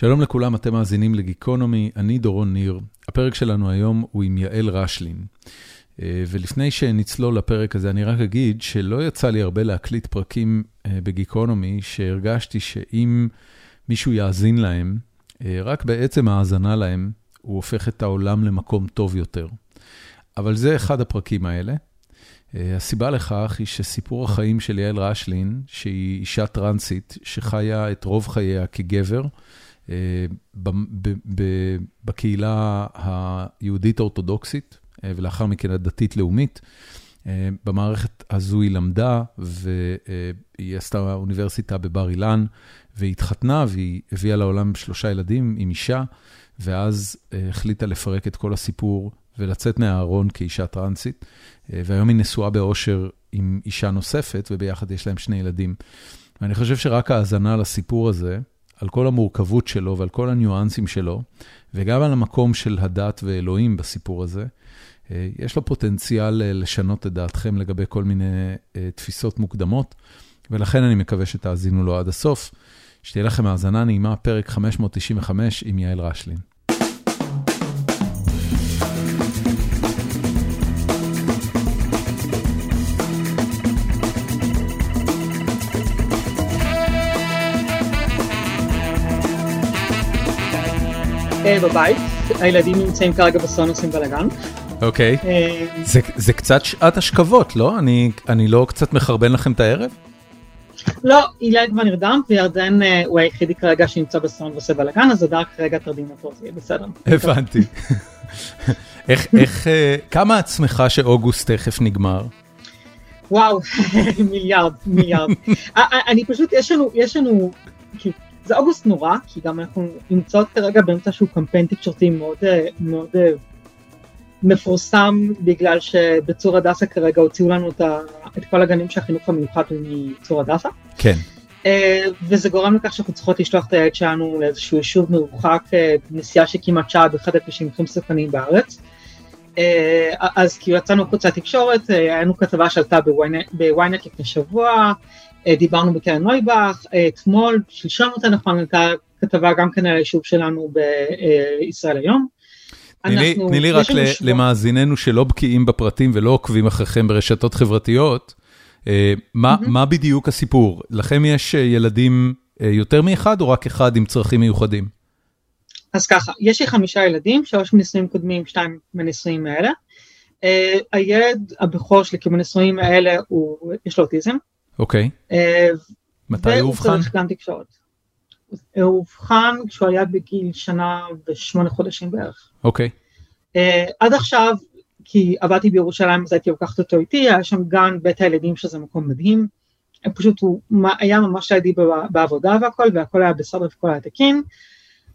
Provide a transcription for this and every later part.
שלום לכולם, אתם מאזינים לגיקונומי, אני דורון ניר. הפרק שלנו היום הוא עם יעל רשלין. אה, ולפני שנצלול לפרק הזה, אני רק אגיד שלא יצא לי הרבה להקליט פרקים אה, בגיקונומי, שהרגשתי שאם מישהו יאזין להם, אה, רק בעצם האזנה להם, הוא הופך את העולם למקום טוב יותר. אבל זה אחד הפרקים האלה. הסיבה לכך היא שסיפור החיים של יעל רשלין, שהיא אישה טרנסית שחיה את רוב חייה כגבר, בקהילה היהודית-אורתודוקסית, ולאחר מכן הדתית-לאומית. במערכת הזו היא למדה, והיא עשתה אוניברסיטה בבר אילן, והיא התחתנה, והיא הביאה לעולם שלושה ילדים עם אישה, ואז החליטה לפרק את כל הסיפור ולצאת מהארון כאישה טרנסית, והיום היא נשואה באושר עם אישה נוספת, וביחד יש להם שני ילדים. ואני חושב שרק ההאזנה לסיפור הזה, על כל המורכבות שלו ועל כל הניואנסים שלו, וגם על המקום של הדת ואלוהים בסיפור הזה, יש לו פוטנציאל לשנות את דעתכם לגבי כל מיני תפיסות מוקדמות, ולכן אני מקווה שתאזינו לו עד הסוף. שתהיה לכם האזנה נעימה, פרק 595 עם יעל רשלין. בבית, הילדים נמצאים כרגע בסון עושים בלאגן. אוקיי, זה קצת שעת השכבות, לא? אני לא קצת מחרבן לכם את הערב? לא, אילי כבר נרדם, וירדן הוא היחידי כרגע שנמצא בסון ועושה בלאגן, אז הדר כרגע תרדים אותו, זה יהיה בסדר. הבנתי. איך, כמה את שמחה שאוגוסט תכף נגמר? וואו, מיליארד, מיליארד. אני פשוט, יש לנו, יש לנו, זה אוגוסט נורא, כי גם אנחנו נמצאות כרגע באמצע שהוא קמפיין תקשורתי מאוד מאוד מפורסם, בגלל שבצור הדסה כרגע הוציאו לנו את כל הגנים של החינוך המיוחד מצור הדסה. כן. וזה גורם לכך שאנחנו צריכות לשלוח את הילד שלנו לאיזשהו יישוב מרוחק, נסיעה של כמעט שעה באחד הכבישים הכי מסוכנים בארץ. אז כאילו יצאנו החוצה לתקשורת, היה לנו כתבה שעלתה בוויינט לפני שבוע, דיברנו בקרן נויבך, אתמול, שלשום יותר נכון, הייתה כתבה גם כן על היישוב שלנו בישראל היום. תני לי רק למאזיננו שלא בקיאים בפרטים ולא עוקבים אחריכם ברשתות חברתיות, מה בדיוק הסיפור? לכם יש ילדים יותר מאחד או רק אחד עם צרכים מיוחדים? אז ככה, יש לי חמישה ילדים, שלוש מנישואים קודמים, שתיים מנישואים האלה. הילד הבכור שלי כמנישואים האלה, יש לו אוטיזם. אוקיי. מתי הוא אובחן? והוא צריך גם תקשורת. הוא אובחן כשהוא היה בגיל שנה ושמונה חודשים בערך. אוקיי. עד עכשיו, כי עבדתי בירושלים, אז הייתי לוקחת אותו איתי, היה שם גן בית הילדים שזה מקום מדהים. פשוט הוא היה ממש לידי בעבודה והכל, והכל היה בסדר וכל היה תקין.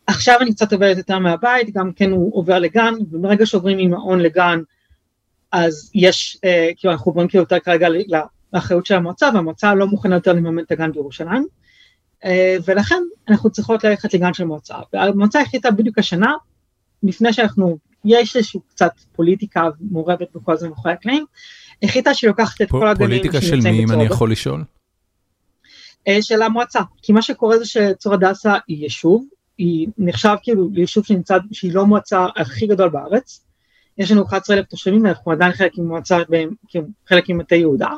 עכשיו אני קצת עובדת יותר מהבית, גם כן הוא עובר לגן, וברגע שעוברים ממעון לגן, אז יש, כאילו אנחנו עוברים כאילו יותר כרגע לאחריות של המועצה, והמועצה לא מוכנה יותר לממן את הגן בירושלים, ולכן אנחנו צריכות ללכת לגן של מועצה. והמועצה החליטה בדיוק השנה, לפני שאנחנו, יש איזושהי קצת פוליטיקה מעורבת בכל זה מאחורי הקלעים, החליטה שהיא לוקחת את כל הגנים פוליטיקה של מי, אם אני יכול לשאול? של המועצה, כי מה שקורה זה שצור הדסה היא יישוב, היא נחשב כאילו ליישוב שנמצא, שהיא לא מועצה הכי גדול בארץ, יש לנו 11,000 תושבים, אנחנו עדיין חלק ממועצה, כאילו חלק ממטה יהודה,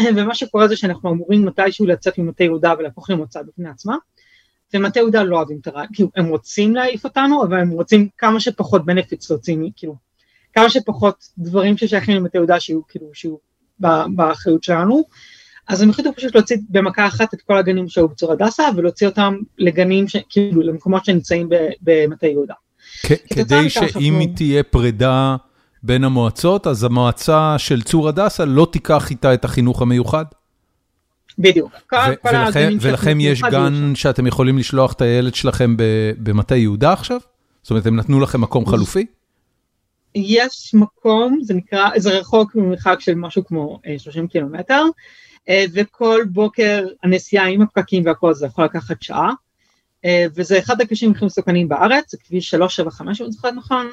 ומה שקורה זה שאנחנו אמורים מתישהו לצאת ממטה יהודה ולהפוך למועצה בפני עצמה, ומטה יהודה לא אוהבים את הרעיון, כאילו הם רוצים להעיף אותנו, אבל הם רוצים כמה שפחות בנפיץ להוציא, כאילו, כמה שפחות דברים ששייכים למטה יהודה שיהיו כאילו, שיהיו באחריות שלנו, אז הם החליטו פשוט להוציא במכה אחת את כל הגנים שהיו בצור הדסה, ולהוציא אותם לגנים, ש... כאילו למקומות שנמצאים במטה יהודה. כדי שאם היא תהיה פרידה בין המועצות, אז המועצה של צור הדסה לא תיקח איתה את החינוך המיוחד? בדיוק. ולכם יש גן שאתם יכולים לשלוח את הילד שלכם במטה יהודה עכשיו? זאת אומרת, הם נתנו לכם מקום חלופי? יש מקום, זה נקרא, זה רחוק ממרחק של משהו כמו 30 קילומטר, וכל בוקר הנסיעה עם הפקקים והכל זה יכול לקחת שעה, וזה אחד הכבישים הכי מסוכנים בארץ, זה כביש 375 אם אני זוכרת נכון,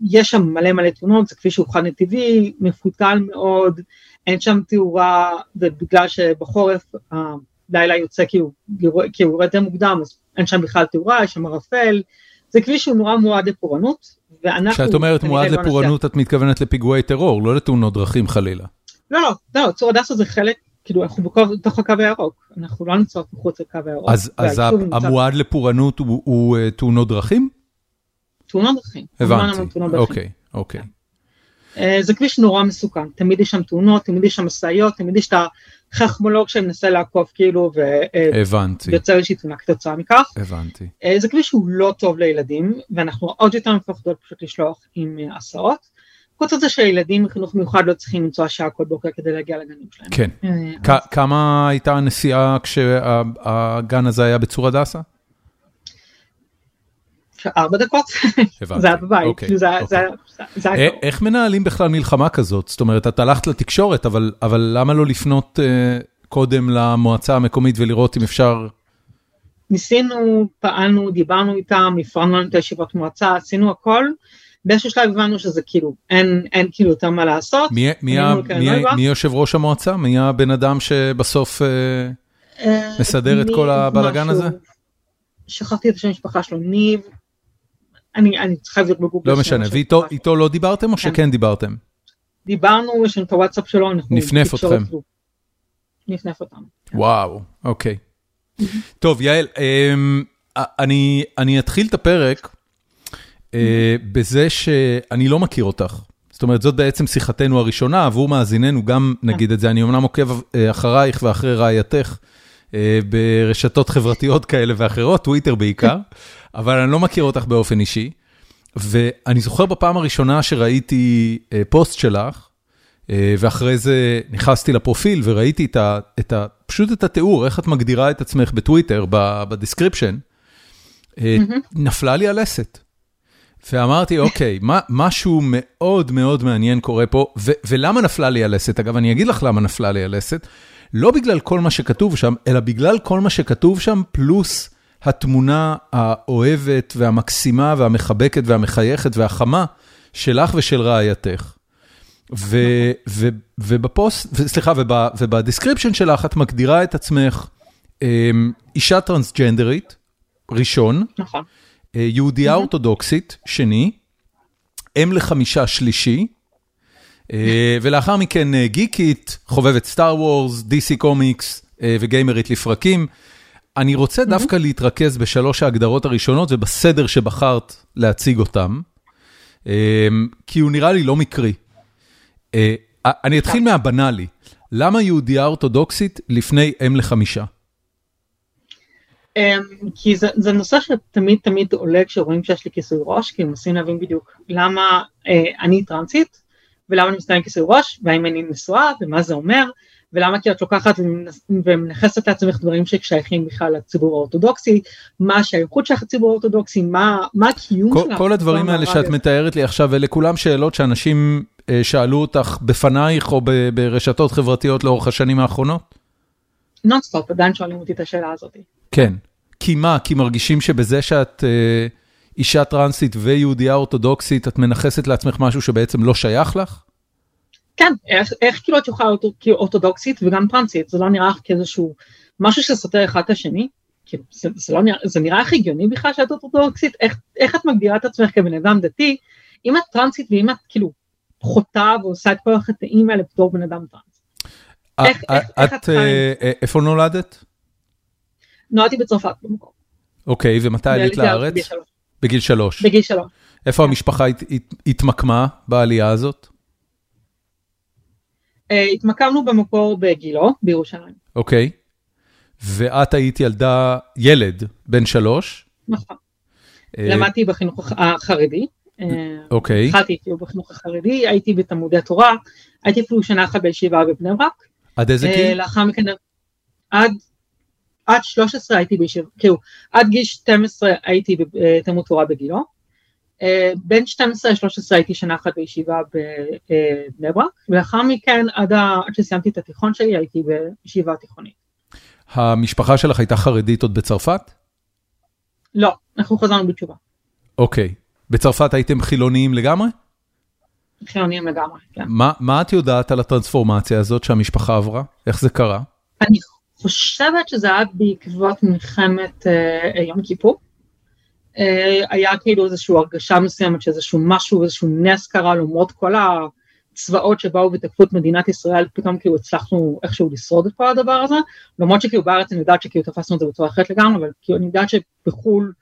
יש שם מלא מלא תאונות, זה כביש שהוא חד נתיבי, מפותל מאוד, אין שם תאורה, ובגלל שבחורף לילה יוצא כי הוא יורד די מוקדם, אז אין שם בכלל תאורה, יש שם ערפל, זה כביש שהוא נורא מועד לפורענות, ואנחנו... כשאת אומרת מועד לא לפורענות, את מתכוונת לפיגועי טרור, לא לתאונות דרכים חלילה. לא, לא, לא, צור הדסה זה חלק, כאילו אנחנו בתוך הקו הירוק, אנחנו לא נמצאות מחוץ לקו הירוק. אז המועד לפורענות הוא אה, תאונות דרכים? תאונות דרכים. הבנתי, אוקיי, אוקיי. אה, זה כביש נורא מסוכן, תמיד יש שם תאונות, תמיד יש שם משאיות, תמיד יש את החכמולוג שמנסה לעקוף כאילו, ויוצא איזושהי תאונה כתוצאה מכך. הבנתי. אה, זה כביש שהוא לא טוב לילדים, ואנחנו עוד יותר מפחדות פשוט לשלוח עם אה, הסעות. חוץ מזה שילדים מחינוך מיוחד לא צריכים למצוא שעה כל בוקר כדי להגיע לגנים שלהם. כן. כמה הייתה הנסיעה כשהגן הזה היה בצור הדסה? ארבע דקות, זה היה בבית, אוקיי, זה היה קרוב. איך מנהלים בכלל מלחמה כזאת? זאת אומרת, את הלכת לתקשורת, אבל למה לא לפנות אה, קודם למועצה המקומית ולראות אם אפשר... ניסינו, פעלנו, דיברנו איתם, הפרענו לנו את הישיבות מועצה, עשינו הכל. באיזשהו שלב הבנו שזה כאילו, אין, אין כאילו יותר מה לעשות. מי, מי, מי, מי יושב ראש המועצה? מי הבן אדם שבסוף אה, אה, מסדר את כל הבלאגן הזה? שכחתי את השם המשפחה שלו, ניב, אני, אני צריכה לבדוק בגוגל. לא משנה, ואיתו לא דיברתם או כן. שכן דיברתם? דיברנו, יש לנו את הוואטסאפ שלו, אנחנו... נפנף אתכם. נפנף אותם. כן. וואו, אוקיי. טוב, יעל, אמ, אני, אני אתחיל את הפרק אה, בזה שאני לא מכיר אותך. זאת אומרת, זאת בעצם שיחתנו הראשונה, עבור מאזיננו, גם נגיד את זה, אני אמנם עוקב אה, אחרייך ואחרי רעייתך אה, ברשתות חברתיות כאלה ואחרות, טוויטר בעיקר. אבל אני לא מכיר אותך באופן אישי, ואני זוכר בפעם הראשונה שראיתי אה, פוסט שלך, אה, ואחרי זה נכנסתי לפרופיל וראיתי את ה, את ה, פשוט את התיאור, איך את מגדירה את עצמך בטוויטר, ב description, אה, נפלה לי הלסת. ואמרתי, אוקיי, מה, משהו מאוד מאוד מעניין קורה פה, ו, ולמה נפלה לי הלסת? אגב, אני אגיד לך למה נפלה לי הלסת. לא בגלל כל מה שכתוב שם, אלא בגלל כל מה שכתוב שם, פלוס התמונה האוהבת והמקסימה והמחבקת והמחייכת והחמה שלך ושל רעייתך. ו, ו, ובפוסט, סליחה, וב description שלך את מגדירה את עצמך אמ, אישה טרנסג'נדרית, ראשון, נכון. אה, יהודייה אורתודוקסית, שני, אם לחמישה שלישי, אה, ולאחר מכן אה, גיקית, חובבת Star Wars, DC Comics וגיימרית לפרקים. אני רוצה דווקא להתרכז בשלוש ההגדרות הראשונות ובסדר שבחרת להציג אותם, אמ, כי הוא נראה לי לא מקרי. אה, אני אתחיל מהבנאלי, למה יהודייה אורתודוקסית לפני אם לחמישה? אמ, כי זה, זה נושא שתמיד תמיד עולה כשרואים שיש לי כיסוי ראש, כי מנסים להבין בדיוק למה אה, אני טרנסית, ולמה אני מסתיים כיסוי ראש, והאם אני נשואה, ומה זה אומר, ולמה כי את לוקחת ומנכסת לעצמך דברים ששייכים בכלל לציבור האורתודוקסי, מה השייכות שלך לציבור האורתודוקסי, מה, מה הקיום שלך. כל הדברים האלה שאת מתארת לי עכשיו, אלה כולם שאלות שאנשים אה, שאלו אותך בפנייך או ברשתות חברתיות לאורך השנים האחרונות? נונסטופ, עדיין שואלים אותי את השאלה הזאת. כן, כי מה? כי מרגישים שבזה שאת אה, אישה טרנסית ויהודייה אורתודוקסית, את מנכסת לעצמך משהו שבעצם לא שייך לך? כן, איך, איך כאילו את יכולה להיות אורתודוקסית וגם טרנסית, זה לא נראה לך כאיזשהו משהו שסותר אחד את השני? כאילו, זה, זה, לא נראה, זה נראה לך הגיוני בכלל שאת אורתודוקסית? איך, איך את מגדירה את עצמך כבן אדם דתי, אם את טרנסית ואם את כאילו חוטאה ועושה את כל החטאים האלה בתור בן אדם טרנס? איך, איך, איך את... אה, אה, איפה נולדת? נולדתי בצרפת במקום. אוקיי, ומתי עלית לארץ? בגיל שלוש. בגיל שלוש. איפה כן. המשפחה התמקמה בעלייה הזאת? אה, התמקמנו במקור בגילו, בירושלים. אוקיי. ואת היית ילדה, ילד, בן שלוש. נכון. אה, למדתי בחינוך החרדי. אה, אוקיי. התחלתי כאילו בחינוך החרדי, הייתי בתלמודי התורה, הייתי אפילו שנה אחת בישיבה בבני ברק. עד איזה גיל? לאחר מכן, עד, עד 13 הייתי בישיבה, כאילו, עד גיל 12 הייתי בתלמוד תורה בגילו. אה, בין 12 ל-13 הייתי שנה אחת בישיבה בבני ברק, ולאחר מכן עד שסיימתי את התיכון שלי הייתי בישיבה תיכונית. המשפחה שלך הייתה חרדית עוד בצרפת? לא, אנחנו חזרנו בתשובה. אוקיי. בצרפת הייתם חילוניים לגמרי? חילוניים לגמרי, כן. מה, מה את יודעת על הטרנספורמציה הזאת שהמשפחה עברה? איך זה קרה? אני חושבת שזה היה בעקבות מלחמת אה, יום כיפור. אה, היה כאילו איזושהי הרגשה מסוימת שאיזשהו משהו, איזשהו נס קרה למרות כל הצבאות שבאו ותקפו את מדינת ישראל, פתאום כאילו הצלחנו איכשהו לשרוד את כל הדבר הזה, למרות שכאילו בארץ אני יודעת שכאילו תפסנו את זה בצורה אחרת לגמרי, אבל כאילו אני יודעת שבחו"ל,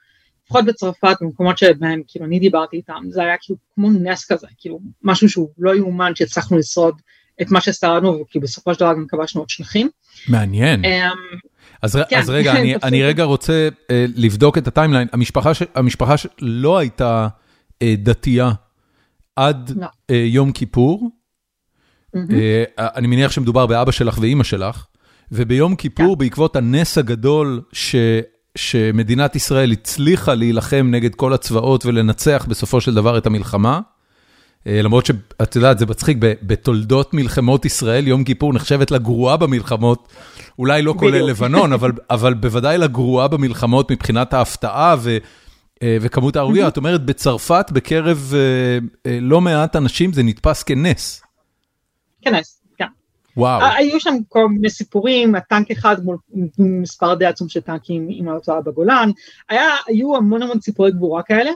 לפחות בצרפת, במקומות שבהם כאילו אני דיברתי איתם, זה היה כאילו כמו נס כזה, כאילו משהו שהוא לא יאומן שהצלחנו לשרוד את מה ששרדנו, וכי בסופו של דבר גם כבשנו עוד שטחים. מעניין. אמ, אז, כן, אז רגע, אני, אני רגע רוצה uh, לבדוק את הטיימליין. המשפחה, ש, המשפחה שלא הייתה uh, דתייה עד לא. uh, יום כיפור. Mm-hmm. Uh, אני מניח שמדובר באבא שלך ואימא שלך, וביום כיפור, כן. בעקבות הנס הגדול ש, שמדינת ישראל הצליחה להילחם נגד כל הצבאות ולנצח בסופו של דבר את המלחמה, למרות שאת יודעת, זה מצחיק, בתולדות מלחמות ישראל, יום כיפור נחשבת לגרועה במלחמות, אולי לא כולל לבנון, אבל אבל בוודאי לגרועה במלחמות מבחינת ההפתעה ו, אה, וכמות ההרוגים. את אומרת, בצרפת, בקרב אה, לא מעט אנשים, זה נתפס כנס. כנס, כן. וואו. היו שם כל מיני סיפורים, הטנק אחד מול מספר די עצום של טנקים עם ההוצאה בגולן, היה, היו המון המון סיפורי גבורה כאלה,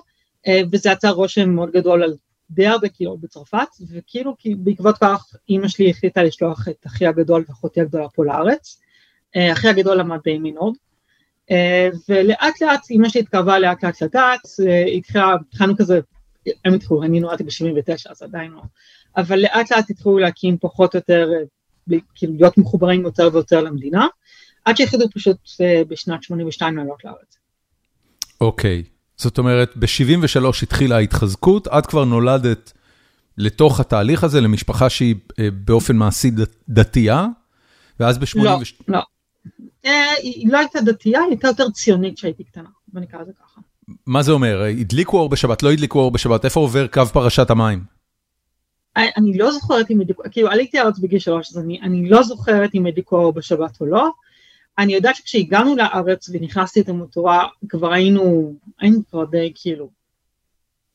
וזה יצר רושם מאוד גדול על די הרבה קהילות בצרפת, וכאילו כי בעקבות כך אימא שלי החליטה לשלוח את אחי הגדול ואחותי הגדולה פה לארץ. אה, אחי הגדול למד בימינורד, אה, ולאט לאט אימא שלי התקרבה לאט לאט לדת, אה, התחלנו כזה, הם התחילו, אני נולדתי ב-79 אז עדיין לא, אבל לאט לאט התחילו להקים פחות או יותר, כאילו להיות מחוברים יותר ויותר למדינה, עד שהחליטו פשוט בשנת 82 לעלות לארץ. אוקיי. Okay. זאת אומרת, ב-73 התחילה ההתחזקות, את כבר נולדת לתוך התהליך הזה, למשפחה שהיא אה, באופן מעשי דתייה, ואז ב-82... לא, לא. אה, היא לא הייתה דתייה, היא הייתה יותר ציונית כשהייתי קטנה, בוא נקרא לזה ככה. מה זה אומר? הדליקו אור בשבת, לא הדליקו אור בשבת, איפה עובר קו פרשת המים? אה, אני לא זוכרת אם הדליקו, כאילו עליתי ארץ בגיל שלוש, אז אני, אני לא זוכרת אם הדליקו אור בשבת או לא. אני יודעת שכשהגענו לארץ ונכנסתי את המותורה, כבר היינו, היינו כבר די כאילו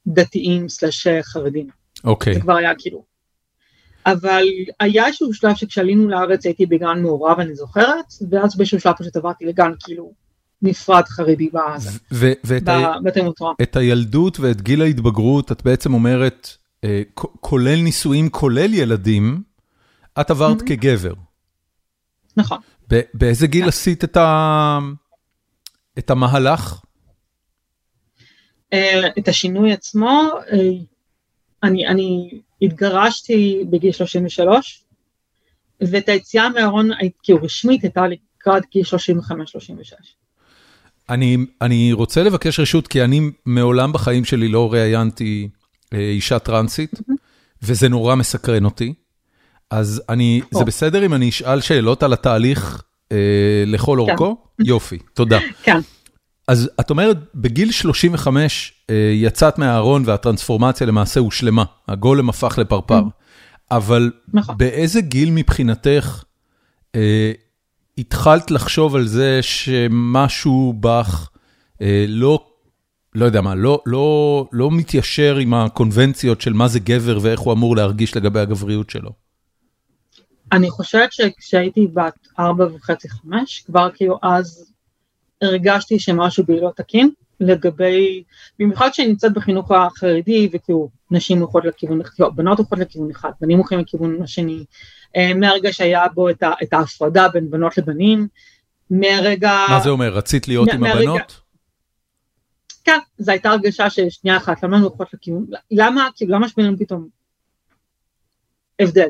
דתיים סלש חרדים. אוקיי. Okay. זה כבר היה כאילו. אבל היה איזשהו שלב שכשעלינו לארץ הייתי בגן מעורב, אני זוכרת, ואז באיזשהו שלב פשוט עברתי לגן כאילו נפרד חרדי בזה, בבתי מותורה. את הילדות ואת גיל ההתבגרות, את בעצם אומרת, אה, כולל נישואים, כולל ילדים, את עברת mm-hmm. כגבר. נכון. באיזה גיל עשית את המהלך? אה, את השינוי עצמו, אה, אני, אני התגרשתי בגיל 33, ואת היציאה מהארון כאילו רשמית הייתה לקראת גיל 35-36. אני, אני רוצה לבקש רשות, כי אני מעולם בחיים שלי לא ראיינתי אה, אישה טרנסית, mm-hmm. וזה נורא מסקרן אותי. אז אני, זה בסדר אם אני אשאל שאלות על התהליך אה, לכל כן. אורכו? יופי, תודה. כן. אז את אומרת, בגיל 35 אה, יצאת מהארון והטרנספורמציה למעשה הושלמה, הגולם הפך לפרפר. Mm. אבל נכון. באיזה גיל מבחינתך אה, התחלת לחשוב על זה שמשהו בך אה, לא, לא יודע מה, לא, לא, לא מתיישר עם הקונבנציות של מה זה גבר ואיך הוא אמור להרגיש לגבי הגבריות שלו? אני חושבת שכשהייתי בת ארבע וחצי חמש, כבר כאילו אז הרגשתי שמשהו בי לא תקין, לגבי, במיוחד כשאני נמצאת בחינוך החרדי, וכאילו נשים הולכות לכיוון, כאילו בנות הולכות לכיוון אחד, בנים הולכים לכיוון השני, אה, מהרגע שהיה בו את, ה, את ההפרדה בין בנות לבנים, מהרגע... מה זה אומר, רצית להיות מה, עם מהרגע... הבנות? כן, זו הייתה הרגשה ששנייה אחת, למה הן הולכות לכיוון, למה, כאילו, למה שבינינו פתאום הבדל.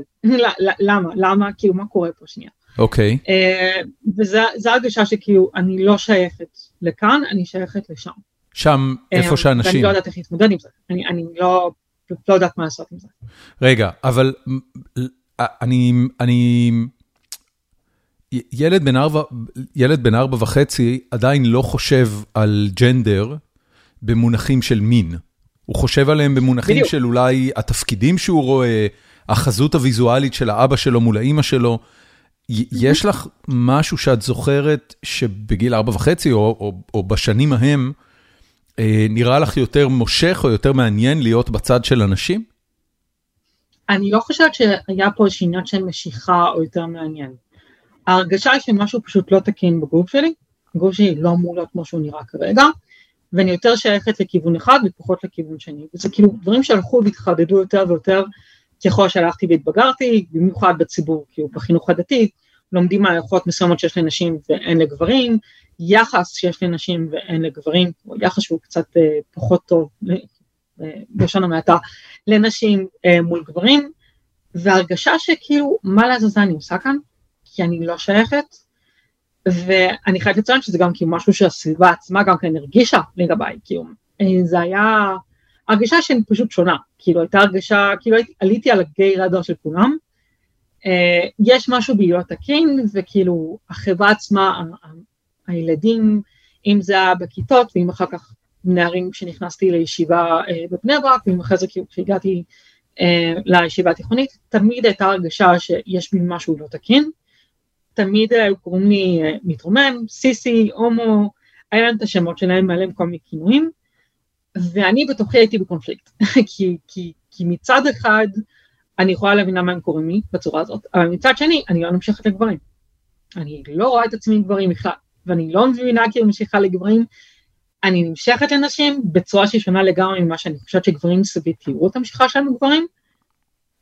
למה? למה? כאילו, מה קורה פה שנייה? אוקיי. Okay. אה, וזו הרגשה שכאילו, אני לא שייכת לכאן, אני שייכת לשם. שם, איפה אה, שאנשים... ואני לא יודעת איך להתמודד עם זה. אני, אני לא, לא יודעת מה לעשות עם זה. רגע, אבל אני... אני... ילד בן ארבע, ילד בן ארבע וחצי עדיין לא חושב על ג'נדר במונחים של מין. הוא חושב עליהם במונחים בדיוק. של אולי התפקידים שהוא רואה, החזות הוויזואלית של האבא שלו מול האימא שלו, יש לך משהו שאת זוכרת שבגיל ארבע וחצי, או, או, או בשנים ההם, אה, נראה לך יותר מושך או יותר מעניין להיות בצד של אנשים? אני לא חושבת שהיה פה איזשהו עניין של משיכה או יותר מעניין. ההרגשה היא שמשהו פשוט לא תקין בגוף שלי, הגוף שלי לא אמור להיות כמו שהוא נראה כרגע, ואני יותר שייכת לכיוון אחד ופחות לכיוון שני. וזה כאילו דברים שהלכו והתחדדו יותר ויותר ככל שהלכתי והתבגרתי, במיוחד בציבור, כאילו בחינוך הדתי, לומדים מערכות מסוימות שיש לנשים ואין לגברים, יחס שיש לנשים ואין לגברים, או יחס שהוא קצת אה, פחות טוב, אה, בלשון המעטה, לנשים אה, מול גברים, והרגשה שכאילו, מה לעזאזל אני עושה כאן? כי אני לא שייכת, ואני חייבת לציין שזה גם כאילו משהו שהסביבה עצמה גם כן הרגישה לגביי, כאילו, אה, זה היה הרגשה שהיא פשוט שונה, כאילו הייתה הרגשה, כאילו עליתי על הגיי רדאר של כולם, אה, יש משהו לא תקין, וכאילו החברה עצמה, הילדים, אם זה היה בכיתות, ואם אחר כך נערים כשנכנסתי לישיבה אה, בבני ברק, ואם אחרי זה כשהגעתי לישיבה התיכונית, תמיד הייתה הרגשה שיש בי משהו לא תקין, תמיד היו קוראים לי אה, מתרומם, סיסי, הומו, היה להם את השמות שלהם, היה להם כל מיני כינויים, ואני בתוכי הייתי בקונפליקט, כי, כי, כי מצד אחד אני יכולה להבין למה הם קוראים לי בצורה הזאת, אבל מצד שני אני לא נמשכת לגברים. אני לא רואה את עצמי עם גברים בכלל, ואני לא מבינה כי אני ממשיכה לגברים, אני נמשכת לנשים בצורה שהיא שונה לגמרי ממה שאני חושבת שגברים סביב תראו את המשיכה שלנו גברים,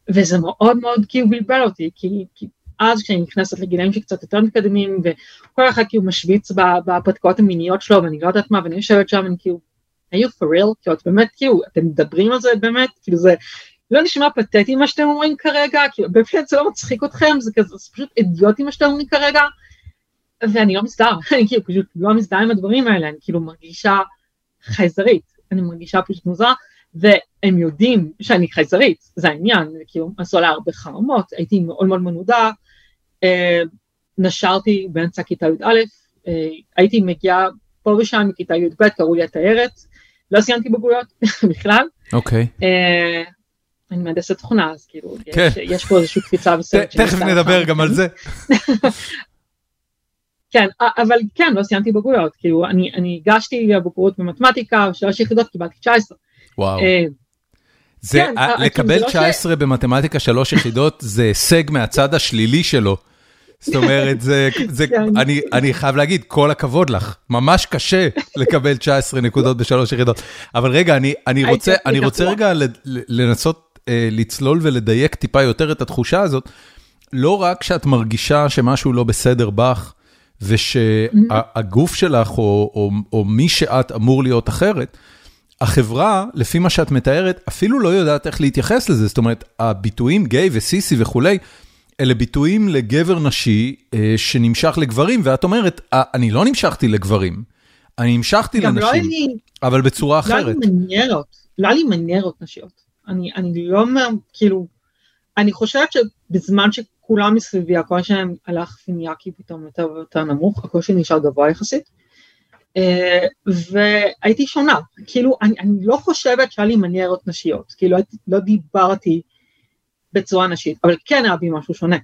וזה מאוד מאוד כאילו בלבל אותי, כי, כי אז כשאני נכנסת לגילאים שקצת יותר מתקדמים, וכל אחד כאילו משוויץ בפתקאות המיניות שלו, ואני לא יודעת מה, ואני יושבת שם, ואני כאילו, are you for real? כאילו, את באמת, כאילו, אתם מדברים על זה באמת? כאילו, זה לא נשמע פתטי מה שאתם אומרים כרגע, כאילו, באמת זה לא מצחיק אתכם, זה כזה, זה פשוט אידיוטי מה שאתם אומרים כרגע, ואני לא מזדהה, אני כאילו פשוט לא מזדהה עם הדברים האלה, אני כאילו מרגישה חייזרית, אני מרגישה פשוט מוזרה, והם יודעים שאני חייזרית, זה העניין, כאילו עשו עליי הרבה חרמות, הייתי מאוד מאוד מנודה, אה, נשרתי באמצע כיתה י"א, אה, הייתי מגיעה פה ושם מכיתה י"ב, קראו לי התיירת, לא סיימתי בגרויות בכלל. אוקיי. אה, אני מהנדסת תכונה, אז כאילו, כן. יש פה איזושהי קפיצה בסרט. תכף נדבר גם על זה. כן, אבל כן, לא סיימתי בגרויות, כאילו, אני הגשתי לבגרות במתמטיקה, שלוש יחידות, קיבלתי 19. וואו. זה, כן, לקבל 19 לא ש... במתמטיקה שלוש יחידות זה הישג מהצד השלילי שלו. זאת אומרת, זה, זה, כן. אני, אני חייב להגיד, כל הכבוד לך, ממש קשה לקבל 19 נקודות בשלוש יחידות. אבל רגע, אני, אני רוצה, אני רוצה רגע לנסות אה, לצלול ולדייק טיפה יותר את התחושה הזאת. לא רק שאת מרגישה שמשהו לא בסדר בך, ושהגוף שלך או, או, או מי שאת אמור להיות אחרת, החברה, לפי מה שאת מתארת, אפילו לא יודעת איך להתייחס לזה. זאת אומרת, הביטויים גיי וסיסי וכולי, אלה ביטויים לגבר נשי אה, שנמשך לגברים, ואת אומרת, אה, אני לא נמשכתי לגברים, אני המשכתי לא לנשים, לא לי, אבל בצורה לא אחרת. לא היה לי מניירות, לא היה לי מניירות נשיות. אני, אני לא כאילו, אני חושבת שבזמן שכולם מסביבי, הקול שלהם הלך ונהיה כי פתאום יותר ויותר נמוך, הקול שלי נשאר גבוה יחסית. אה, והייתי שונה, כאילו, אני, אני לא חושבת שהיה לי מניירות נשיות, כאילו, לא דיברתי בצורה נשית, אבל כן היה בי משהו שונה.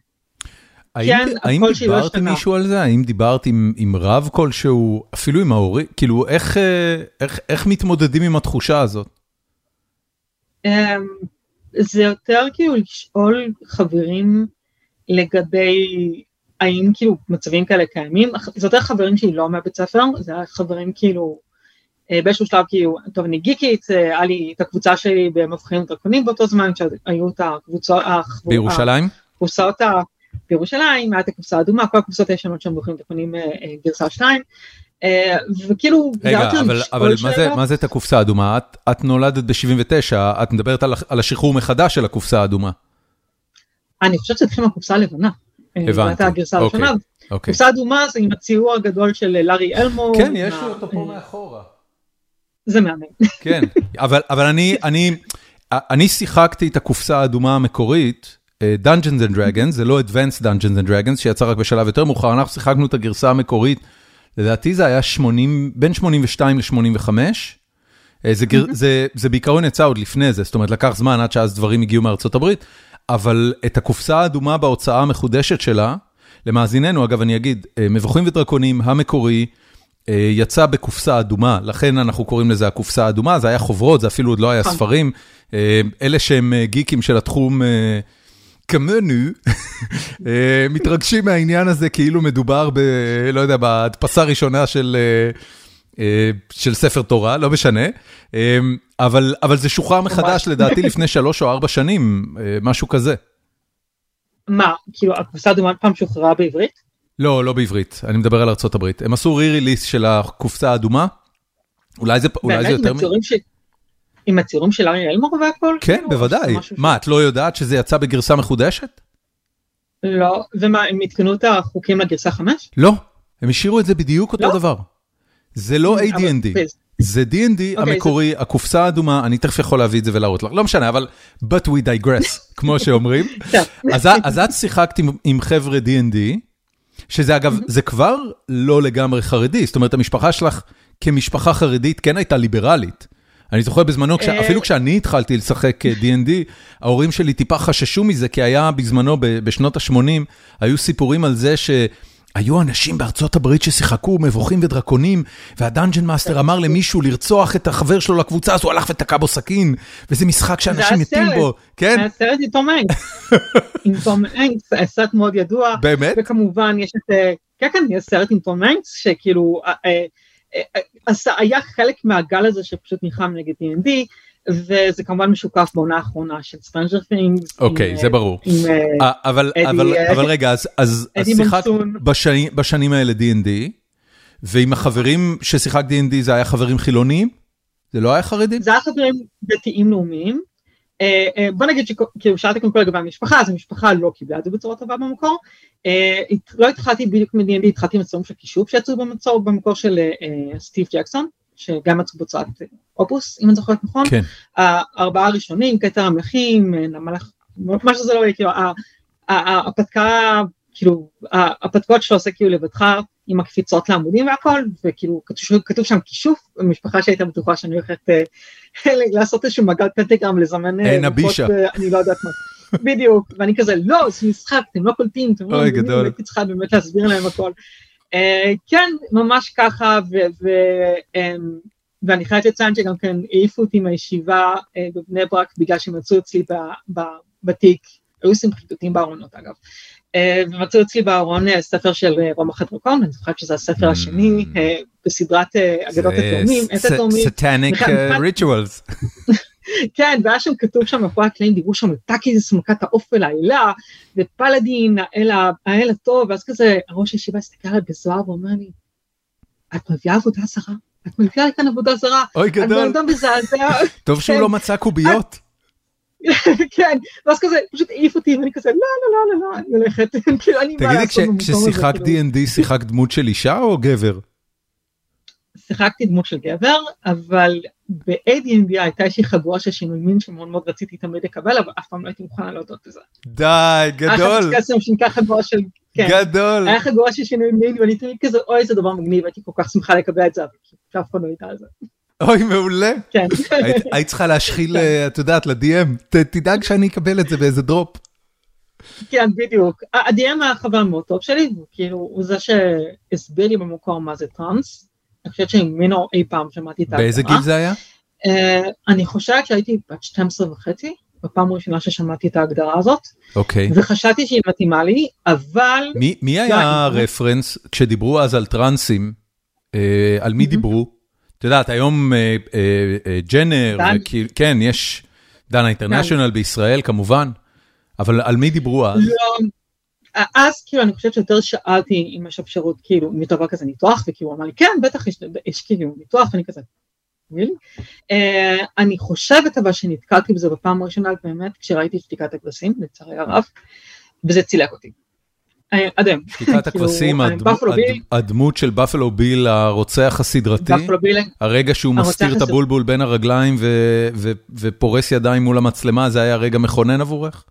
האם, כן, האם דיברת עם מישהו על זה? האם דיברת עם, עם רב כלשהו, אפילו עם ההורים? כאילו, איך, אה, איך, איך מתמודדים עם התחושה הזאת? אמ, זה יותר כאילו לשאול חברים לגבי האם כאילו מצבים כאלה קיימים, זה יותר חברים שלי לא מהבית ספר, זה חברים כאילו באיזשהו שלב כאילו, טוב אני גיקית, אה, היה לי את הקבוצה שלי במבחנים דרקונים באותו זמן, כשהיו את הקבוצות, בירושלים? הקבוצות בירושלים, היה את הקבוצה האדומה, כל הקבוצות הישנות שם מבחנים דרקונים אה, גרסה 2. וכאילו, רגע, אבל, אבל מה, זה, מה זה את הקופסה האדומה? את, את נולדת ב-79, את מדברת על, על השחרור מחדש של הקופסה האדומה. אני חושבת שזה התחיל מהקופסה הלבנה. הבנתי, אוקיי. זו הגרסה הראשונה. אוקיי. קופסה אדומה זה עם הציור הגדול של לארי אלמו. כן, יש לי אותו פה מאחורה. זה מהמם. כן, אבל, אבל אני, אני, אני שיחקתי את הקופסה האדומה המקורית, אה, Dungeons and Dragons, זה לא Advanced Dungeons and Dragons, שיצא רק בשלב יותר מאוחר, אנחנו שיחקנו את הגרסה המקורית, לדעתי זה היה 80, בין 82 ל-85. אה, זה, mm-hmm. זה, זה בעיקרון יצא עוד לפני זה, זאת אומרת לקח זמן עד שאז דברים הגיעו מארצות הברית, אבל את הקופסה האדומה בהוצאה המחודשת שלה, למאזיננו, אגב אני אגיד, אה, מבוכים ודרקונים המקורי, יצא בקופסה אדומה, לכן אנחנו קוראים לזה הקופסה האדומה, זה היה חוברות, זה אפילו עוד לא היה נכון. ספרים. אה, אלה שהם אה, גיקים של התחום כמונו, אה, מתרגשים מהעניין הזה כאילו מדובר ב... לא יודע, בהדפסה הראשונה של... אה, של ספר תורה, לא משנה, אבל, אבל זה שוחרר מחדש לדעתי לפני שלוש או ארבע שנים, משהו כזה. מה, כאילו הקופסה האדומה פעם שוחררה בעברית? לא, לא בעברית, אני מדבר על ארה"ב. הם עשו רי-ריליס של הקופסה האדומה, אולי זה, אולי זה יותר... באמת, עם הציורים של אריה אלמור והכל? כן, כאילו, בוודאי. מה, את לא יודעת שזה יצא בגרסה מחודשת? לא, ומה, הם עדכנו את החוקים לגרסה 5? לא, הם השאירו את זה בדיוק אותו לא? דבר. זה לא AD&D. זה D&D okay, המקורי, זה... הקופסה האדומה, אני תכף יכול להביא את זה ולהראות לך, לא משנה, אבל but we digress, כמו שאומרים. אז, אז את שיחקת עם, עם חבר'ה D&D, שזה אגב, זה כבר לא לגמרי חרדי, זאת אומרת, המשפחה שלך כמשפחה חרדית כן הייתה ליברלית. אני זוכר בזמנו, כש, אפילו כשאני התחלתי לשחק D&D, ההורים שלי טיפה חששו מזה, כי היה בזמנו, בשנות ה-80, היו סיפורים על זה ש... היו אנשים בארצות הברית ששיחקו מבוכים ודרקונים, וה dungeon master אמר למישהו לרצוח את החבר שלו לקבוצה, אז הוא הלך ותקע בו סכין, וזה משחק שאנשים מתים בו. כן? זה הסרט עם תום הנקס. עם תום הנקס, סרט מאוד ידוע. באמת? וכמובן יש את, אה, כן כן, יש סרט עם תום הנקס, שכאילו, אה, אה, היה חלק מהגל הזה שפשוט נלחם נגד D&D. וזה כמובן משוקף בעונה האחרונה של Stranger Things. אוקיי, זה ברור. אה, אבל רגע, אז שיחקת בשנים האלה D&D, ועם החברים ששיחקת D&D זה היה חברים חילוניים? זה לא היה חרדים? זה היה חברים דתיים לאומיים. אה, אה, בוא נגיד שכאילו שאלתי קודם כל לגבי המשפחה, אז המשפחה לא קיבלה את זה בצורה טובה במקור. לא התחלתי בדיוק מ-D&D, התחלתי עם הצורים של כישוף שיצאו במקור של סטיב ג'קסון. שגם מצאו בוצעת אופוס, אם אני זוכרת נכון. כן. הארבעה הראשונים, כתר המלכים, נמלך, מה שזה לא יהיה, כאילו, ההפתקה, כאילו, הפתקות שלו עושה כאילו לבדך עם הקפיצות לעמודים והכל, וכאילו כתוב, כתוב שם כישוף, משפחה שהייתה בטוחה שאני הולכת אה, לעשות איזשהו מגל פנטגרם, לזמן, אין הבישה. אני לא יודעת מה. בדיוק, ואני כזה, לא, זה משחק, אתם לא קולטים, אתם לא מבינים, הייתי צריכה באמת להסביר להם הכל. אה, כן, ממש ככה, אמ, ואני חייבת לציין שגם כן העיפו אותי מהישיבה אה, בבני ברק בגלל שהם מצאו אצלי בתיק, היו עושים חיטוטים בארונות אגב, אה, ומצאו אצלי בארון ספר של רומח הדרקון, אני זוכרת שזה הספר השני mm. בסדרת אגדות התאומים, את התאומים. Satanic rituals. כן, והיה שם כתוב שם מאחורי הקלעים, דיברו שם על טאקיסיס, מלכת האופל האלה, ופלאדין, האל הטוב, ואז כזה, הראש הישיבה הסתכל עליי בזוהר ואומר לי, את מביאה עבודה זרה? את מביאה כאן עבודה זרה? אוי גוועלד. את מזעזע. טוב שהוא לא מצא קוביות. כן, ואז כזה, פשוט העיף אותי, ואני כזה, לא, לא, לא, לא, אני הולכת, כאילו, אני באה לעשות במקום הזה. תגידי, כששיחקת D&D כאילו. שיחקת דמות של אישה או גבר? שיחקתי דמות של גבר, אבל ב-AD&D הייתה איזושהי חגורה של שינוי מין שמאוד מאוד רציתי תמיד לקבל, אבל אף פעם לא הייתי מוכנה להודות בזה. די, גדול. היה חצי שנקרא חגורה של... כן. גדול. היה חגורה של שינוי מין, ואני תמיד כזה, אוי, איזה דבר מגניב, הייתי כל כך שמחה לקבל את זה, אבל אף אחד לא הייתה על זה. אוי, מעולה. כן. היית צריכה להשחיל, כן. אה, את יודעת, ל-DM, תדאג שאני אקבל את זה באיזה drop. כן, בדיוק. ה-DM היה חבר מאוד טוב שלי, כאילו, הוא זה שהסביר לי במקור מה זה טראנס. אני חושבת שממנו אי פעם שמעתי את ההגדרה. באיזה גיל זה היה? Uh, אני חושבת שהייתי בת 12 וחצי, בפעם הראשונה ששמעתי את ההגדרה הזאת. אוקיי. Okay. וחשבתי שהיא מתאימה לי, אבל... מי, מי היה הרפרנס כשדיברו אז על טרנסים? Uh, על מי דיברו? את יודעת, היום uh, uh, uh, ג'נר, וכי, כן, יש דנה אינטרנשיונל בישראל כמובן, אבל על מי דיברו אז? לא. אז כאילו אני חושבת שיותר שאלתי אם יש אפשרות כאילו אם יש דבר כזה ניתוח וכאילו הוא אמר לי כן בטח יש, יש כאילו ניתוח ואני כזה. really? uh, אני חושבת אבל שנתקלתי בזה בפעם הראשונה באמת כשראיתי שתיקת הכבשים לצערי הרב וזה צילק אותי. אה, עד היום. שתיקת כאילו, הכבשים, הדמות של בפלו ביל הרוצח הסדרתי, הרגע שהוא מסתיר את הבולבול בין הרגליים ופורס ידיים מול המצלמה זה היה רגע מכונן עבורך?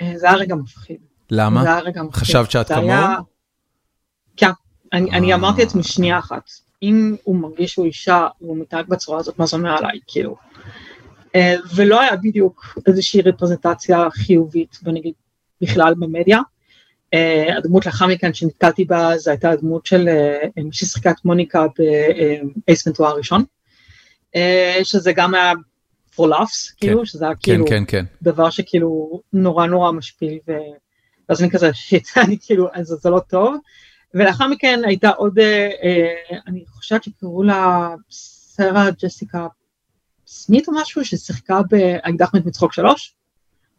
אה, זה היה רגע מפחיד. למה? חשבת שאת כמוהו? כן, אני אמרתי לעצמי שנייה אחת, אם הוא מרגיש שהוא אישה והוא מתנהג בצורה הזאת, מה זה אומר עליי, כאילו. אה, ולא היה בדיוק איזושהי רפרזנטציה חיובית, בוא נגיד, בכלל במדיה. אה, הדמות לאחר מכן שנתקלתי בה, זו הייתה הדמות של אה, מי ששיחקה את מוניקה באייס ונטואה הראשון, שזה גם היה for laughs, כאילו, שזה היה כן, כאילו כן, כן. דבר שכאילו נורא נורא משפיל, ו... ואז אני כזה שיט, אני כאילו, אז זה לא טוב. ולאחר מכן הייתה עוד, אה, אה, אני חושבת שקראו לה סרה ג'סיקה סמית או משהו, ששיחקה באקדח מת מצחוק שלוש,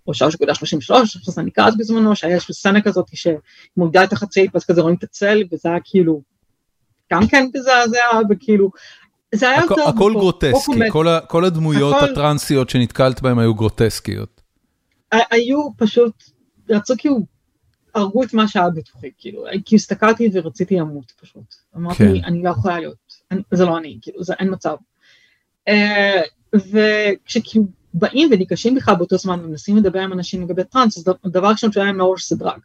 או 3.33, שזה נקרא אז בזמנו, שהיה איזושהי סצנה כזאת שמורידה את החצאית, ואז כזה רואים את הצל, וזה היה כאילו, גם כן מזעזע, וכאילו, זה היה הכ- יותר... הכל גרוטסקי, קומדיה. כל ה- כל הדמויות הכל- הטרנסיות שנתקלת בהן היו גרוטסקיות. היו פשוט, רצו כאילו, הרגו את מה שהיה בתוכי, כאילו, כי הסתכלתי ורציתי למות פשוט. אמרתי, כן. אני לא יכולה להיות, אני- זה לא אני, כאילו, זה אין מצב. אה, וכשכאילו באים וניגשים בכלל באותו זמן ומנסים לדבר עם אנשים לגבי טראנס, אז הדבר הראשון שהיה מראש זה דרג.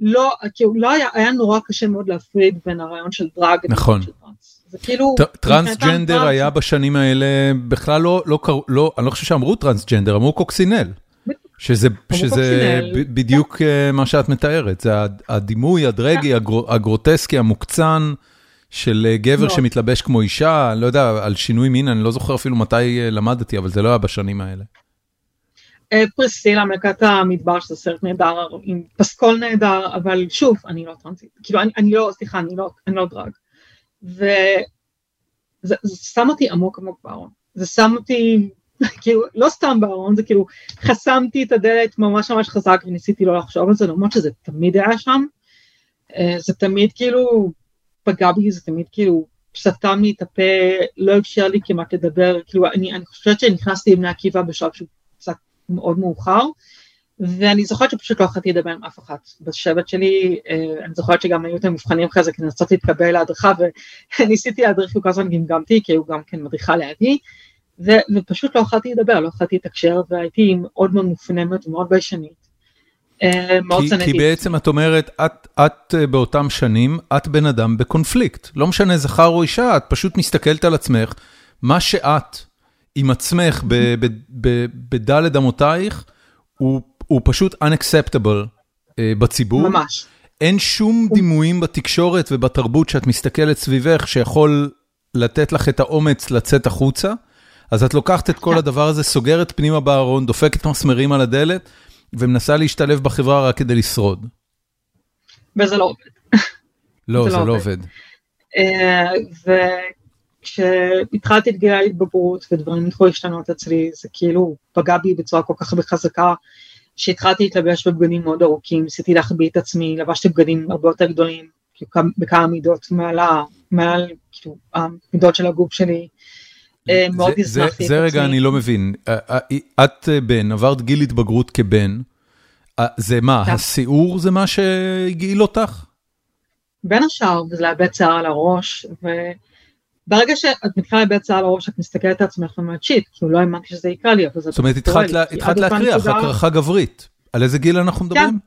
לא, כאילו, לא היה, היה נורא קשה מאוד להפריד בין הרעיון של דרג נכון. לבין של טראנס. זה כאילו, טרנסג'נדר היה בשנים האלה, בכלל לא, לא, לא, אני לא חושב שאמרו טרנסג'נדר, אמרו קוקסינל. שזה, שזה בדיוק אה, מה שאת מתארת, זה הד- הדימוי הדרגי, הגרו- הגרוטסקי, המוקצן, של אה, גבר מאוד. שמתלבש כמו אישה, אני לא יודע, על שינוי מין, אני לא זוכר אפילו מתי אה, למדתי, אבל זה לא היה בשנים האלה. פרסילה מלכת המדבר שזה סרט נהדר עם פסקול נהדר אבל שוב אני לא טרנסית. כאילו אני, אני לא סליחה אני לא אני לא דרג. וזה זה שם אותי עמוק עמוק בארון. זה שם אותי כאילו לא סתם בארון זה כאילו חסמתי את הדלת ממש ממש חזק וניסיתי לא לחשוב על זה למרות שזה תמיד היה שם. אה, זה תמיד כאילו פגע בי זה תמיד כאילו סתם לי את הפה לא אפשר לי כמעט לדבר כאילו אני, אני חושבת שנכנסתי לבני עקיבא בשלב שהוא קצת מאוד מאוחר, ואני זוכרת שפשוט לא יכולתי לדבר עם אף אחת. בשבט שלי, אה, אני זוכרת שגם היו את המבחנים אחרי זה כדי לנסות להתקבל להדרכה, וניסיתי להדריך וכל הזמן גמגמתי, כי הוא גם כן מדריכה לידי, ו- ופשוט לא יכולתי לדבר, לא יכולתי לתקשר, והייתי מאוד מאוד מופנמת ומאוד ביישנית. אה, מאוד כי, שנאתי כי בעצם את אומרת, את, את אה, באותם שנים, את בן אדם בקונפליקט. לא משנה זכר או אישה, את פשוט מסתכלת על עצמך, מה שאת עם עצמך בדלת אמותייך, הוא, הוא פשוט unacceptable אה, בציבור. ממש. אין שום דימויים בתקשורת ובתרבות שאת מסתכלת סביבך שיכול לתת לך את האומץ לצאת החוצה, אז את לוקחת את כל. הדבר הזה, סוגרת פנימה בארון, דופקת מסמרים על הדלת, ומנסה להשתלב בחברה רק כדי לשרוד. וזה לא עובד. לא, זה לא לא עובד. אה, וכשהתחלתי את גיל ההתבגרות ודברים התחילו להשתנות אצלי, זה כאילו פגע בי בצורה כל כך חזקה, שהתחלתי להתלבש בבגדים מאוד ארוכים, ניסיתי להחביא את עצמי, לבשתי בגדים הרבה יותר גדולים, כאילו כמה- בכמה מידות, מעל, מעל כאילו, המידות של הגוף שלי. אה, מאוד זה- זה- זה עצמי. רגע אני לא מבין. אה, אה, את בן, עברת גיל התבגרות כבן, זה מה, כן. הסיעור זה מה שהגעיל אותך? בין השאר, וזה לאבד שיער על הראש, וברגע שאת מתחילה לאבד שיער על הראש, את מסתכלת על עצמך ואומרת שיט, כאילו לא האמנתי שזה יקרה לי, אבל זה זאת אומרת, התחלת להקריח, הקרחה גברית. על איזה גיל אנחנו מדברים?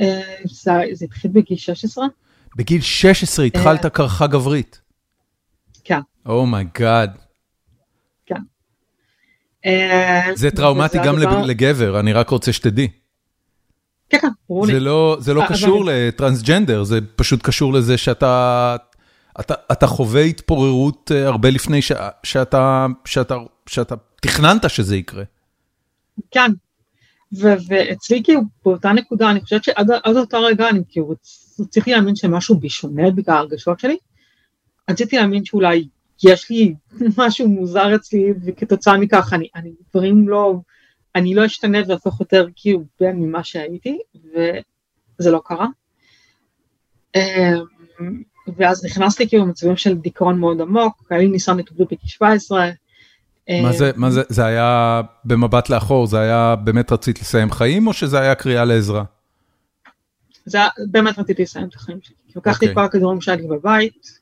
אה, זה זה התחיל בגיל 16, בגיל 16 התחלת הקרחה גברית. כן. Oh my God. אה, זה טראומטי גם הדבר- לגבר, אני רק רוצה שתדעי. כן, כן, ברור לי. זה לא, זה לא אה, אבל- קשור לטרנסג'נדר, זה פשוט קשור לזה שאתה אתה, אתה חווה התפוררות אה, הרבה לפני ש, שאתה, שאתה, שאתה תכננת שזה יקרה. כן. ו- ואצלי כאילו באותה נקודה, אני חושבת שעד עד אותו רגע אני כאילו רציתי להאמין שמשהו בי שונה בגלל הרגשות שלי. רציתי להאמין שאולי יש לי משהו מוזר אצלי וכתוצאה מכך אני, אני דברים לא, אני לא אשתנה והפוך יותר כאילו בן ממה שהייתי וזה לא קרה. אמ, ואז נכנסתי כאילו למצבים של דיכאון מאוד עמוק, היה לי ניסיון התאבדות בגיל 17. מה זה, מה זה, זה היה במבט לאחור, זה היה באמת רצית לסיים חיים, או שזה היה קריאה לעזרה? זה באמת רציתי לסיים את החיים שלי. לקחתי את אוקיי. כל הכדורים שהיו לי בבית,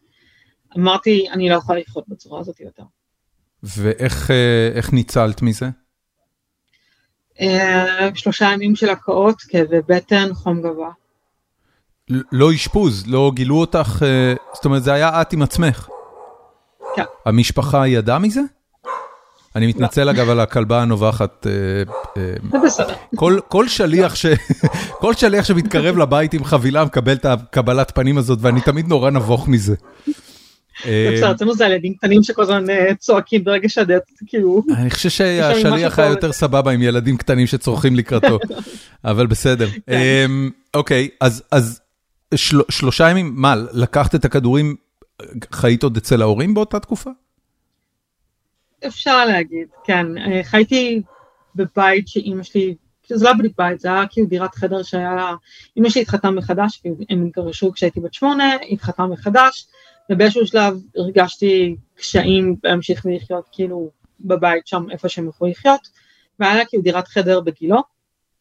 אמרתי, אני לא יכולה לחיות בצורה הזאת יותר. ואיך אה, ניצלת מזה? אה, שלושה ימים של הקאות, כאבי בטן, חום גבוה. לא אשפוז, לא גילו אותך, אה, זאת אומרת, זה היה את עם עצמך. כן. המשפחה ידעה מזה? אני מתנצל אגב על הכלבה הנובחת. זה בסדר. כל, כל שליח ש... כל שליח שמתקרב לבית עם חבילה מקבל את הקבלת פנים הזאת, ואני תמיד נורא נבוך מזה. בסדר, אצלנו זה הילדים קטנים שכל הזמן אה, צועקים ברגע שהדלת, כאילו... אני חושב שהשליח היה יותר סבבה עם ילדים קטנים שצורכים לקראתו, אבל בסדר. כן. אמ, אוקיי, אז שלושה ימים, מה, לקחת את הכדורים, חיית עוד אצל ההורים באותה תקופה? אפשר להגיד, כן. אה, חייתי בבית שאימא שלי, זה לא בדיוק בית, זה היה כאילו דירת חדר שהיה לה, אימא שלי התחתנה מחדש, הם התגרשו כשהייתי בת שמונה, התחתנה מחדש, ובאיזשהו שלב הרגשתי קשיים להמשיך ולחיות כאילו בבית שם איפה שהם יכולו לחיות, והיה לה כאילו דירת חדר בגילו,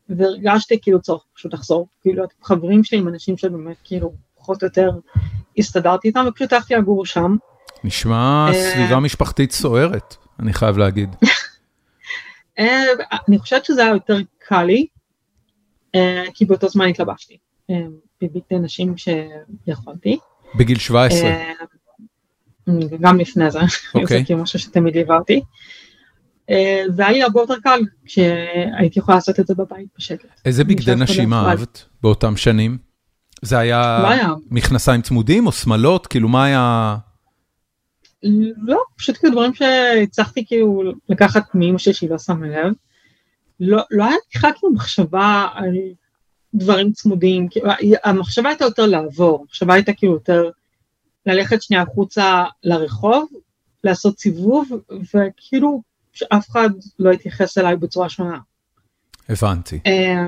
והרגשתי כאילו צורך פשוט לחזור, כאילו את חברים שלי עם אנשים שבאמת כאילו פחות או יותר הסתדרתי איתם, ופשוט הלכתי לגור שם. נשמע אה, סביבה משפחתית סוערת, אני חייב להגיד. אה, אני חושבת שזה היה יותר קל לי, אה, כי באותו זמן התלבשתי, בבגדי נשים שיכולתי. בגיל 17. אה, גם לפני זה, אוקיי. זה כאילו משהו שתמיד ליווה אותי. אה, והיה לי הרבה יותר קל כשהייתי יכולה לעשות את זה בבית בשקט. איזה בגדי נשים אהבת באותם שנים? זה היה היה. מכנסיים צמודים או שמלות? כאילו מה היה... לא, פשוט כאילו דברים שהצלחתי כאילו לקחת מאמא שלי שהיא לא שמה לב. לא, לא היה בכלל כאילו מחשבה על דברים צמודים, כאילו, המחשבה הייתה יותר לעבור, המחשבה הייתה כאילו יותר ללכת שנייה החוצה לרחוב, לעשות סיבוב, וכאילו שאף אחד לא יתייחס אליי בצורה שונה. הבנתי. אה,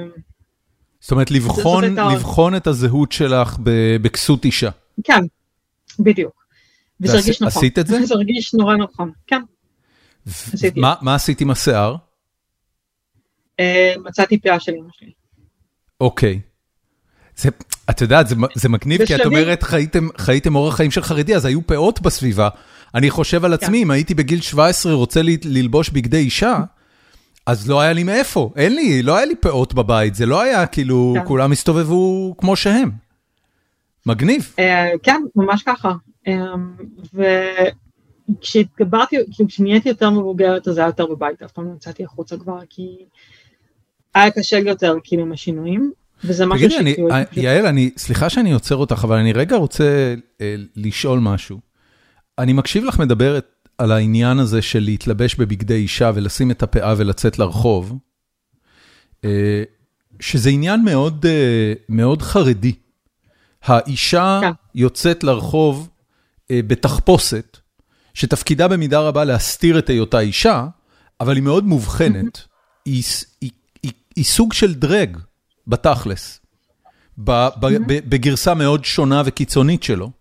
זאת אומרת, לבחון, זאת הייתה- לבחון את הזהות שלך בכסות אישה. כן, בדיוק. וזה הרגיש נכון. עשית את זה? זה הרגיש נורא נכון, כן. עשיתי. מה מה עשית עם השיער? אה, מצאתי פאה של אמא שלי. אוקיי. זה, את יודעת, זה, מגניב, כי את אומרת, חייתם, אורח חיים של חרדי, אז היו פאות בסביבה. אני חושב על עצמי, כן. אם הייתי בגיל 17 רוצה ל, ללבוש בגדי אישה, אז לא היה לי מאיפה, אין לי, לא היה לי פאות בבית, זה לא היה כאילו, כן. כולם הסתובבו כמו שהם. מגניב. אה, כן, ממש ככה. אה, וכשהתגברתי, כאילו כשנהייתי יותר מבוגרת אז היה יותר בבית, אף פעם לא יצאתי החוצה כבר, כי היה קשה יותר כאילו עם השינויים, וזה משהו תגידי, אני, שכאילו... אה, יעל, אני, סליחה שאני עוצר אותך, אבל אני רגע רוצה אה, לשאול משהו. אני מקשיב לך מדברת על העניין הזה של להתלבש בבגדי אישה ולשים את הפאה ולצאת לרחוב, אה, שזה עניין מאוד, אה, מאוד חרדי. האישה כן. יוצאת לרחוב אה, בתחפושת, שתפקידה במידה רבה להסתיר את היותה אישה, אבל היא מאוד מובחנת. היא, ס- היא, היא, סוג של דרג, בתכלס. ב, בגרסה מאוד שונה וקיצונית שלו.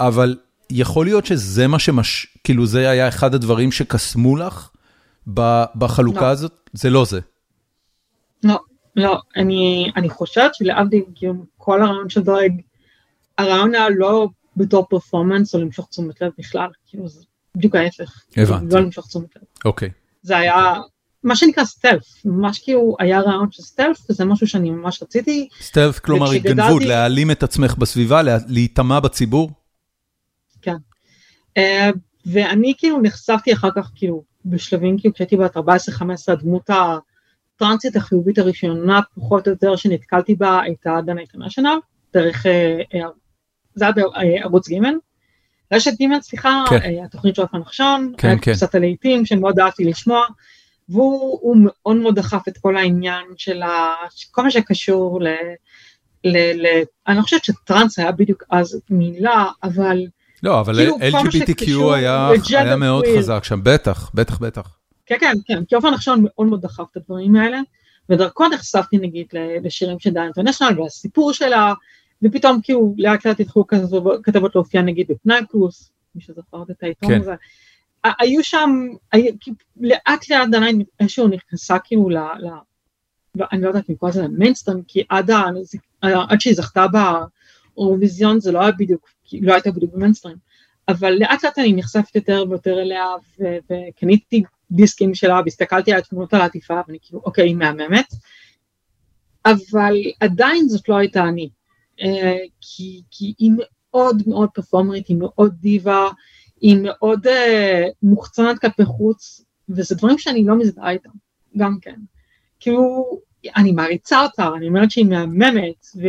אבל יכול להיות שזה מה שמש... כאילו זה היה אחד הדברים שקסמו לך בחלוקה לא. הזאת? זה לא זה. לא, לא, אני, אני חושבת שלהבדיל כאילו כל הרעיון של דרג, הרעיון היה לא בתור פרפורמנס או למשוך תשומת לב בכלל, כאילו זה בדיוק ההפך. הבנתי. לא למשוך תשומת לב. אוקיי. זה היה מה שנקרא סטלף, ממש כאילו היה רעיון של סטלף וזה משהו שאני ממש רציתי, סטלף, כלומר התגנבות, להעלים את עצמך בסביבה, לה- להיטמע בציבור? כן. אה, ואני כאילו נחשפתי אחר כך כאילו בשלבים כאילו כשהייתי בת 14-15 הדמות הטרנסית החיובית הראשונה פחות או יותר שנתקלתי בה הייתה דנה אינטרנשיונל, דרך, אה, אה, זה היה בערוץ ג' רשת ג' סליחה, כן. אה, התוכנית של אופן נחשון, כן, כן. קצת הלהיטים שמאוד אהבתי לשמוע, והוא הוא מאוד מאוד דחף את כל העניין של ה... כל מה שקשור ל... ל, ל אני לא חושבת שטראנס היה בדיוק אז מילה, אבל לא, אבל כאילו, LGBTQ היה היה מאוד קוויר. חזק שם, בטח, בטח, בטח. כן, כן, כן, כי אופן נחשון מאוד מאוד דחף את הדברים האלה, ודרכו נחשפתי נגיד לשירים של דיין אינטרנשיונל והסיפור שלה, ופתאום כאילו לאט לאט התחילו כתבות- להופיע נגיד בפנאי פלוס, מי שזוכרת את העיתון כן. הזה. היו שם, לאט לאט עדיין איזשהו נכנסה כאילו ל... אני לא יודעת אם לקרוא לזה למיינסטרים, כי עד, עד שהיא זכתה באירוויזיון זה לא היה בדיוק, לא הייתה בדיוק במיינסטרים. אבל לאט לאט אני נחשפת יותר ויותר אליה וקניתי דיסקים שלה והסתכלתי על התמונות על העטיפה ואני כאילו אוקיי היא מהממת. אבל עדיין זאת לא הייתה אני. אה, כי, כי היא מאוד מאוד פרפורמרית, היא מאוד דיבה, היא מאוד אה, מוחצנת כלפי חוץ, וזה דברים שאני לא מזדהה איתם, גם כן. כאילו, אני מעריצה אותה, אני אומרת שהיא מהממת, ו...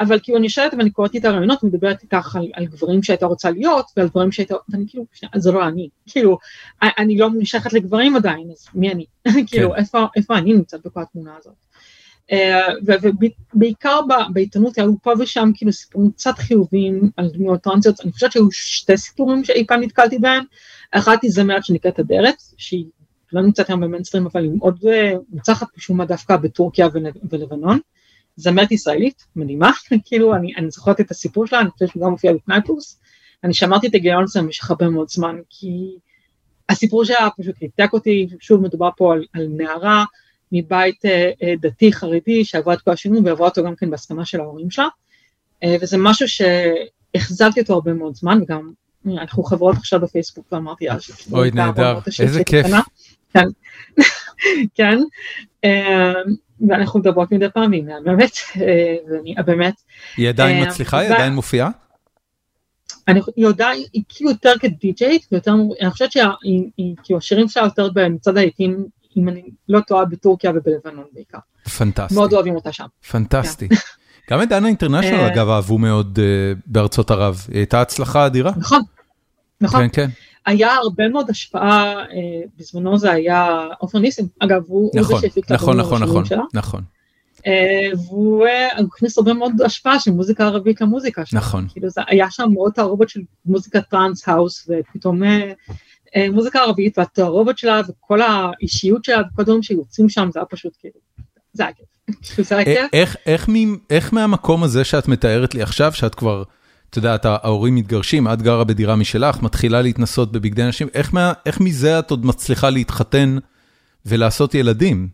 אבל כאילו אני יושבת ואני קוראת איתה רעיונות, מדברת איתך על, על גברים שהייתה רוצה להיות, ועל דברים שהייתה, ואני כאילו, זה לא אני, כאילו, אני לא נמשכת לגברים עדיין, אז מי אני? כאילו, כן. איפה, איפה אני נמצאת בכל התמונה הזאת? Uh, ובעיקר בעיתונות היו פה ושם כאילו סיפורים קצת חיוביים על דמויות טרנסיות, אני חושבת שהיו שתי סיפורים שאי פעם נתקלתי בהם, אחת היא זמרת שנקראת אדרת, שהיא לא נמצאת היום במיינסטרים אבל היא מאוד מוצחת משום מה דווקא בטורקיה ולבנון, זמרת ישראלית, מדהימה, כאילו אני, אני זוכרת את הסיפור שלה, אני חושבת שגם מופיע בפנייפוס, אני שמרתי את הגיון הזה במשך הרבה מאוד זמן, כי הסיפור שלה פשוט ריתק אותי, שוב מדובר פה על, על נערה מבית אה, אה, דתי חרדי שעברה את כל השינוי ועברה אותו גם כן בהסכמה של ההורים שלה, אה, וזה משהו שהחזקתי אותו הרבה מאוד זמן, וגם אנחנו חברות עכשיו בפייסבוק ואמרתי, אוי נהדר, איזה כיף. כן, כן, ואנחנו מדברות מדי מהממת, ואני באמת... היא עדיין מצליחה? היא עדיין מופיעה? אני יודעת, היא כאילו יותר כדי-ג'יית, אני חושבת שכאילו השירים שלה יותר במצד העיתים, אם אני לא טועה, בטורקיה ובלבנון בעיקר. פנטסטי. מאוד אוהבים אותה שם. פנטסטי. גם את דנה אינטרנשיונל אגב אהבו מאוד בארצות ערב, היא הייתה הצלחה אדירה. נכון, נכון. כן, כן. היה הרבה מאוד השפעה, בזמנו זה היה עופר ניסים, אגב הוא זה שהפיק את נכון, נכון, נכון, נכון. והוא הכניס הרבה מאוד השפעה של מוזיקה ערבית למוזיקה שלו. נכון. כאילו זה היה שם מאוד תערובת של מוזיקה טראנס האוס ופתאום מוזיקה ערבית והתערובת שלה וכל האישיות שלה וכל הדברים שיוצאים שם זה היה פשוט כאילו, זה היה כיף. איך מהמקום הזה שאת מתארת לי עכשיו שאת כבר, את יודעת ההורים מתגרשים, את גרה בדירה משלך, מתחילה להתנסות בבגדי נשים, איך מזה את עוד מצליחה להתחתן ולעשות ילדים?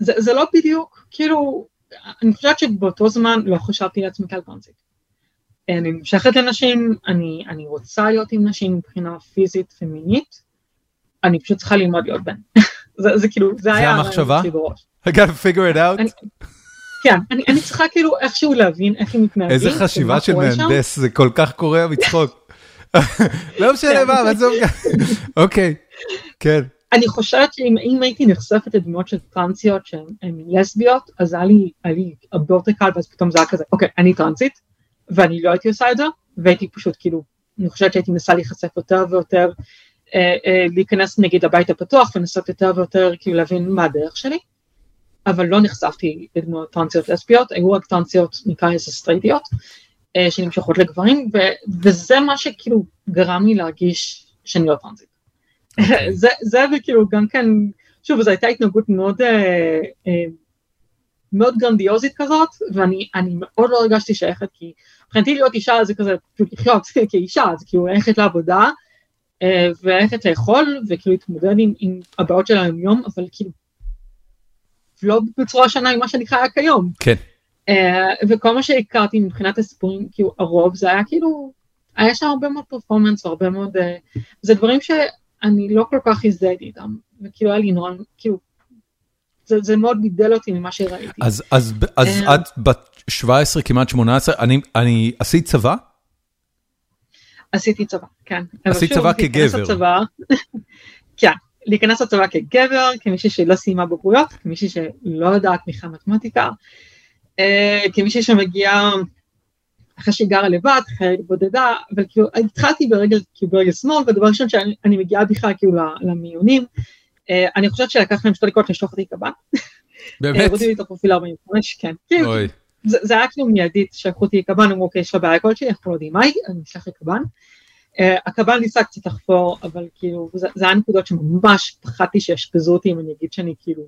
זה לא בדיוק, כאילו, אני חושבת שבאותו זמן לא חשבתי לעצמי כעל טרנסית. אני נמשכת לנשים, אני, אני רוצה להיות עם נשים מבחינה פיזית ומינית, אני פשוט צריכה ללמוד להיות בן. זה, זה כאילו, זה, זה היה המחשבה? I gotta figure it out. אני, כן, אני, אני צריכה כאילו איכשהו להבין איך הם מתנהגים. איזה חשיבה של מהנדס, זה כל כך קורע מצחוק. לא משנה כן. מה, מה זה אומר? אוקיי, כן. אני חושבת שאם הייתי נחשפת לדמויות של טרנסיות שהן לסביות, אז היה לי הרבה יותר קל, ואז פתאום זה היה כזה, אוקיי, אני טרנסית, ואני לא הייתי עושה את זה, והייתי פשוט כאילו, אני חושבת שהייתי מנסה להיחשף יותר ויותר, אה, אה, להיכנס נגיד לבית הפתוח ולנסות יותר ויותר כאילו להבין מה הדרך שלי, אבל לא נחשפתי לדמויות טרנסיות לסביות, היו רק טרנסיות נקרא לזה סטרייטיות, אה, שנמשכות לגברים, ו, וזה מה שכאילו גרם לי להרגיש שאני לא טרנסית. אוקיי. זה, זה וכאילו גם כן, שוב, זו הייתה התנהגות מאוד, אה, אה, מאוד גרנדיוזית כזאת, ואני מאוד לא הרגשתי שייכת, כי מבחינתי להיות אישה זה כזה, פשוט לחיות כאישה, זה כאילו ללכת לעבודה, אה, וללכת לאכול, וכאילו להתמודד עם, עם הבעיות של היום יום, אבל כאילו, לא בצורה שונה עם מה שנקרא היה כיום. כן. Uh, וכל מה שהכרתי מבחינת הסיפורים, כאילו הרוב זה היה כאילו, היה שם הרבה מאוד פרפורמנס והרבה מאוד, uh, זה דברים שאני לא כל כך הזדהיתי איתם, וכאילו היה לי נורא, כאילו, זה, זה מאוד בידל אותי ממה שראיתי. אז, אז, אז את בת 17, כמעט 18, אני, אני עשית צבא? עשיתי צבא, כן. עשית צבא כגבר. כן, להיכנס לצבא כגבר, כמישהי שלא סיימה בגרויות, כמישהי שלא יודעת תמיכה מתמטיקה, אה, כמישהי שמגיעה אחרי שהיא גרה לבד, חיילת בודדה, אבל כאילו התחלתי ברגל, כאילו ברגל שמאל, והדבר ראשון שאני מגיעה בכלל כאילו למיונים, אה, אני חושבת שלקח להם שתי דקות לשלוח אותי קב"ן. באמת? הורידו לי את הפרופיל 45, כן. כאילו, זה היה כאילו מיידית, שלחו אותי קב"ן, אמרו, אוקיי, יש לך בעיה כלשהי, אנחנו לא יודעים מה היא, אני אשלח לקב"ן. Uh, הקבל ניסה קצת לחפור, אבל כאילו, זה, זה היה נקודות שממש פחדתי שיאשפזו אותי אם אני אגיד שאני כאילו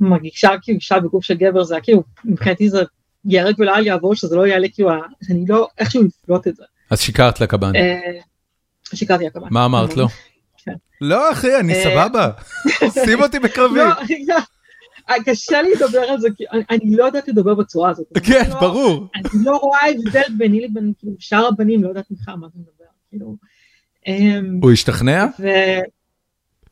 מרגישה כאילו אישה בגוף של גבר, זה היה כאילו, מבחינתי זה ייהרג ולעל יעבור, שזה לא יעלה כאילו, אני לא, איכשהו לפלוט את זה. אז שיקרת לקב"ן. Uh, שיקרתי לקב"ן. מה אמרת לו? כן. לא אחי, אני uh, סבבה, שים אותי בקרבי. לא, קשה לי לדבר על זה, כי אני לא יודעת לדבר בצורה הזאת. כן, ברור. אני לא רואה הבדל ביני לבין כאילו, שאר הבנים, לא יודעת ממך מה אתה מדבר. כאילו. אמ, הוא השתכנע?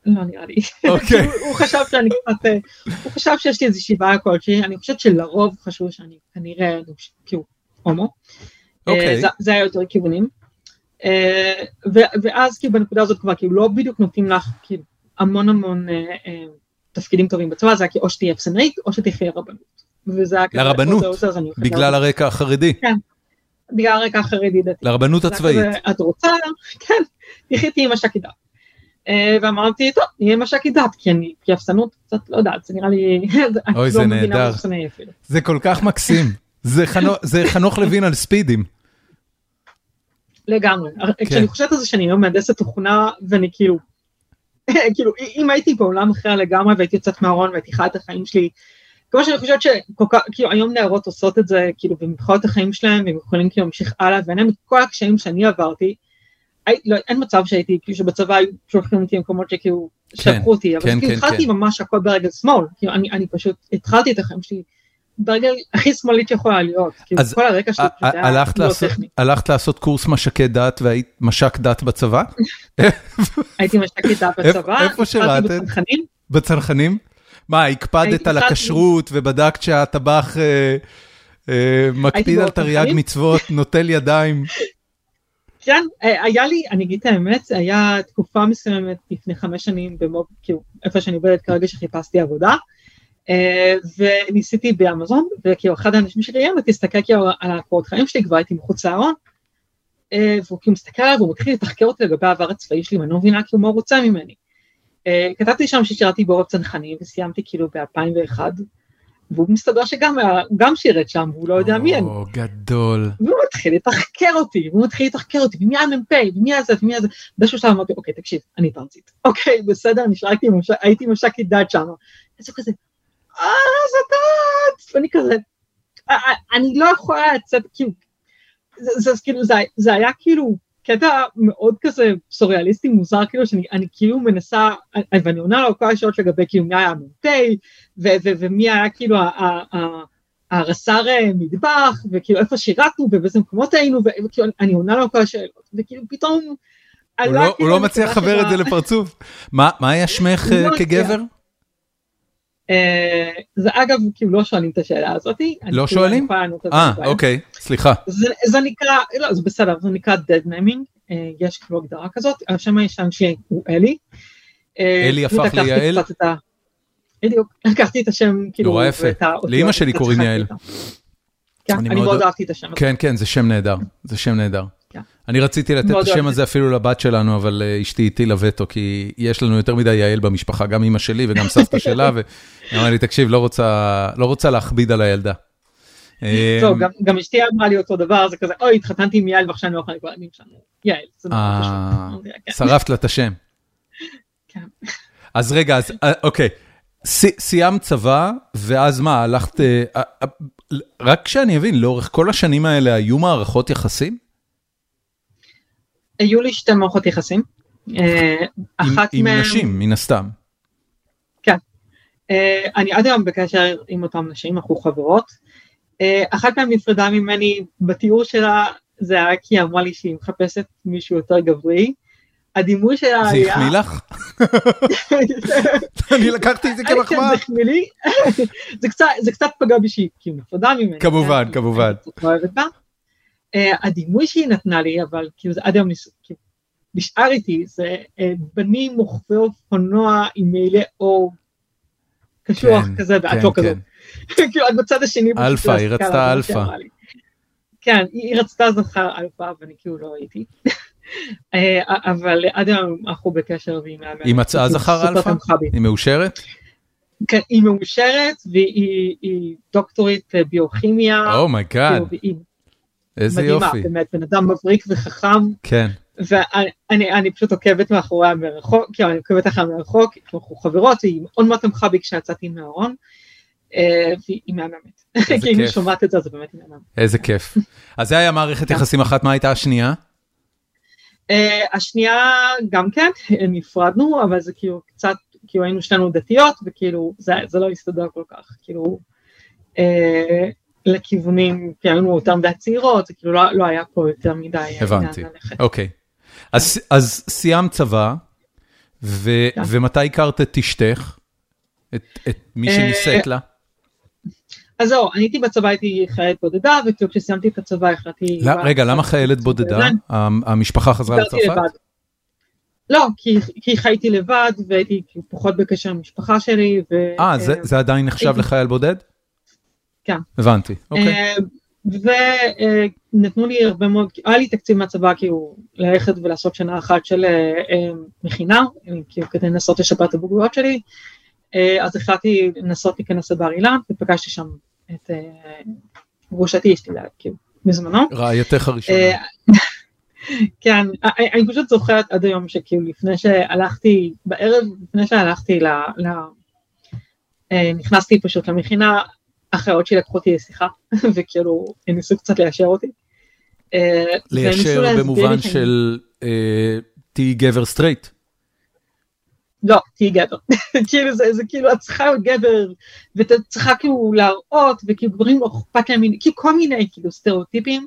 לא נראה לי. אוקיי. הוא חשב שאני קצת, אה, הוא חשב שיש לי איזושהי בעיה כלשהי, אני חושבת שלרוב חשבו שאני כנראה כאילו הומו. אוקיי. אה, זה היה יותר כיוונים. אה, ואז כאילו בנקודה הזאת כבר כאילו לא בדיוק נותנים לך כאילו המון המון תפקידים טובים בצבא, זה היה כי או שתהיה אפסנאית או שתחיה רבנות. וזה היה לרבנות, בגלל. הרקע החרדי, בגלל הרקע החרדי דתי. לרבנות הצבאית. את רוצה? כן, תחייתי עם מש"קית דת. אה, ואמרתי, טוב, נהיה מש"קית דת, כי אני, כי אפסנות, קצת, לא יודעת, זה נראה לי, אני אוי, לא זה נהדר. זה כל כך מקסים. זה חנוך- זה חנוך לוין על ספידים. לגמרי. כן. כשאני חושבת על זה שאני היום מהנדסת תוכנה, ואני כאילו, כאילו, אם הייתי בעולם אחר לגמרי והייתי יוצאת מהארון והייתי חיה את החיים שלי, כמו שאני חושבת שכל כך, כאילו היום נערות עושות את זה, כאילו, חיות את החיים שלהם, והם יכולים כאילו להמשיך הלאה, ואין להם את כל הקשיים שאני עברתי, הי- לא, אין מצב שהייתי, כאילו שבצבא היו שולחים אותי למקומות שכאילו, כן, שלחו אותי, אבל כן, כאילו כן, התחלתי כן. ממש הכל ברגל שמאל, כאילו אני, אני פשוט התחלתי את החיים שלי ברגל הכי שמאלית שיכולה להיות, כאילו אז כל הרקע שלי ה- פשוט היה לא טכני. הלכת לעשות קורס מש"קי דת והיית מש"ק דת בצבא? הייתי מש"קית דת בצבא, איפה שירתת? בצנחנים, בצנחנים? מה, הקפדת על הכשרות ובדקת שהטבח אה, אה, מקפיד על תרי"ג? מצוות, נוטל ידיים? כן, אה, היה לי, אני אגיד את האמת, היה תקופה מסוימת לפני חמש שנים במוב, כאילו, איפה שאני עובדת כרגע שחיפשתי עבודה, וניסיתי באמזון, וכאילו אחד האנשים שראיין אותי הסתכל כאילו על הקורות חיים שלי, כבר הייתי מחוץ לארון, אה, והוא כאילו מסתכל עליי והוא מתחיל לתחקר אותי לגבי העבר הצבאי שלי, ואני לא מבינה כאילו מה הוא רוצה ממני. אה, כתבתי שם ששירתי בעורף צנחנים, וסיימתי כאילו ב-2001, והוא מסתבר שגם גם שירת שם, והוא לא יודע מי אני. או, גדול. והוא מתחיל לתחקר אותי, והוא מתחיל לתחקר אותי, ומי המ"פ, ומי הזה, ומי הזה, באיזשהו שלב אמרתי, אוקיי, תקשיב, אני טרנסית. אוקיי, בסדר, נשארתי, הייתי מש"קית דת שם. אז הוא כזה, אה, זה דת! ואני כזה, "אה, אה, אני לא יכולה לצאת, כאילו, זה, כאילו, זה, זה היה כאילו קטע מאוד כזה סוריאליסטי מוזר, כאילו, שאני אני כאילו מנסה, אה, ואני עונה לו כל השאלות לגבי כאילו מי היה המ"פ, ו- ו- ומי היה כאילו הרס"ר מטבח, וכאילו איפה שירתנו ובאיזה מקומות היינו, וכאילו אני- עונה לו כל השאלות, וכאילו פתאום... הוא לא- כאילו לא מצליח לחבר את זה לפרצוף. מה היה שמך לא. כגבר? אה, זה אגב, כאילו לא שואלים את השאלה הזאתי. אני לא כאילו, שואלים? זה אה. אוקיי, סליחה. זה, נקרא, לא, זה בסדר, זה נקרא dead naming, אה, יש כאילו הגדרה כזאת, השם הישן שלי הוא אלי. אה, אלי הפך ליעל? בדיוק, לקחתי את השם, כאילו, נורא יפה. לאמא שלי קוראים יעל. כן, אני מאוד אהבתי את השם הזה. כן, כן, זה שם נהדר. זה שם נהדר. אני רציתי לתת את השם. הזה אפילו לבת שלנו, אבל אה, אשתי הטילה וטו, כי יש לנו יותר מדי יעל במשפחה, גם אמא שלי וגם סבתא שלה, והיא אמרה לי, תקשיב, לא רוצה- לא רוצה להכביד על הילדה. אה, זהו, גם- גם אשתי אמרה לי אותו דבר, זה כזה, אוי, התחתנתי עם יעל ועכשיו אני לא יכולה לקרוא לילדים שלנו. יעל, זה נורא אה, פשוט. כן. שרפת לה את השם. כן. אז רגע, אז אה, אוקיי. סי- סיימת צבא, ואז מה, הלכת... אה, אה, אה, רק שאני אבין, לאורך כל השנים האלה היו מערכות יחסים? היו לי שתי מערכות יחסים. אה, עם- אחת עם מהן... נשים, מן הסתם. אה, אני עד היום בקשר עם אותם נשים, אנחנו חברות. אה, אחת מהן נפרדה ממני בתיאור שלה, זה היה כי היא אמרה לי שהיא מחפשת מישהו יותר גברי. הדימוי שלה זה היה... החמיא לך? אני לקחתי את זה כן, כמחמאה. זה החמיא לי. זה קצת- זה פגע בי שהיא כאילו נפרדה ממני. כמובן, כן, כמובן. הדימוי שהיא נתנה לי, אבל כאילו זה עד היום נס- כאילו, נשאר איתי, זה אה, בנים רוכבי אופנוע עם מעילי עור קשוח כן, כזה, ואת כן, לא כן. כזאת. כאילו, את בצד השני. פשוט אלפא, לא היא רצתה אלפא. כן, היא רצתה זכר אלפא, ואני כאילו לא הייתי. אה, אבל עד היום אנחנו בקשר והיא מהממת. היא מצאה זכר אלפא? היא מאושרת? כן, היא מאושרת, והיא היא דוקטורית אה, ביוכימיה. Oh my God, Oh איזה מדהימה, יופי. באמת, בן אדם מבריק וחכם, כן, ואני אני, אני פשוט עוקבת מאחוריה מרחוק, כאילו אני עוקבת אחריה מרחוק, אנחנו חברות, והיא מאוד מאוד תמכה בי כשיצאתי מהארון, אה, והיא מהממת. כי אם היא. שומעת את זה, אז באמת היא מהממת. איזה כיף. אז זה היה מערכת כן. יחסים אחת, מה הייתה השנייה? אה, השנייה גם כן, נפרדנו, אבל זה כאילו קצת, כאילו היינו שנינו דתיות, וכאילו זה, זה לא הסתדר כל כך, כאילו אה, לכיוונים, כי היינו אותם די צעירות, זה כאילו לא, לא היה פה יותר מדי אה, הבנתי. אוקיי. אז אז סיימת צבא, ו- כן. ומתי הכרת את אשתך? את את מי אה, שנישאת לה? אז זהו, אני הייתי בצבא, הייתי חיילת בודדה, וכאילו כשסיימתי את הצבא החלטתי... לא, רגע, למה חיילת בודדה? כן. המ- המשפחה חזרה לצרפת? לא, כי, כי חייתי לבד והייתי פחות בקשר עם המשפחה שלי. אה, זה, זה עדיין נחשב הייתי... לחייל בודד? כן. הבנתי, אוקיי. ונתנו לי הרבה מאוד, היה לי תקציב מהצבא כאילו ללכת ולעשות שנה אחת של מכינה, כאילו כדי לנסות לשפר את הבוגרויות שלי, אז החלטתי לנסות להיכנס לבר אילן ופגשתי שם את גרושתי אשתי, כאילו, בזמנו. רעייתך הראשונה. כן, אני פשוט זוכרת עד היום שכאילו לפני שהלכתי, בערב לפני שהלכתי. ל נכנסתי פשוט למכינה, אחיות שלי לקחו אותי לשיחה, וכאילו הם ניסו קצת ליישר אותי. ליישר במובן של תהיי גבר סטרייט. לא, תהיי גבר. כאילו זה, זה כאילו, את צריכה להיות גבר, ואת צריכה כאילו להראות, וכאילו גברים לא אכפת להם, כאילו כל מיני כאילו סטריאוטיפים.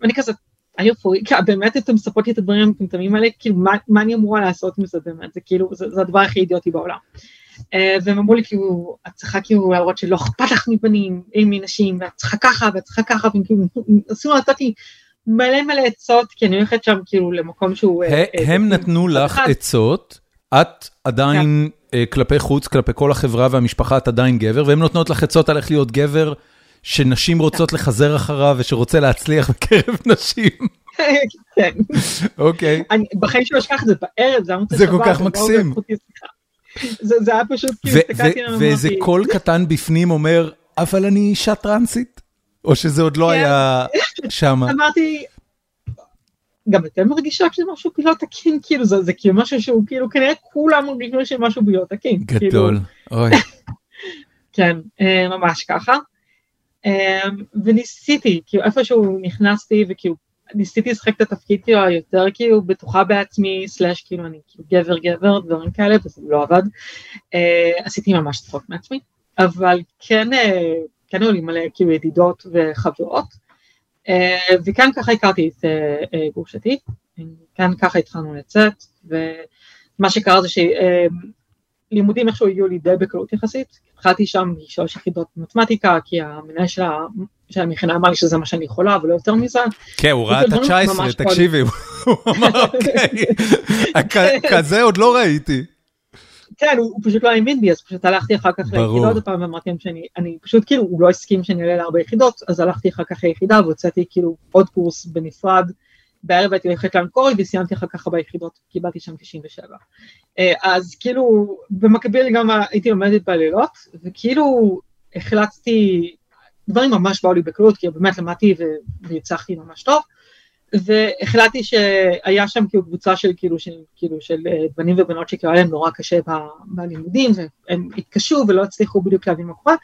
ואני כזה, איפה, באמת אתם מספרות לי את הדברים המטומטמים האלה, כאילו מה, מה אני אמורה לעשות עם זה באמת, זה כאילו, זה, זה הדבר הכי אידיוטי בעולם. Uh, והם אמרו לי כאילו, את צריכה כאילו להראות שלא אכפת לך מבנים, מנשים, ואת צריכה ככה, ואת צריכה ככה, והם כאילו, לתת לי מלא מלא עצות, כי אני הולכת שם כאילו למקום שהוא... הם נתנו לך עצות, את עדיין כן. כלפי חוץ, כלפי כל החברה והמשפחה, את עדיין גבר, והם נותנות לך עצות על איך להיות גבר. שנשים רוצות לחזר אחריו ושרוצה להצליח בקרב נשים. כן. אוקיי. בחיים שלו אשכח את זה בערב, זה היה זה כל כך מקסים. זה היה פשוט, כאילו, הסתכלתי עליו ואיזה קול קטן בפנים אומר, אבל אני אישה טרנסית? או שזה עוד לא כן. היה שם? אמרתי, גם אתם מרגישה שזה משהו לא תקין, כאילו זה כאילו משהו שהוא כאילו כנראה כולם מרגישים שמשהו לא תקין. כאילו. גדול, אוי. כן, אה, ממש ככה. אמ, וניסיתי, כאילו איפשהו נכנסתי וכאילו ניסיתי לשחק את התפקיד כאילו היותר כאילו בטוחה בעצמי, סלאש כאילו אני כאילו גבר גבר, דברים כאלה, וזה לא עבד. אה, עשיתי ממש צחוק מעצמי, אבל כן, אה, כן היו לי מלא כאילו ידידות וחברות, אה, וכאן ככה הכרתי את גרושתי, כאן ככה התחלנו לצאת, ומה שקרה זה שלימודים איכשהו הגיעו לי די בקלות יחסית, התחלתי שם שלוש יחידות מתמטיקה, כי המנהל של המכינה אמר לי שזה מה שאני יכולה, ולא יותר מזה. כן, הוא ראה את ה-19, תקשיבי, הוא אמר, אוקיי, כזה עוד לא ראיתי. כן, הוא פשוט לא האמין בי, אז פשוט הלכתי אחר כך ליחידות עוד פעם, ואמרתי להם שאני פשוט כאילו, הוא לא הסכים שאני אעלה לארבע יחידות, אז הלכתי אחר כך ליחידה והוצאתי כאילו עוד קורס בנפרד. בערב הייתי הולכת לאנקורי וסיימתי אחר כך ביחידות, קיבלתי שם 97. אה, אז כאילו, במקביל גם הייתי לומדת בלילות, וכאילו החלטתי, דברים ממש באו לי בקלות, כי באמת למדתי והצלחתי ממש טוב, והחלטתי שהיה שם כאילו קבוצה של כאילו של, כאילו של אה, בנים ובנות היה להם נורא קשה בלימודים, והם התקשו ולא הצליחו בדיוק להבין מה קורה,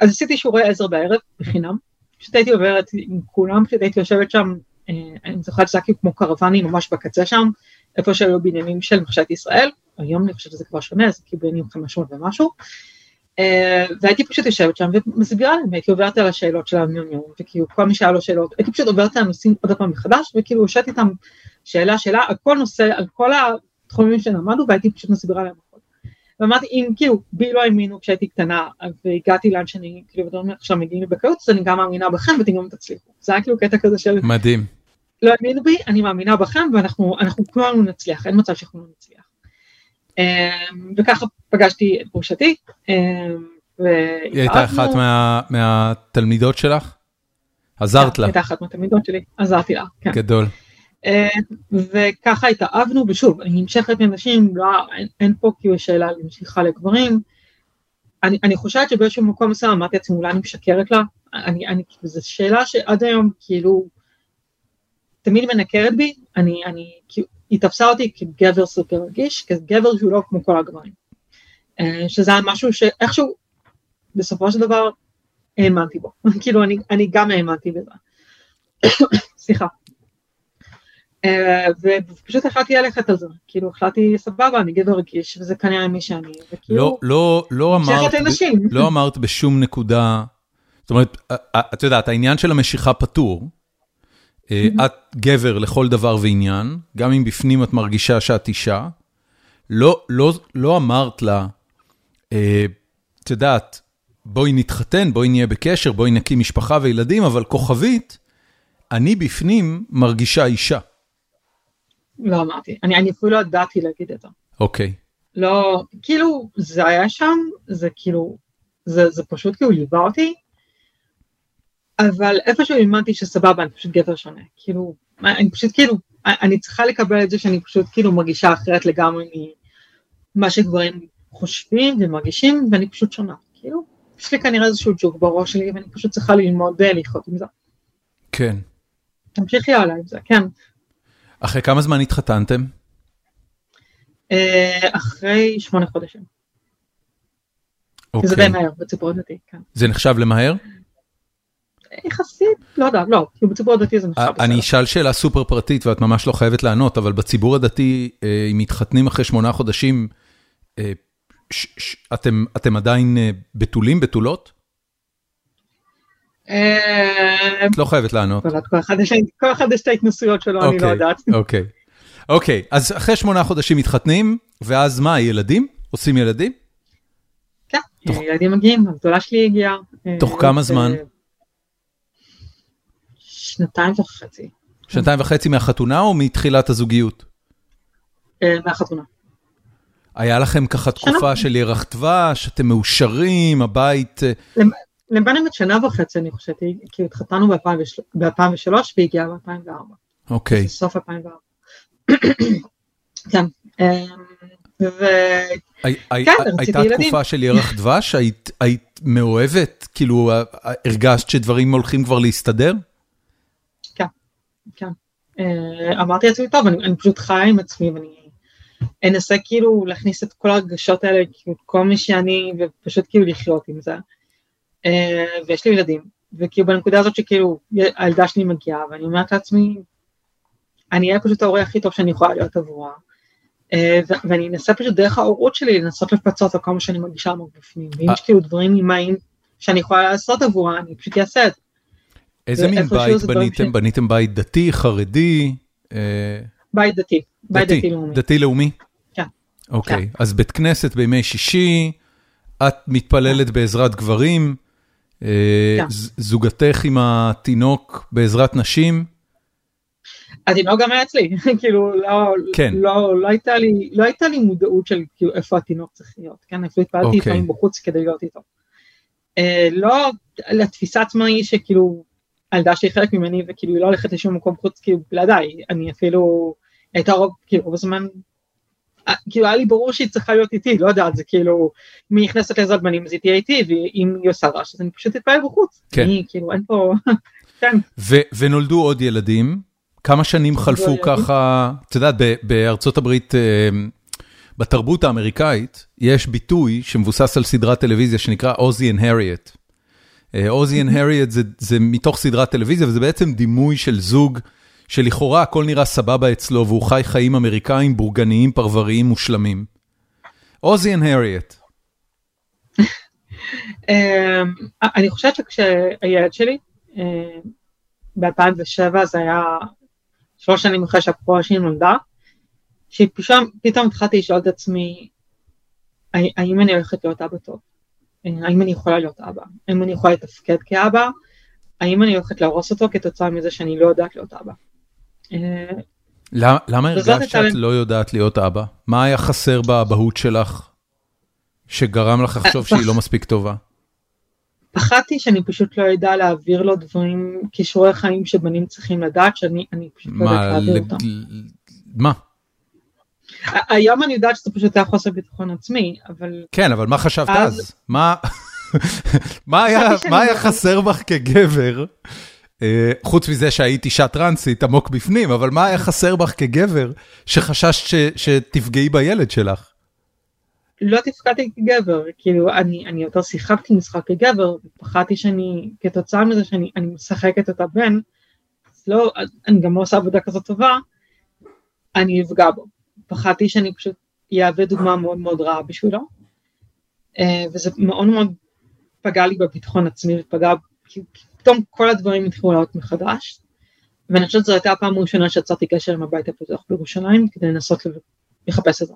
אז עשיתי שיעורי עזר בערב, בחינם, פשוט הייתי עוברת עם כולם, פשוט הייתי יושבת שם אה, אני זוכרת שזה היה כאילו כמו קרוואני ממש בקצה שם, איפה שהיו בניינים של מחשבת ישראל, היום אני חושבת שזה כבר שונה, זה כאילו בניינים 500 ומשהו, והייתי פשוט יושבת שם ומסבירה להם, הייתי עוברת על השאלות של היום יום, וכאילו כל מי שהיה לו שאלות, הייתי פשוט עוברת על הנושאים עוד פעם מחדש, וכאילו יושבת איתם שאלה שאלה על כל נושא, על כל התחומים שלמדנו, והייתי פשוט מסבירה להם הכל. ואמרתי, אם כאילו בי לא האמינו כשהייתי קטנה והגעתי לאן שאני כאילו בדברים עכשיו מגיעים לי בקלות, אז אני גם מאמינה בכם ואתם גם תצליחו. זה היה כאילו קטע כזה של... מדהים. לא האמינו בי, אני מאמינה בכם ואנחנו כולנו נצליח, אין מצב שאנחנו לא נצליח. אמ, וככה פגשתי את גרושתי. אמ, היא הייתה אחת מהתלמידות שלך? עזרת לה. הייתה אחת מהתלמידות שלי, עזרתי לה, כן. גדול. אה, וככה התאהבנו, ושוב, אני נמשכת לנשים, לא, אין, אין פה כאילו שאלה למשיכה לגברים. אני, אני חושבת שבאיזשהו מקום מסוים אמרתי לעצמי, אולי אני משקרת לה, אני, אני, זו שאלה שעד היום כאילו תמיד מנקרת בי, אני, אני, כאילו, היא תפסה אותי כגבר סופר רגיש, כגבר שהוא לא כמו כל הגברים. אה, שזה היה משהו שאיכשהו, בסופו של דבר, האמנתי בו, כאילו אני, אני גם האמנתי בזה. סליחה. אה, ופשוט החלטתי ללכת על זה, כאילו החלטתי סבבה אני גבר רגיש וזה כנראה מי שאני, וכאילו, לא, לא, לא אמרת, לא אמרת בשום נקודה, זאת אומרת, את יודעת העניין של המשיכה פתור, את גבר לכל דבר ועניין, גם אם בפנים את מרגישה שאת אישה, לא, לא, לא אמרת לה, אה, את יודעת, בואי נתחתן, בואי נהיה בקשר, בואי נקים משפחה וילדים, אבל כוכבית, אני בפנים מרגישה אישה. לא אמרתי, אני, אני אפילו לא ידעתי להגיד את זה. אוקיי. לא, כאילו, זה היה שם, זה כאילו, זה, זה פשוט כאילו ליווה אותי, אבל איפשהו לימדתי שסבבה, אני פשוט גבר שונה. כאילו, אני פשוט כאילו, אני צריכה לקבל את זה שאני פשוט כאילו מרגישה אחרת לגמרי ממה שגברים חושבים ומרגישים, ואני פשוט שונה. כאילו, יש לי כנראה איזשהו ג'וק בראש שלי, ואני פשוט צריכה ללמוד אה, לחיות עם זה. כן. תמשיכי הלאה עם זה, כן. אחרי כמה זמן התחתנתם? אה, אחרי שמונה חודשים. אוקיי. זה די מהר בציבור הדתי, כן. זה נחשב למהר? יחסית, לא יודע, לא, כי בציבור הדתי זה נחשב בסדר. אני אשאל שאלה סופר פרטית ואת ממש לא חייבת לענות, אבל בציבור הדתי, אה, אם מתחתנים אחרי שמונה חודשים, אה, אתם עדיין אה, בתולים, בתולות? את לא חייבת לענות. לא כל אחד יש- את ההתנסויות שלו, אני לא אוקיי, יודעת. אוקיי. אוקיי, אז אחרי שמונה חודשים מתחתנים, ואז מה, ילדים? עושים ילדים? כן, ילדים מגיעים, הגדולה שלי הגיעה. תוך כמה זמן? שנתיים וחצי, שנתיים וחצי מהחתונה או מתחילת הזוגיות? אה, מהחתונה. היה לכם ככה תקופה של ירח דבש, אתם מאושרים, הבית... אה, לבן אמת שנה וחצי אני חושבת, כי התחתנו ב-2003 והגיעה ב-2004. אוקיי. סוף 2004. כן. הי- כן, הייתה. תקופה של ירח דבש? היית- מאוהבת? כאילו, הרגשת שדברים הולכים כבר להסתדר? כן. אה, אמרתי לעצמי, טוב, אני, אני פשוט חיה עם עצמי ואני אנסה כאילו להכניס את כל הרגשות האלה, כאילו, כל מי שאני, ופשוט כאילו לחיות עם זה. אה, ויש לי ילדים, וכאילו בנקודה הזאת שכאילו הילדה שלי מגיעה, ואני אומרת לעצמי, אני אהיה פשוט ההורה הכי טוב שאני יכולה להיות עבורה. אה, ואני אנסה פשוט דרך ההורות שלי לנסות לפצות על כל מה שאני מרגישה עמוק בפנים. ואם. יש כאילו דברים אימהיים שאני יכולה לעשות עבורה, אני פשוט אעשה את זה. איזה מין בית בניתם? ש- בניתם בית דתי, חרדי? אה, בית דתי, בית דתי לאומי. דתי לאומי? כן. אוקיי, אז בית כנסת בימי שישי, את מתפללת בעזרת גברים, אה, כן. זוגתך עם התינוק בעזרת נשים? התינוק גם היה אצלי, כאילו לא, כן. לא, לא הייתה לי, לא הייתה לי מודעות של כאילו איפה התינוק צריך להיות, כן, אפילו התפללתי אוקיי. לפעמים בחוץ כדי להיות איתו. אה, לא, לתפיסה עצמה היא שכאילו, הילדה שלי חלק ממני וכאילו היא לא הולכת לשום מקום חוץ כאילו בלעדיי, אני אפילו, הייתה רוב, כאילו רוב הזמן, אה, כאילו היה לי ברור שהיא צריכה להיות איתי, לא יודעת, זה כאילו, אם היא נכנסת לעזרת בנים אז היא תהיה איתי, ואם היא עושה רעש אז אני פשוט אתפלל בחוץ. כן. אני, כאילו אין פה, כן. ונולדו עוד ילדים, כמה שנים חלפו. ככה, את יודעת, בארצות הברית, אה, בתרבות האמריקאית, יש ביטוי שמבוסס על סדרת טלוויזיה שנקרא Ozzie and Harriet. Ozzie and Harriet זה מתוך סדרת טלוויזיה, וזה בעצם דימוי של זוג שלכאורה הכל נראה סבבה אצלו, והוא חי חיים אמריקאים בורגניים, פרבריים, מושלמים. אוזי אנד הריאט. אמ, אני חושבת שכשהילד שלי, ב-2007 זה היה שלוש שנים אחרי שהפרוע שלי נולדה, שפתאום פתאום התחלתי לשאול את עצמי, "האם- האם אני הולכת להיות אבא טוב? אה, האם אני יכולה להיות אבא? האם אני יכולה לתפקד כאבא? האם אני הולכת להרוס אותו כתוצאה מזה שאני לא יודעת להיות אבא? אה, למה הרגשת שאת לא יודעת להיות אבא? מה היה חסר באבהות שלך שגרם לך לחשוב שהיא לא מספיק טובה? פחדתי שאני פשוט לא אדע להעביר לו דברים, כישורי חיים שבנים צריכים לדעת, שאני אני פשוט לא יודעת להעביר אותם. מה? היום אני יודעת שזה פשוט היה חוסר ביטחון עצמי, אבל כן, אבל מה חשבת אז-? מה מה היה חסר בך כגבר? אה, חוץ מזה שהיית אישה טרנסית עמוק בפנים, אבל מה היה חסר בך כגבר שחששת שתפגעי בילד שלך? לא תפקדתי כגבר, כאילו אני, אני יותר שיחקתי משחק כגבר, פחדתי שאני, כתוצאה מזה שאני אני משחקת את הבן, אז לא, אני גם לא עושה עבודה כזאת טובה, אני אפגע בו. פחדתי שאני פשוט אהווה דוגמה מאוד מאוד רעה בשבילו, אה, וזה מאוד מאוד פגע לי בביטחון עצמי, ופגע, כי פתאום כל הדברים התחילו לעלות מחדש, ואני חושבת שזו הייתה הפעם הראשונה שיצרתי קשר עם הבית הפתוח בירושלים, כדי לנסות לחפש את זה.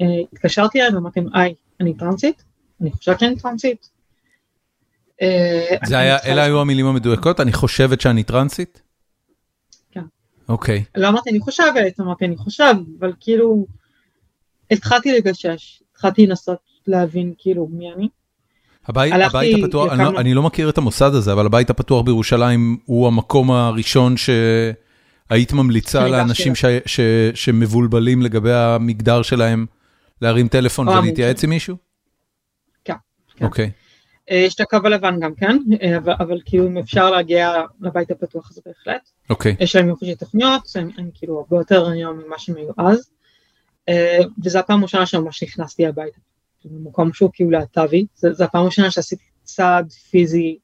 אה, התקשרתי אליהם ואמרתי היי, אני טרנסית, אני חושבת שאני טרנסית. אה, זה היה, אלה היו לשמוע." המילים המדויקות? אני חושבת שאני טרנסית? אוקיי. לא אמרתי אני חושבת, אמרתי אני חושב, אבל כאילו התחלתי לגשש, התחלתי לנסות להבין כאילו מי אני. הבית, הבית הפתוח, אני, לא, אני לא מכיר את המוסד הזה, אבל הבית הפתוח בירושלים הוא המקום הראשון שהיית ממליצה לאנשים ש, ש, שמבולבלים לגבי המגדר שלהם להרים טלפון ולהתייעץ עם מישהו? כן, כן. אוקיי, אה, יש את הקו הלבן גם כן, אה, אבל, אבל כאילו אם אפשר להגיע לבית הפתוח הזה בהחלט. אוקיי, יש להם יופי של תוכניות, אני, אני כאילו הרבה יותר היום ממה שהם היו אז. אה, וזו הפעם הראשונה שממש נכנסתי הביתה. במקום שהוא כאילו להט"בי, זו הפעם הראשונה שעשיתי צעד פיזי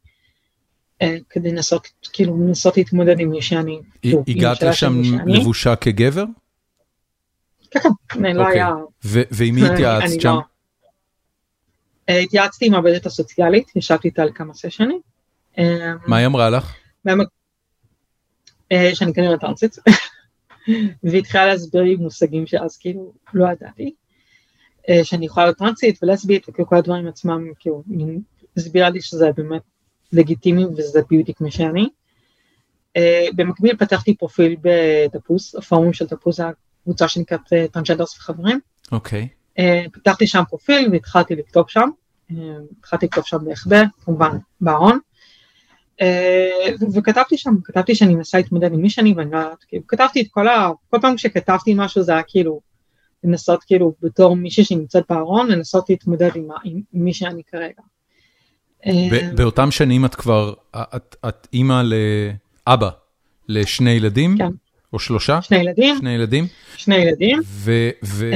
אה, כדי לנסות, כאילו לנסות להתמודד עם מי שאני. כאילו, הגעת לשם. לבושה כגבר? כן, כן, לא אוקיי. היה... ועם מי התייעצת לא- שם? אה, התייעצתי עם העובדת הסוציאלית, ישבתי איתה על כמה סשנים. אה, מה היא אמרה לך? אה, שאני כנראה טרנסית, והיא התחילה להסביר לי מושגים שאז כאילו לא ידעתי, שאני יכולה להיות טרנסית ולסבית וכאילו כל הדברים עצמם, כאילו, היא הסבירה לי שזה באמת לגיטימי וזה בדיוק מי שאני. במקביל פתחתי פרופיל בתפוס, הפורום של תפוס זה הקבוצה שנקראת טרנסג'נדרס וחברים. אוקיי, אה, פתחתי שם פרופיל והתחלתי לכתוב שם, אה, התחלתי לכתוב שם בהחבא, כמובן בארון, אה, וכתבתי שם, כתבתי שאני מנסה להתמודד עם מי שאני ואני לא יודעת, כאילו כתבתי את כל ה... כל פעם כשכתבתי משהו זה היה כאילו לנסות כאילו בתור מישהי שנמצאת בארון, לנסות להתמודד עם, עם מי שאני כרגע. באותם שנים את כבר, את, את אימא לאבא, לשני ילדים? כן. או שלושה? שני ילדים, שני ילדים? שני ילדים, ו- ו-.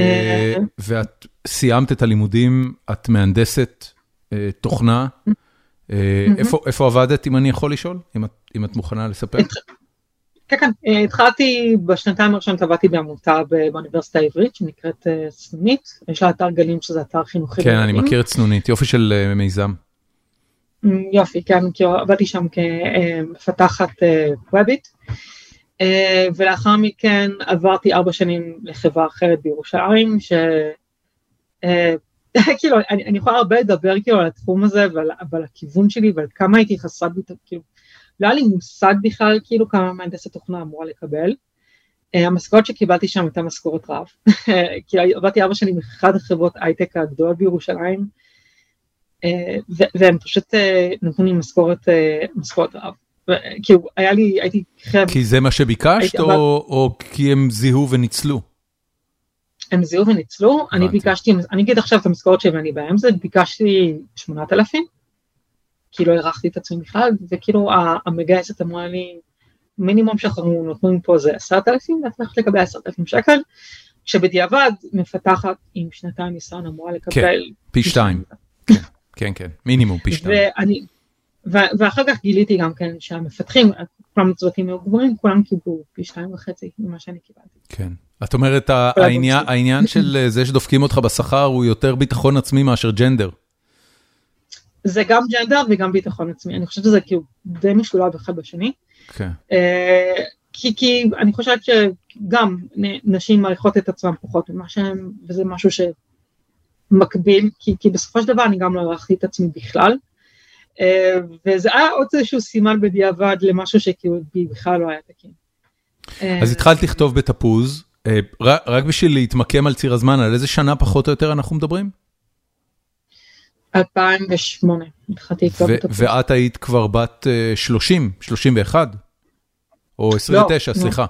ואת סיימת את הלימודים, את מהנדסת אה, תוכנה. אה, איפה איפה עבדת, אם אני יכול לשאול? אם את- אם את מוכנה לספר? כן כן, אה, התחלתי בשנתיים הראשונות עבדתי בעמותה באוניברסיטה העברית שנקראת סנונית, יש לה אתר גלים שזה אתר חינוכי. כן, אני. מכיר את צנונית, יופי של מיזם. יופי, כן, כי עבדתי שם כמפתחת וובית, אה, ולאחר מכן עברתי ארבע שנים לחברה אחרת בירושלים, ש... אה, כאילו, אני, אני יכולה הרבה לדבר כאילו על התחום הזה ועל, ועל הכיוון שלי ועל כמה הייתי חסרת ביטחון, כאילו, לא היה לי מושג בכלל כאילו כמה מהנדסת תוכנה אמורה לקבל. אה, המשכורת שקיבלתי שם הייתה משכורת רב, כאילו עבדתי ארבע שנים באחד החברות הייטק הגדולות בירושלים, אה, ו- והם פשוט אה, נתנו לי משכורת, אה, משכורת רב. כאילו היה לי, הייתי חייב, כי זה מה שביקשת, או או כי הם זיהו וניצלו? הם זיהו וניצלו, אני הבנתי. ביקשתי, אני אגיד עכשיו את המשכורת שלי ואני באמצע, ביקשתי 8,000, כי לא הערכתי את עצמי בכלל, וכאילו המגייסת אמרה לי, מינימום שאנחנו נותנים פה זה 10,000, ואת הולכת לקבל 10,000 שקל, כשבדיעבד מפתחת עם שנתיים ניסיון אמורה לקבל פי שתיים. כן, כן, מינימום פי שתיים. ואני, ו- ואחר כך גיליתי גם כן שהמפתחים, כולם הצוותים היו גבוהים, כולם קיבלו פי שתיים וחצי ממה שאני קיבלתי. כן. את אומרת, העניין-. העניין של אה, זה שדופקים אותך בשכר הוא יותר ביטחון עצמי מאשר ג'נדר. זה גם ג'נדר וגם ביטחון עצמי, אני חושבת שזה כאילו די משולב אחד בשני. כן. אה, כי, כי אני חושבת שגם נשים מעריכות את עצמן פחות ממה שהן, וזה משהו שמקביל, כי, כי בסופו של דבר אני גם לא הערכתי את עצמי בכלל. אה, וזה היה עוד איזשהו סימן בדיעבד למשהו שכאילו בכלל לא היה תקין. אה, אז התחלת לכתוב בתפוז, אה, רק בשביל להתמקם על ציר הזמן, על איזה שנה פחות או יותר אנחנו מדברים? 2008 התחלתי לכתוב הפוסט. ואת היית כבר בת אה, 30, 31? או 29, לא. סליחה,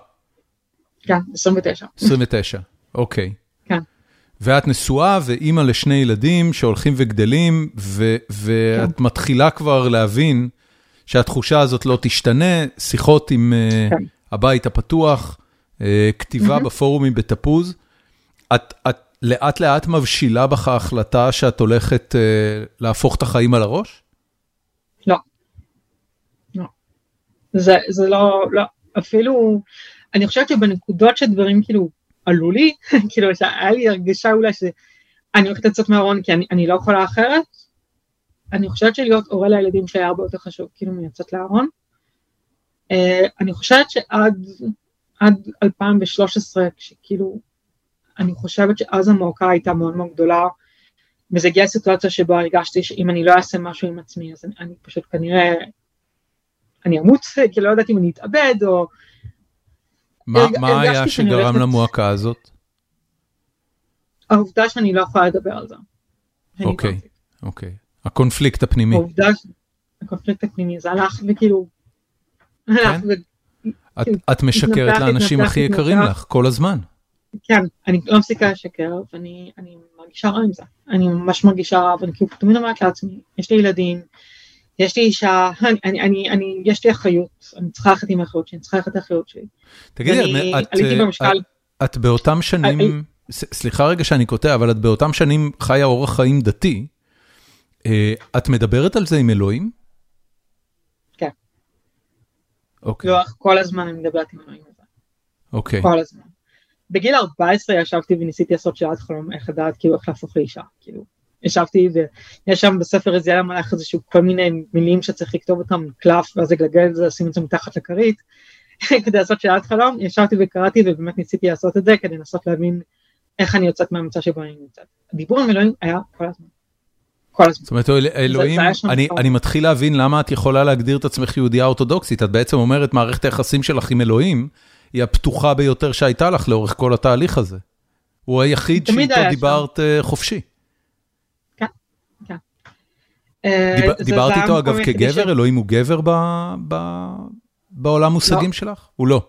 כן, 29. 29, אוקיי. ואת נשואה ואימא לשני ילדים שהולכים וגדלים, ו- ואת כן. מתחילה כבר להבין שהתחושה הזאת לא תשתנה, שיחות עם אה, כן. הבית הפתוח, אה, כתיבה. בפורומים בתפוז. את, את לאט לאט מבשילה בך ההחלטה שאת הולכת אה, להפוך את החיים על הראש? זה, זה לא, לא, אפילו, אני חושבת שבנקודות שדברים כאילו עלו לי, כאילו שהיה לי הרגשה אולי שאני הולכת לצאת מהארון כי אני, אני לא יכולה אחרת, אני חושבת שלהיות הורה לילדים שלי היה הרבה יותר חשוב כאילו מלצאת לארון. Uh, אני חושבת שעד עד 2013, כשכאילו, אני חושבת שאז המועקה הייתה מאוד מאוד גדולה, וזה הגיע לסיטואציה שבה הרגשתי שאם אני לא אעשה משהו עם עצמי, אז אני, אני פשוט כנראה אני אמות, כי לא יודעת אם אני אתאבד, או... מה היה שגרם למועקה הזאת? העובדה שאני לא יכולה לדבר על זה. אוקיי, אוקיי. הקונפליקט הפנימי. העובדה, הקונפליקט הפנימי, זה הלך וכאילו... כן? את משקרת לאנשים הכי יקרים לך כל הזמן. כן, אני לא מפסיקה לשקר, ואני מרגישה רע עם זה. אני ממש מרגישה רע, ואני כאילו תמיד אומרת לעצמי, יש לי ילדים, יש לי אישה, אני, אני, אני, יש לי אחריות, אני צריכה ללכת עם האחריות שלי, אני צריכה ללכת לאחריות שלי. תגידי, את, את, את באותם שנים, סליחה רגע שאני קוטע, אבל את באותם שנים חיה אורח חיים דתי, אה, את מדברת על זה עם אלוהים? כן. אוקיי. לא, כל הזמן אני מדברת עם אלוהים. אוקיי. כל הזמן. בגיל 14 ישבתי וניסיתי לעשות שעת חלום איך לדעת כאילו איך להפוך לאישה, כאילו. ישבתי ויש שם בספר איזה המלאך איזשהו כל מיני מילים שצריך לכתוב אותם קלף ואז לגלגל את זה, לשים את זה מתחת לכרית כדי לעשות שעת חלום, ישבתי וקראתי ובאמת ניסיתי לעשות את זה כדי לנסות להבין איך אני יוצאת מהמצב שבו אני נמצאת. הדיבור עם אלוהים היה כל הזמן. כל הזמן. זאת אומרת, אלוהים, אני, אני מתחיל להבין למה את יכולה להגדיר את עצמך יהודייה אורתודוקסית, את בעצם אומרת מערכת היחסים שלך עם אלוהים, היא הפתוחה ביותר שהייתה לך לאורך כל התהליך הזה. הוא היחיד שאיתו דיברת שם. אה, חופשי. כן, כן. דיב, דיברת איתו אגב כגבר? אלוהים הוא גבר ב, ב, בעולם מושגים לא. שלך? הוא לא.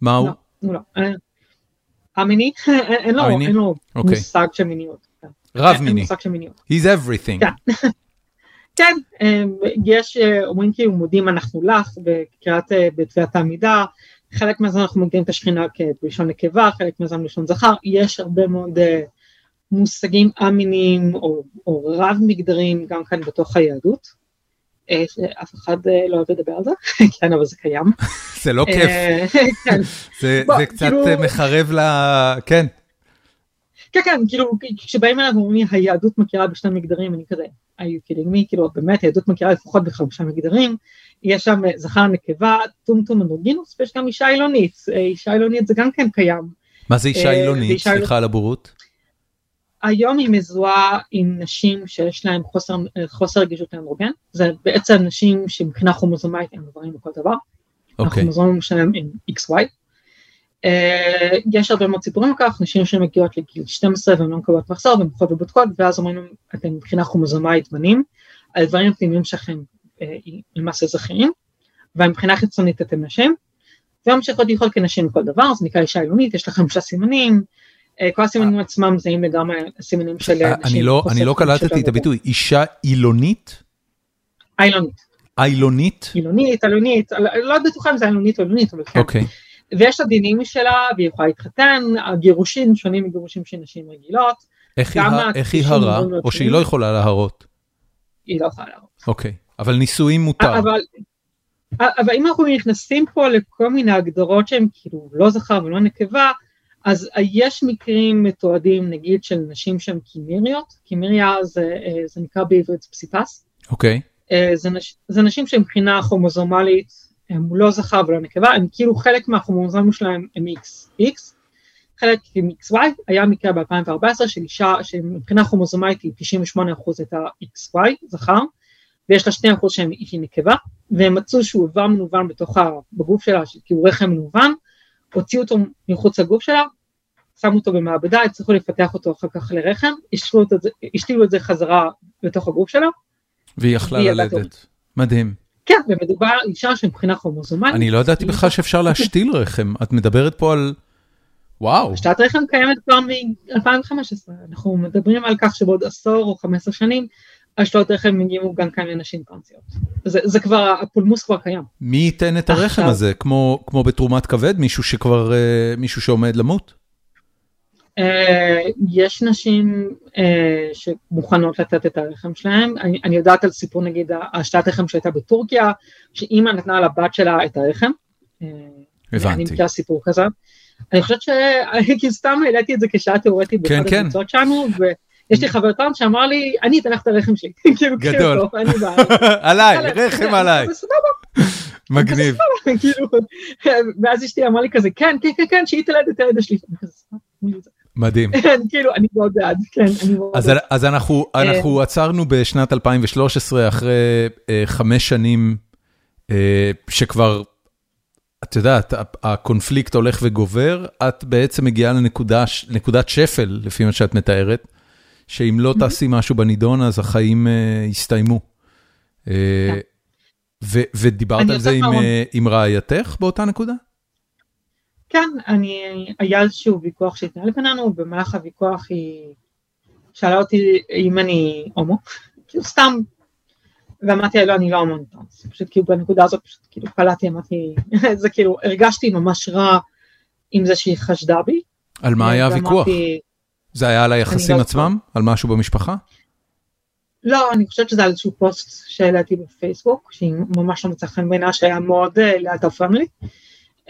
מה הוא? לא, הוא לא. המיני? אין לו, אין לו אוקיי. מושג של מיניות. רב מיני. He's everything. כן, כן יש, אה, אומרים כאילו מודים אנחנו לך בקריאת אה, בתביעת העמידה, חלק מהזמן אנחנו מגדירים את השכינה כבלשון נקבה, חלק מהזמן בלשון זכר, יש הרבה מאוד uh, מושגים א-מיניים או, או רב מגדריים גם כאן בתוך היהדות. Uh, אף אחד uh, לא אוהב לדבר על זה, כן, אבל זה קיים. זה לא כיף. כן. זה, בוא, זה קצת כאילו... מחרב ל... כן. כן, כן, כאילו, כשבאים אליו ואומרים היהדות מכירה בשני מגדרים, אני כזה, are you kidding me? כאילו, באמת, היהדות מכירה לפחות בחמישה מגדרים, יש שם אה, זכר נקבה, טומטום אנדרוגינוס, ויש גם אישה עילונית, אה, אישה עילונית זה גם כן קיים. מה זה אישה עילונית? אה, סליחה על הבורות. היום היא מזוהה עם נשים שיש להן חוסר, חוסר רגישות לאנדרוגן, זה בעצם נשים שמבחינה כרומוזומית הם גברים בכל דבר. Okay. אוקיי. הכרומוזומים שלהם הם XY. Uh, יש הרבה מאוד סיפורים על כך, נשים שמגיעות לגיל 12 והן לא מקבלות מחסור והן הולכות ובודקות ואז אומרים אתם מבחינה כרומוזומית בנים, הדברים הפנימיים שלכם אה, למעשה זכירים, ומבחינה חיצונית אתם נשים, וממשיכות לאכול כנשים לכל דבר, זה נקרא אישה עילונית, יש לך חמישה סימנים, אה, כל הסימנים עצמם זהים לגמרי הסימנים של אה, נשים. לא, אני לא קלטתי את הביטוי, אישה עילונית? עילונית. עילונית? עילונית, עילונית, לא בטוחה אם זה עילונית או עילונית, אבל כן. אוקיי. ויש לה דינים משלה, והיא יכולה להתחתן, הגירושים שונים מגירושים של נשים רגילות. איך היא הרה, או שהיא לא יכולה להרות? היא לא יכולה להרות. אוקיי. אבל נישואים מותר. אבל, אבל אם אנחנו נכנסים פה לכל מיני הגדרות שהן כאילו לא זכר ולא נקבה, אז יש מקרים מתועדים נגיד של נשים שהן קימיריות, קימיריה זה, זה נקרא בעברית פסיפס. אוקיי. Okay. זה, נש, זה נשים שמבחינה כרומוזומלית הם לא זכר ולא נקבה, הם כאילו חלק מהכרומוזומים שלהם הם XX, חלק עם XY, היה מקרה ב-2014 של אישה שמבחינה כרומוזומלית היא 98% הייתה XY, זכר, ויש לה שני אחוז שהם שהיא נקבה, והם מצאו שהוא איבר מנוון בתוך. בגוף שלה, כאילו רחם מנוון, הוציאו אותו מחוץ לגוף שלה, שמו אותו במעבדה, הצליחו לפתח אותו אחר כך לרחם, השתילו את זה חזרה לתוך הגוף שלה. והיא יכלה ללדת. מדהים. כן, ומדובר אישה שמבחינה כרומוזומלית. אני לא ידעתי בכלל שאפשר להשתיל רחם, את מדברת פה על... וואו. השתלת רחם קיימת כבר מ-2015, אנחנו מדברים על כך שבעוד עשור או 15 שנים השתלות רחם הגיעו גם כאן לנשים טרנסיות. זה, זה כבר, הפולמוס כבר קיים. מי ייתן את הרחם עכשיו, הזה? כמו, כמו בתרומת כבד? מישהו שכבר, uh, מישהו שעומד למות? Uh, יש נשים uh, שמוכנות לתת את הרחם שלהם. אני, אני יודעת על סיפור נגיד השתלת רחם שהייתה בטורקיה, שאימא נתנה לבת שלה את הרחם. הבנתי. אני מכירה סיפור כזה. אני חושבת שאני סתם העליתי את זה כשעה תיאורטית כן, כן. שלנו, יש לי חבר טוב שאמר לי, אני אתן לך את הרחם שלי. כאילו, גדול. עליי, רחם עליי. מגניב. כאילו, ואז אשתי אמרה לי כזה, כן, כן, כן, כן, שהיא תלד את הילד שלי. מדהים. כאילו, אני מאוד בעד, כן, אני מאוד בעד. אז אנחנו אה, עצרנו בשנת 2013, אחרי אה, חמש שנים אה, שכבר את יודעת, הקונפליקט הולך וגובר, את בעצם מגיעה לנקודת שפל, לפי מה שאת מתארת, שאם לא תעשי משהו בנידון, אז החיים יסתיימו. כן. ודיברת על זה עם רעייתך באותה נקודה? כן, אני, היה איזשהו ויכוח שהתנהל בינינו, במהלך הוויכוח היא שאלה אותי אם אני הומו, כאילו סתם, ואמרתי לה לא, אני לא הומו פשוט כאילו בנקודה הזאת פשוט כאילו קלטתי, אמרתי, זה כאילו, הרגשתי ממש רע עם זה שהיא חשדה בי. על מה היה הוויכוח? זה היה על היחסים לא עצמם? על משהו במשפחה? לא, אני חושבת שזה על איזשהו פוסט שהעליתי בפייסבוק, שהיא ממש לא מצאה חן בעינה, שהיה מאוד uh, לאטה פרמלי.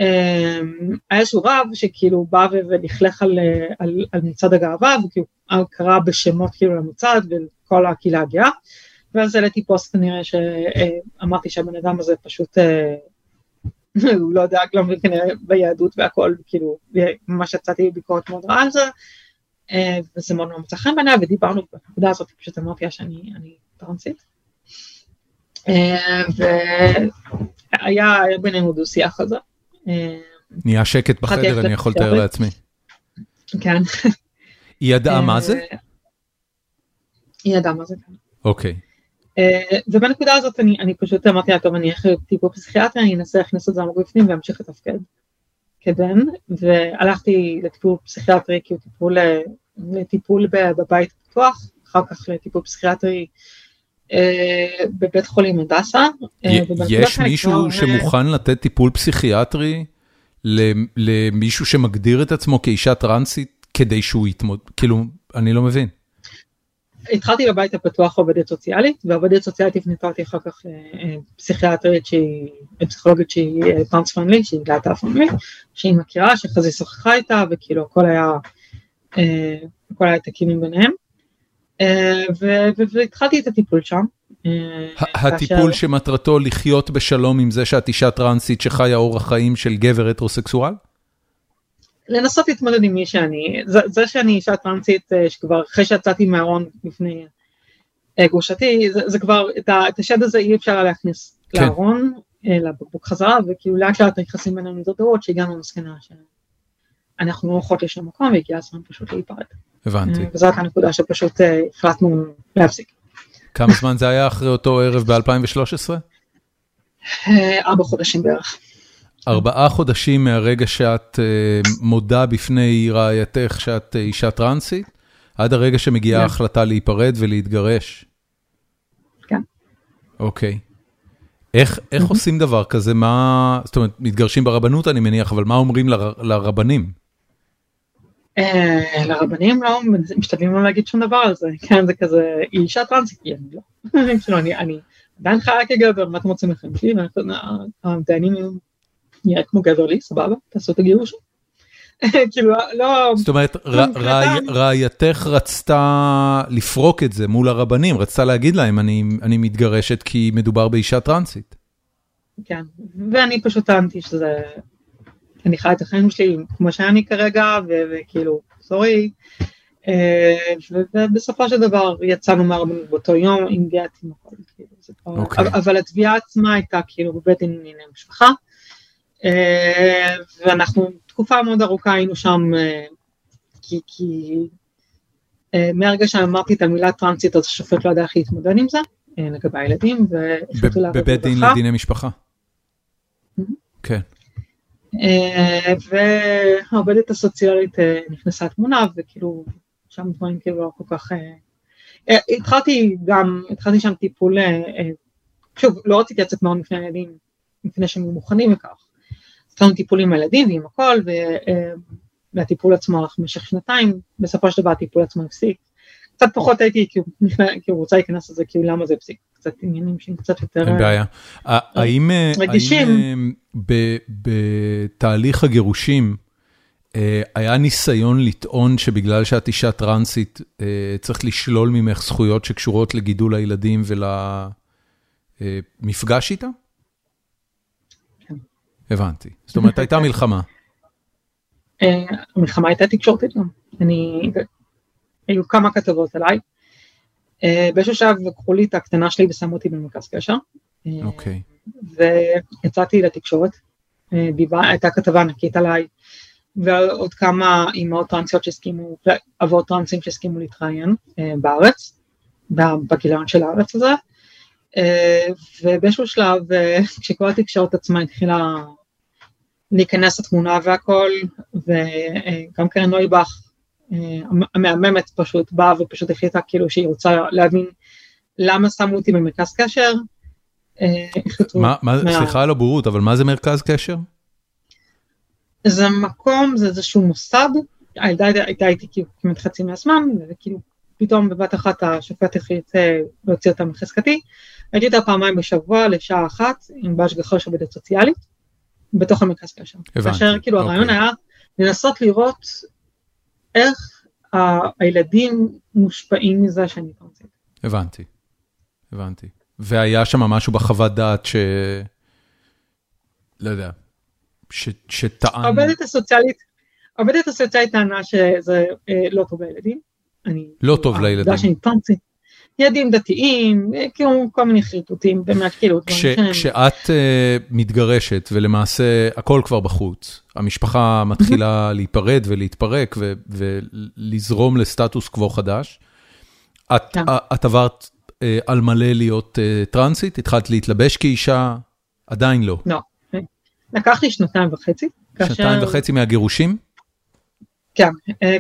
אמ, היה איזשהו רב שכאילו בא ולכלך על, על, על מצעד הגאווה וכאילו קרא בשמות כאילו למצעד וכל הקהילה הגאה ואז העליתי פוסט כנראה שאמרתי שהבן אדם הזה פשוט אה, הוא לא יודע, לא מבין כנראה ביהדות והכל כאילו ממש יצאתי בביקורת מאוד רעה על זה אה, וזה מאוד מאוד מצא חן בעיניי ודיברנו בנקודה הזאת פשוט אמרתי לה שאני טרנסית אה, והיה בינינו דו שיח על זה נהיה שקט בחדר, אני יכול לתאר לעצמי. כן. היא ידעה מה זה? היא ידעה מה זה, כן. אוקיי. אה, ובנקודה הזאת אני, אני פשוט אמרתי לה, טוב, אני אלך לטיפול פסיכיאטרי, אני אנסה להכניס את זה עמוק בפנים ואמשיך לתפקד כבן, והלכתי לטיפול פסיכיאטרי, כאילו טיפול, לטיפול בבית פתוח, אחר כך לטיפול פסיכיאטרי אה, בבית חולים הדסה. אה, יש מישהו כבר... שמוכן לתת טיפול פסיכיאטרי למישהו שמגדיר את עצמו כאישה טרנסית כדי שהוא יתמוד, כאילו, אני לא מבין. התחלתי בבית הפתוח עובדת סוציאלית, ועובדת סוציאלית הפנתה אותי אחר כך לפסיכיאטרית שהיא, פסיכולוגית שהיא טרנס פרנלי, שהיא להט"ב פרנלי, שהיא מכירה, שאחרי זה שוחחה איתה, וכאילו הכל היה, הכל היה תקינים ביניהם. אה, והתחלתי את הטיפול שם. אה, הטיפול שמטרתו לחיות בשלום עם זה שאת אישה טרנסית שחיה אורח חיים של גבר הטרוסקסואל? לנסות להתמודד עם מי שאני, זה, זה שאני אישה טרנסית אה, שכבר אחרי שיצאתי מהארון לפני גרושתי, זה, זה כבר, את, ה, את השד הזה אי אפשר להכניס כן. לארון, לבקבוק חזרה, וכאילו לאט לאט היחסים בינינו מדרדרות שהגענו למסקנה שאנחנו לא הולכות לשום מקום והגיע הזמן פשוט להיפרד. הבנתי. וזאת הנקודה שפשוט אה, החלטנו להפסיק. כמה זמן זה היה אחרי אותו ערב ב-2013? אה, ארבע חודשים בערך. ארבעה חודשים מהרגע שאת uh, מודה בפני רעייתך שאת uh, אישה טרנסית, עד הרגע שמגיעה כן. ההחלטה להיפרד ולהתגרש. כן. אוקיי. איך, איך עושים דבר כזה? מה, זאת אומרת, מתגרשים ברבנות אני מניח, אבל מה אומרים ל, לרבנים? אה, לרבנים לא משתדלים לא להגיד שום דבר על זה, כן זה כזה, היא אישה טרנסית, היא לא, אני עדיין חיה כגבר, מה אתם רוצים לכם שלי, הדיינים נראה כמו גבר לי, סבבה, תעשו את הגירוש. כאילו לא, זאת אומרת רעייתך רצתה לפרוק את זה מול הרבנים, רצתה להגיד להם אני מתגרשת כי מדובר באישה טרנסית. כן, ואני פשוט טענתי שזה אני חי את החיים שלי כמו שאני כרגע, וכאילו, סורי. אה, ובסופו של דבר יצאנו מהרבנות באותו יום עם גט עם הכל, כאילו. אוקיי. אבל התביעה עצמה הייתה כאילו בבית דין לענייני משפחה, ואנחנו תקופה מאוד ארוכה היינו שם, אה, כי, כי מהרגע שאמרתי את המילה טרנסית אז השופט לא ידע איך להתמודד עם זה, לגבי הילדים, והחליטו לעבוד בבית דין לדיני משפחה? כן. אה, והעובדת הסוציאלית אה, נכנסה לתמונה וכאילו שם דברים כאילו לא כל כך, אה, התחלתי גם, התחלתי שם טיפול, שוב לא רציתי לצאת מאוד לפני הילדים לפני שהם מוכנים לכך, התחלנו טיפול עם הילדים ועם הכל והטיפול עצמו הלך במשך שנתיים, בסופו של דבר הטיפול עצמו הפסיק, קצת פחות הייתי כאילו, כאילו רוצה להיכנס לזה כאילו למה זה הפסיק, קצת עניינים שהם קצת יותר אין בעיה. האם בתהליך הגירושים היה ניסיון לטעון שבגלל שאת אישה טרנסית צריך לשלול ממך זכויות שקשורות לגידול הילדים ולמפגש איתה? הבנתי, זאת אומרת הייתה מלחמה. המלחמה הייתה תקשורתית גם, היו כמה כתבות עליי. אה, באיזשהו שלב לקחו לי את הקטנה שלי ושמו אותי במרכז קשר. אוקיי. ויצאתי לתקשורת. הייתה כתבה ענקית עליי, ועוד כמה אימהות טרנסיות שהסכימו, אבות טרנסים שהסכימו להתראיין בארץ, בגיליון של הארץ הזה, ובאיזשהו שלב, כשכל התקשורת עצמה התחילה להיכנס לתמונה והכל, וגם קרן נויבך, המהממת פשוט באה ופשוט החליטה כאילו שהיא רוצה להבין למה שמו אותי במרכז קשר. מה, סליחה על הבורות, אבל מה זה מרכז קשר? זה מקום, זה איזשהו מוסד, הילדה הייתה איתי כאילו כמעט חצי מהזמן, וכאילו פתאום בבת אחת השופט החליט להוציא אותה מחזקתי. הייתי איתה פעמיים בשבוע לשעה אחת, עם בהשגחה של עובדת סוציאלית, בתוך המרכז קשר. הבנתי. כאשר כאילו אוקיי. הרעיון היה לנסות לראות איך הילדים מושפעים מזה שאני טרנסית. הבנתי, הבנתי. והיה שם משהו בחוות דעת ש... לא יודע, ש... שטען... העובדת הסוציאלית, העובדת הסוציאלית טענה שזה אה, לא טוב לילדים. אני... לא טוב לילדים. העובדה שאני טרנסית. ילדים דתיים, אה, כאילו כל מיני חרטוטים, באמת כאילו. כש, כשאת uh, מתגרשת ולמעשה הכל כבר בחוץ, המשפחה מתחילה להיפרד ולהתפרק ו, ולזרום לסטטוס קוו חדש, את, כן. את עברת uh, על מלא להיות uh, טרנסית? התחלת להתלבש כאישה? עדיין לא. לא. לקח לי שנתיים וחצי. שנתיים כאשר... וחצי מהגירושים? כן,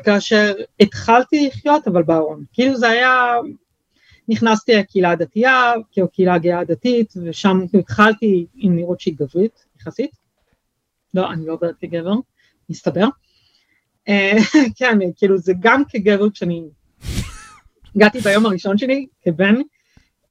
כאשר התחלתי לחיות אבל בארון, כאילו זה היה נכנסתי לקהילה הדתייה, כאילו קהילה גאה דתית, ושם התחלתי עם נראות שהיא גברית יחסית. לא, אני לא עוברת כגבר, מסתבר. אה, כן, כאילו זה גם כגבר כשאני הגעתי ביום הראשון שלי כבן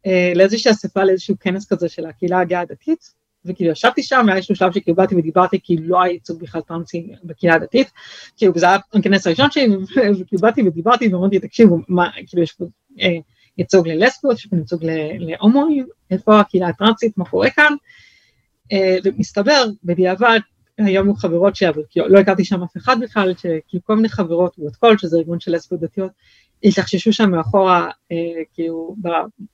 אה, לאיזושהי אספה לאיזשהו כנס כזה של הקהילה הגאה הדתית, וכאילו ישבתי שם, היה איזשהו שלב שכאילו באתי ודיברתי כי לא היה ייצוג בכלל טרנסי בקהילה הדתית, כאילו זה היה הכנס הראשון שלי, וכאילו באתי ודיברתי ואמרתי תקשיבו, מה, כאילו יש פה אה, ייצוג ללסביות, יש כאן ייצוג להומואים, איפה הקהילה הטרנסית, מה קורה כאן, אה, ומסתבר בדיעבד, היום היו חברות אבל לא הכרתי שם אף אחד בכלל, שכאילו כל מיני חברות, ואת כל, שזה ארגון של לסביות דתיות, התלחששו שם מאחורה, אה, כאילו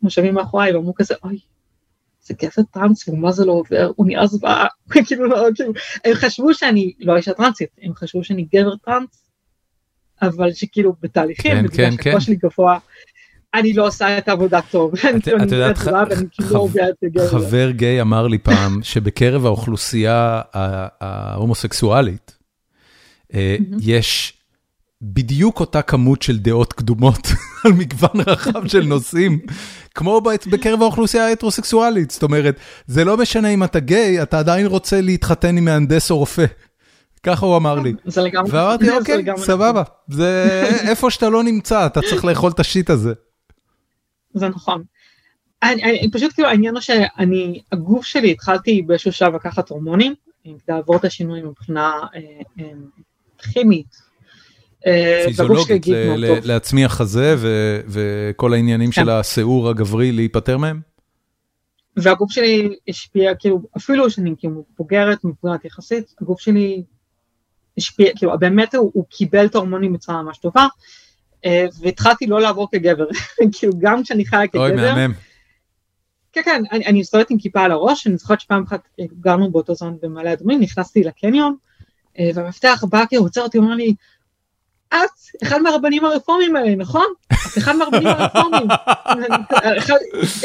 במושבים מאחוריי, ואמרו כזה, אוי, זה גבר טרנס, ומה זה לא עובר, הוא נראה זוועה, כאילו, לא, כאילו, הם חשבו שאני לא אישה טרנסית, הם חשבו שאני גבר טרנס, אבל שכאילו בתהליכים, כן, כן, כן. שלי גבוה, אני לא עושה את העבודה טוב. את יודעת, כאילו לא חבר גיי אמר לי פעם שבקרב האוכלוסייה ההומוסקסואלית, אה, יש בדיוק אותה כמות של דעות קדומות על מגוון רחב של נושאים, כמו בקרב האוכלוסייה ההטרוסקסואלית. זאת אומרת, זה לא משנה אם אתה גיי, אתה עדיין רוצה להתחתן עם מהנדס או רופא. ככה הוא אמר לי. זה לגמרי. ואמרתי, אוקיי, סבבה. זה איפה שאתה לא נמצא, אתה צריך לאכול את השיט הזה. זה נכון. אני, אני, פשוט כאילו העניין הוא שאני, הגוף שלי התחלתי באיזשהו שלב לקחת הורמונים, לעבור את השינוי מבחינה אה, אה, כימית. אה, פיזיולוגית, להצמיח חזה וכל העניינים כן. של השיעור הגברי להיפטר מהם? והגוף שלי השפיע, כאילו, אפילו שאני כאילו בוגרת, מבוגרת יחסית, הגוף שלי השפיע, כאילו, באמת הוא, הוא קיבל את ההורמונים בצורה ממש טובה, והתחלתי לא לעבור כגבר, כאילו גם כשאני חיה כגבר. אוי, מהמם. כן, כן, אני, אני מסתובבת עם כיפה על הראש, אני זוכרת שפעם אחת אה, גרנו באותו זמן במעלה אדומים, נכנסתי לקניון, אה, והמפתח בא הוא עוצר אותי, אומר לי, את אחד מהרבנים הרפורמים האלה, נכון? את אחד מהרבנים הרפורמים. אחד,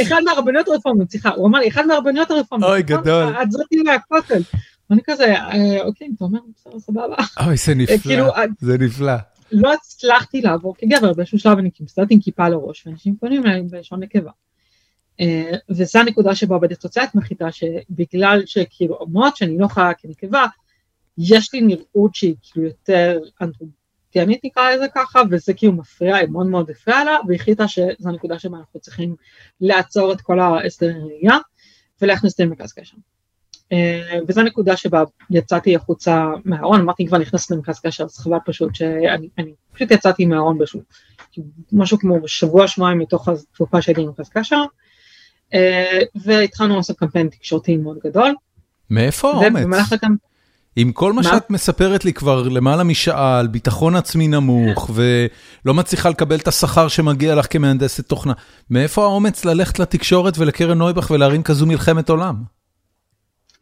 אחד מהרבניות הרפורמיות, סליחה, הוא אמר לי, אחד מהרבניות הרפורמיות. אוי, נכון? גדול. את זאתי מהכותל. ואני כזה, אוקיי, אתה אומר, בסדר, סבבה. אוי, זה נפלא, כאילו, זה נפלא. לא הצלחתי לעבור כגבר, באיזשהו שלב אני מסתובבת עם כיפה על הראש, ואנשים פונים אליי בלשון נקבה. Uh, וזו הנקודה שבה עובדת סוציאלית מחליטה שבגלל שכאילו אומרות שאני לא חיה כנקבה, יש לי נראות שהיא כאילו יותר אנתרופגנית נקרא לזה ככה, וזה כאילו מפריע, היא מאוד מאוד הפריעה לה, והחליטה שזו הנקודה שבה אנחנו צריכים לעצור את כל ההסדרי ראייה ולהכניס את זה למרכז קשר. אה, וזו נקודה שבה יצאתי החוצה מהארון, אמרתי כבר נכנסת למרכז קשר, אז חבל פשוט שאני פשוט יצאתי מהארון באיזשהו, משהו כמו שבוע שבועיים מתוך התקופה שהייתי במרכז קשר, אה, והתחלנו לעשות קמפיין תקשורתי מאוד גדול. מאיפה האומץ? עם כל מה שאת מספרת לי כבר למעלה משעה על ביטחון עצמי נמוך ולא מצליחה לקבל את השכר שמגיע לך כמהנדסת תוכנה, מאיפה האומץ ללכת לתקשורת ולקרן נויבך ולהרים כזו מלחמת עולם?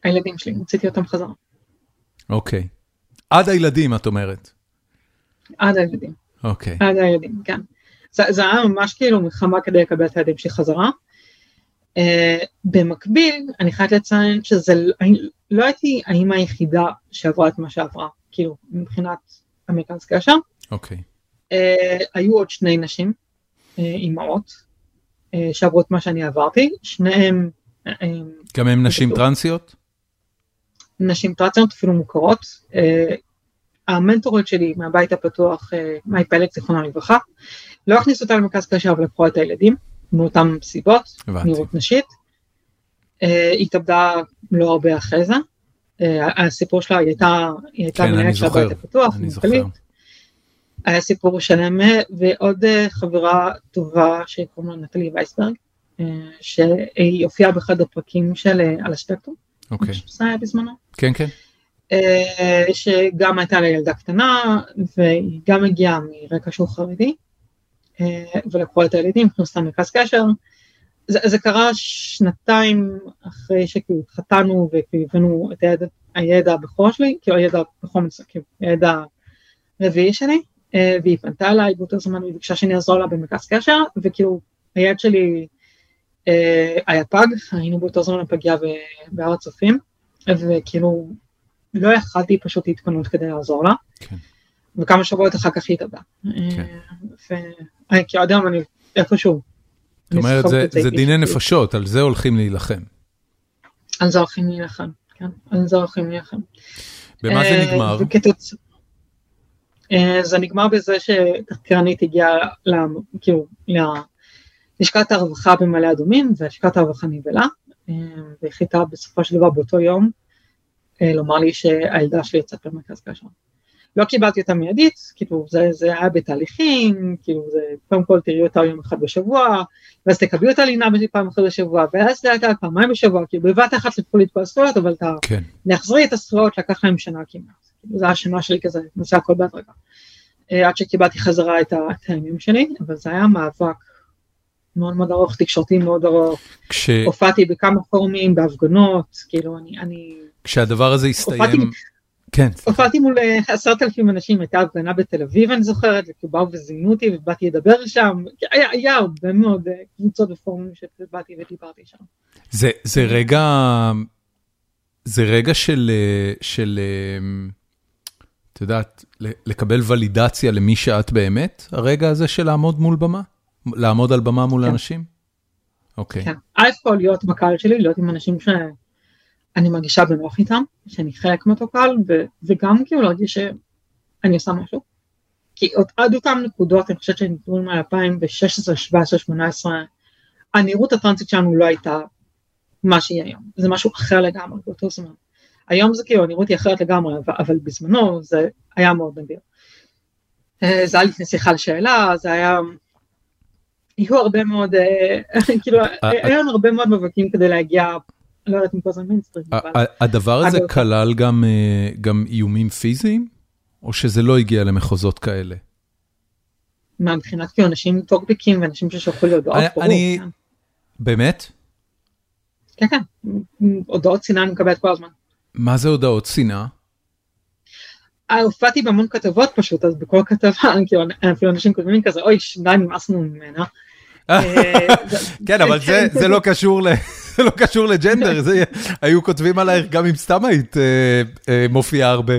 הילדים שלי, רציתי אותם חזרה. אוקיי. עד הילדים, את אומרת. עד הילדים. אוקיי. עד הילדים, כן. זה, זה היה ממש כאילו מלחמה כדי לקבל את הילדים שלי חזרה. Uh, במקביל, אני חייבת לציין שזה, אני, לא הייתי האימא היחידה שעברה את מה שעברה, כאילו, מבחינת המרכז קשר. אוקיי. Uh, היו עוד שני נשים, uh, אימהות, uh, שעברו את מה שאני עברתי, שניהם... גם הם נשים. טרנסיות? נשים טרנסיות אפילו מוכרות. Uh, המנטורית שלי מהבית הפתוח, uh, מאי פלג, זיכרונה לברכה, לא הכניסו אותה למרכז קשר אבל לקחו את הילדים, מאותן סיבות. נראות נשית. Uh, התאבדה לא הרבה אחרי זה. Uh, הסיפור שלה, היא הייתה, היא הייתה כן, מנהלת של הבית הפתוח, אני מנכ"לית. זוכר. היה סיפור שלם, ועוד חברה טובה שקוראים לה נטלי וייסברג, שהיא הופיעה באחד הפרקים של על הספקטרום, אוקיי. שזה היה בזמנו, כן, כן. אה, שגם הייתה לה ילדה קטנה, והיא גם הגיעה מרקע שהוא חרדי, אה, ולקחו את הילדים, הכניסו אותם למרכז קשר. זה, זה קרה שנתיים אחרי שכאילו התחתנו וכאילו הבאנו את הידע, הידע הבכור שלי, כאילו הידע הבכור, כאילו הידע הרביעי שלי, אה, והיא פנתה אליי באותו זמן, היא ביקשה שאני אעזור לה במרכז קשר, וכאילו הילד שלי היה פג, היינו באותו זמן בפגייה בהר הצופים, וכאילו לא יכלתי פשוט להתפנות כדי לעזור לה, כן. וכמה שבועות אחר כך היא התאבדה. וכי עד היום אני איפשהו. זאת אומרת, זה- זה דיני נפשות, על זה הולכים להילחם. על זה הולכים להילחם, כן, על זה הולכים להילחם. במה זה אה, נגמר? וכתוצ... אה, זה נגמר בזה שתחקרנית הגיעה כאילו ללשכת הרווחה במעלה אדומים ולשכת הרווחה נבהלה אה, והחליטה בסופו של דבר באותו יום אה, לומר לי שהילדה שלי יצאת למרכז קשר. לא קיבלתי אותה מיידית, כאילו זה, זה היה בתהליכים, כאילו זה קודם כל תראי אותה יום אחד בשבוע, ואז תקבלי אותה לינה פעם אחת בשבוע, ואז זה הייתה פעמיים בשבוע, כאילו בבת אחת לקחו לי את כל הזכויות, אבל אתה כן. להחזיר את הזכויות לקח להם שנה כמעט. כאילו, זה היה שנה שלי כזה, נעשה הכל בהדרגה. אה, עד שקיבלתי חזרה את הימים שלי, אבל זה היה מאבק מאוד מאוד ארוך, תקשורתי מאוד ארוך. כש- הופעתי בכמה פורומים, בהפגנות, כאילו אני, אני כשהדבר הזה הסתיים... הופעתי- כן. הופעתי מול אה, עשרת אלפים אנשים, הייתה הפגנה בתל אביב אני זוכרת, וכאילו באו וזימנו אותי ובאתי לדבר שם, היה, היה הרבה מאוד אה, קבוצות ופורומים שבאתי ודיברתי שם. זה, זה רגע, זה רגע של, אה, של, את יודעת, לקבל ולידציה למי שאת באמת, הרגע הזה של לעמוד מול במה? לעמוד על במה מול כן. אנשים? אוקיי, כן. א' כל להיות בקהל שלי, להיות עם אנשים שאני מרגישה בנוח איתם, שאני חלק מאותו קהל, ו- וגם כאילו להרגיש שאני עושה משהו. כי עוד עד אותן נקודות, אני חושבת שנקראו מ-2016, 17, 18, הנראות הטרנסית שלנו לא הייתה מה שהיא היום, זה משהו אחר לגמרי באותו זמן. היום זה כאילו, הנראות היא אחרת לגמרי, אבל, אבל בזמנו זה היה מאוד נדיר. אה, זה היה לפני שיחה לשאלה, זה היה... היו הרבה מאוד, אה, כאילו, היו לנו הרבה מאוד מאבקים כדי להגיע, לא יודעת אם כל הזמן ה- הדבר הזה כלל גם, אה, גם איומים פיזיים, או שזה לא הגיע למחוזות כאלה? מה מבחינת כאילו אנשים טוקבקים ואנשים ששלחו לי הודעות, אני- כן. באמת? כן, כן, הודעות שנאה אני מקבלת כל הזמן. מה זה הודעות שנאה? אה, הופעתי בהמון כתבות פשוט, אז בכל כתבה, כאילו, אפילו אנשים כותבים לי כזה, אוי, די נמאסנו ממנה. אה, כן, אבל זה, לא קשור, ל, זה לא קשור לג'נדר, זה, היו כותבים עלייך גם אם סתם היית אה, אה, מופיעה הרבה.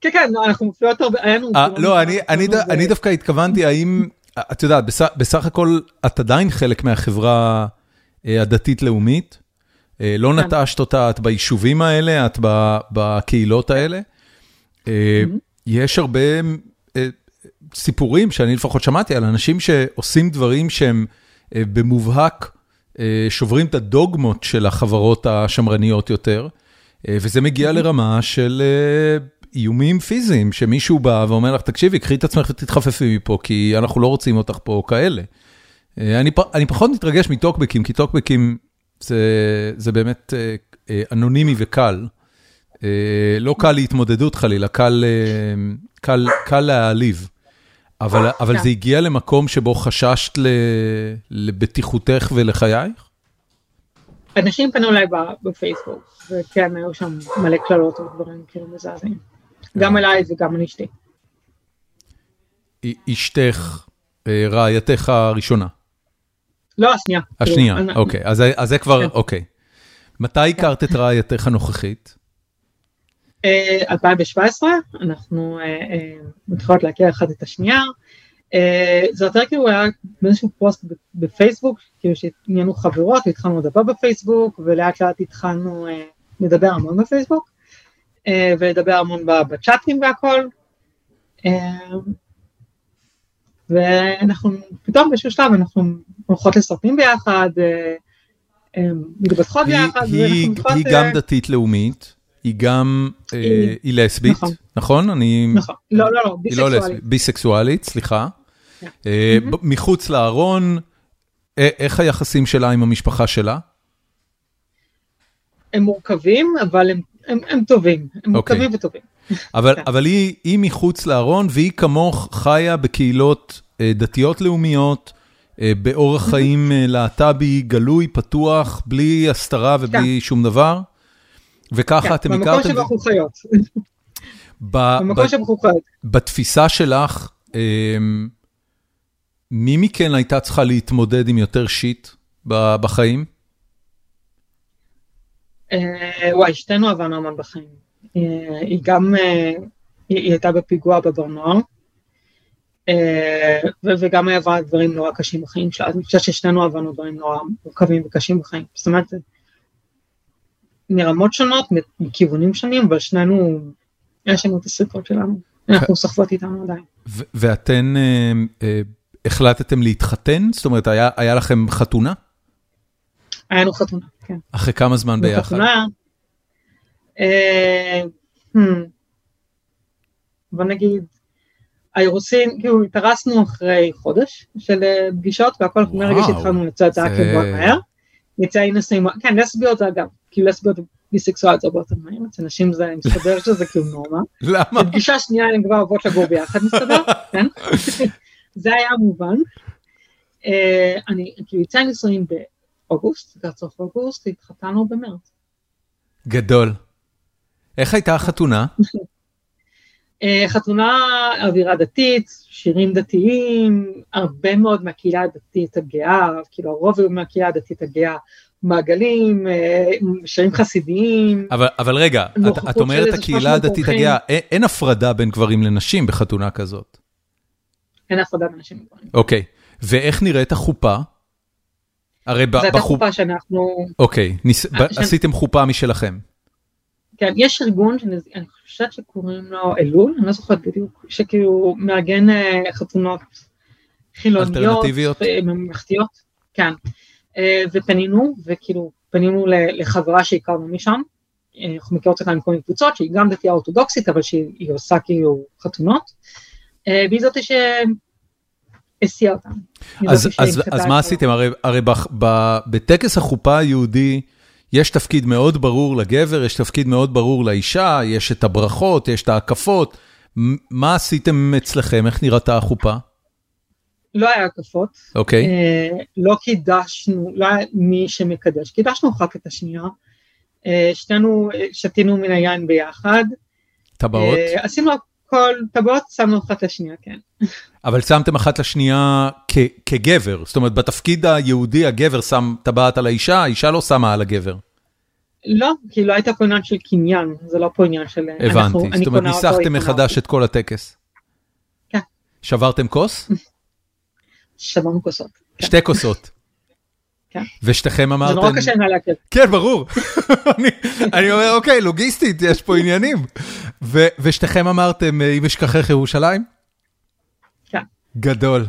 כן, כן, לא, אנחנו מופיעות הרבה, היה לנו... אה, לא, אני, אני, ד- אנחנו- אני דווקא התכוונתי, האם, את יודעת, בסך, בסך הכל את עדיין חלק מהחברה אה, הדתית-לאומית, אה, לא כן. נטשת אותה, את ביישובים האלה, את בקהילות האלה. אה. יש הרבה אה, סיפורים שאני לפחות שמעתי על אנשים שעושים דברים שהם אה, במובהק אה, שוברים את הדוגמות של החברות השמרניות יותר, אה, וזה מגיע לרמה של איומים פיזיים, שמישהו בא ואומר לך, תקשיבי, קחי את עצמך ותתחפפי מפה, כי אנחנו לא רוצים אותך פה כאלה. אני, אני פחות מתרגש מטוקבקים, כי טוקבקים זה, זה באמת אנונימי וקל. לא קל להתמודדות חלילה, קל, קל, קל להעליב. אבל, אבל כן. זה הגיע למקום שבו חששת ל, לבטיחותך ולחייך? אנשים פנו אליי בפייסבוק, וכן, היו שם מלא קללות ודברים כאילו מזעזעים. גם אליי וגם על אשתי. אשתך, אה, רעייתך הראשונה. לא, השנייה. השנייה, אוקיי, אז זה כבר, כן. אוקיי. מתי הכרת את רעייתך הנוכחית? 2017, אנחנו מתחילות להכיר אחת את השנייה. זה יותר כאילו היה באיזשהו פוסט בפייסבוק, כאילו שעניינו חברות, התחלנו לדבר בפייסבוק, ולאט לאט התחלנו לדבר המון בפייסבוק, ולדבר המון בצ'אטים והכל. ואנחנו פתאום באיזשהו שלב אנחנו הולכות לסרטים ביחד, מתבטחות ביחד. היא גם דתית-לאומית, היא גם, היא לסבית, נכון? נכון, לא, לא, לא, ביסקסואלית. ביסקסואלית, סליחה. מחוץ לארון, איך היחסים שלה עם המשפחה שלה? הם מורכבים, אבל הם טובים, הם מורכבים וטובים. אבל היא מחוץ לארון, והיא כמוך חיה בקהילות דתיות לאומיות, באורח חיים להט"בי, גלוי, פתוח, בלי הסתרה ובלי שום דבר? וככה אתם הכרתם... במקום שבו אנחנו חיות. במקום שבו אנחנו חיות. בתפיסה שלך, מי מכן הייתה צריכה להתמודד עם יותר שיט בחיים? וואי, שתינו עברנו המון בחיים. היא גם, היא הייתה בפיגוע בבר נוער, וגם היא עברה דברים נורא קשים בחיים שלה, אז אני חושבת ששנינו עברנו דברים נורא מורכבים וקשים בחיים. זאת אומרת, מרמות שונות, מכיוונים שונים, אבל שנינו, יש לנו את הסרטות שלנו, אנחנו סוחבות איתנו עדיין. ואתן החלטתם להתחתן? זאת אומרת, היה לכם חתונה? היה לנו חתונה, כן. אחרי כמה זמן ביחד? חתונה, בוא נגיד, האירוסין, כאילו התארסנו אחרי חודש של פגישות והכל מרגע שהתחלנו לצאת זה היה כאילו מהר. יצא נסים, כן לסביות זה אגב, כאילו לסביות ביסקסואליות זה הרבה יותר מהר, אצל נשים זה מסתבר שזה כאילו נורמה. למה? בפגישה שנייה הן כבר אוהבות לגור ביחד מסתבר, כן? זה היה מובן. אני כאילו יצא נישואים באוגוסט, לקראת סוף אוגוסט, התחתנו במרץ. גדול. איך הייתה החתונה? חתונה אווירה דתית, שירים דתיים, הרבה מאוד מהקהילה הדתית הגאה, כאילו הרוב מהקהילה הדתית הגאה, מעגלים, שירים חסידיים. אבל, אבל רגע, את, את אומרת הקהילה הדתית הגאה, אין, אין הפרדה בין גברים לנשים בחתונה כזאת. אין הפרדה בין נשים לגברים. אוקיי, ואיך נראית החופה? הרי בחופה... זאת החופה שאנחנו... אוקיי, ניס... עשיתם חופה משלכם. כן, יש ארגון שאני חושבת שקוראים לו אלול, אני לא זוכרת בדיוק, שכאילו מארגן חתונות חילוניות, ממלכתיות, כן, ופנינו, וכאילו פנינו לחברה שהכרנו משם, אנחנו מכירות אותה עם כל מיני קבוצות, שהיא גם דתייה אורתודוקסית, אבל שהיא עושה כאילו חתונות, והיא זאת שהסיעה אותנו. אז, אז, אז מה עשיתם? הרי, הרי בטקס החופה היהודי, יש תפקיד מאוד ברור לגבר, יש תפקיד מאוד ברור לאישה, יש את הברכות, יש את ההקפות. מה עשיתם אצלכם? איך נראתה החופה? לא היה הקפות. אוקיי. אה, לא קידשנו, לא היה מי שמקדש. קידשנו אחת את השנייה. אה, שתינו שתינו מן היין ביחד. טבעות? אה, עשינו הכל, טבעות שמנו אחת לשנייה, כן. אבל שמתם אחת לשנייה כגבר, זאת אומרת בתפקיד היהודי הגבר שם טבעת על האישה, האישה לא שמה על הגבר. לא, כי לא הייתה פה עניין של קניין, זה לא פה עניין של... הבנתי, זאת אומרת ניסחתם מחדש את כל הטקס. כן. שברתם כוס? שברנו כוסות. שתי כוסות. כן. ושתיכם אמרתם... זה נורא קשה לי להכיר. כן, ברור. אני אומר, אוקיי, לוגיסטית, יש פה עניינים. ושתיכם אמרתם, אם אשכחך ירושלים? כן. גדול.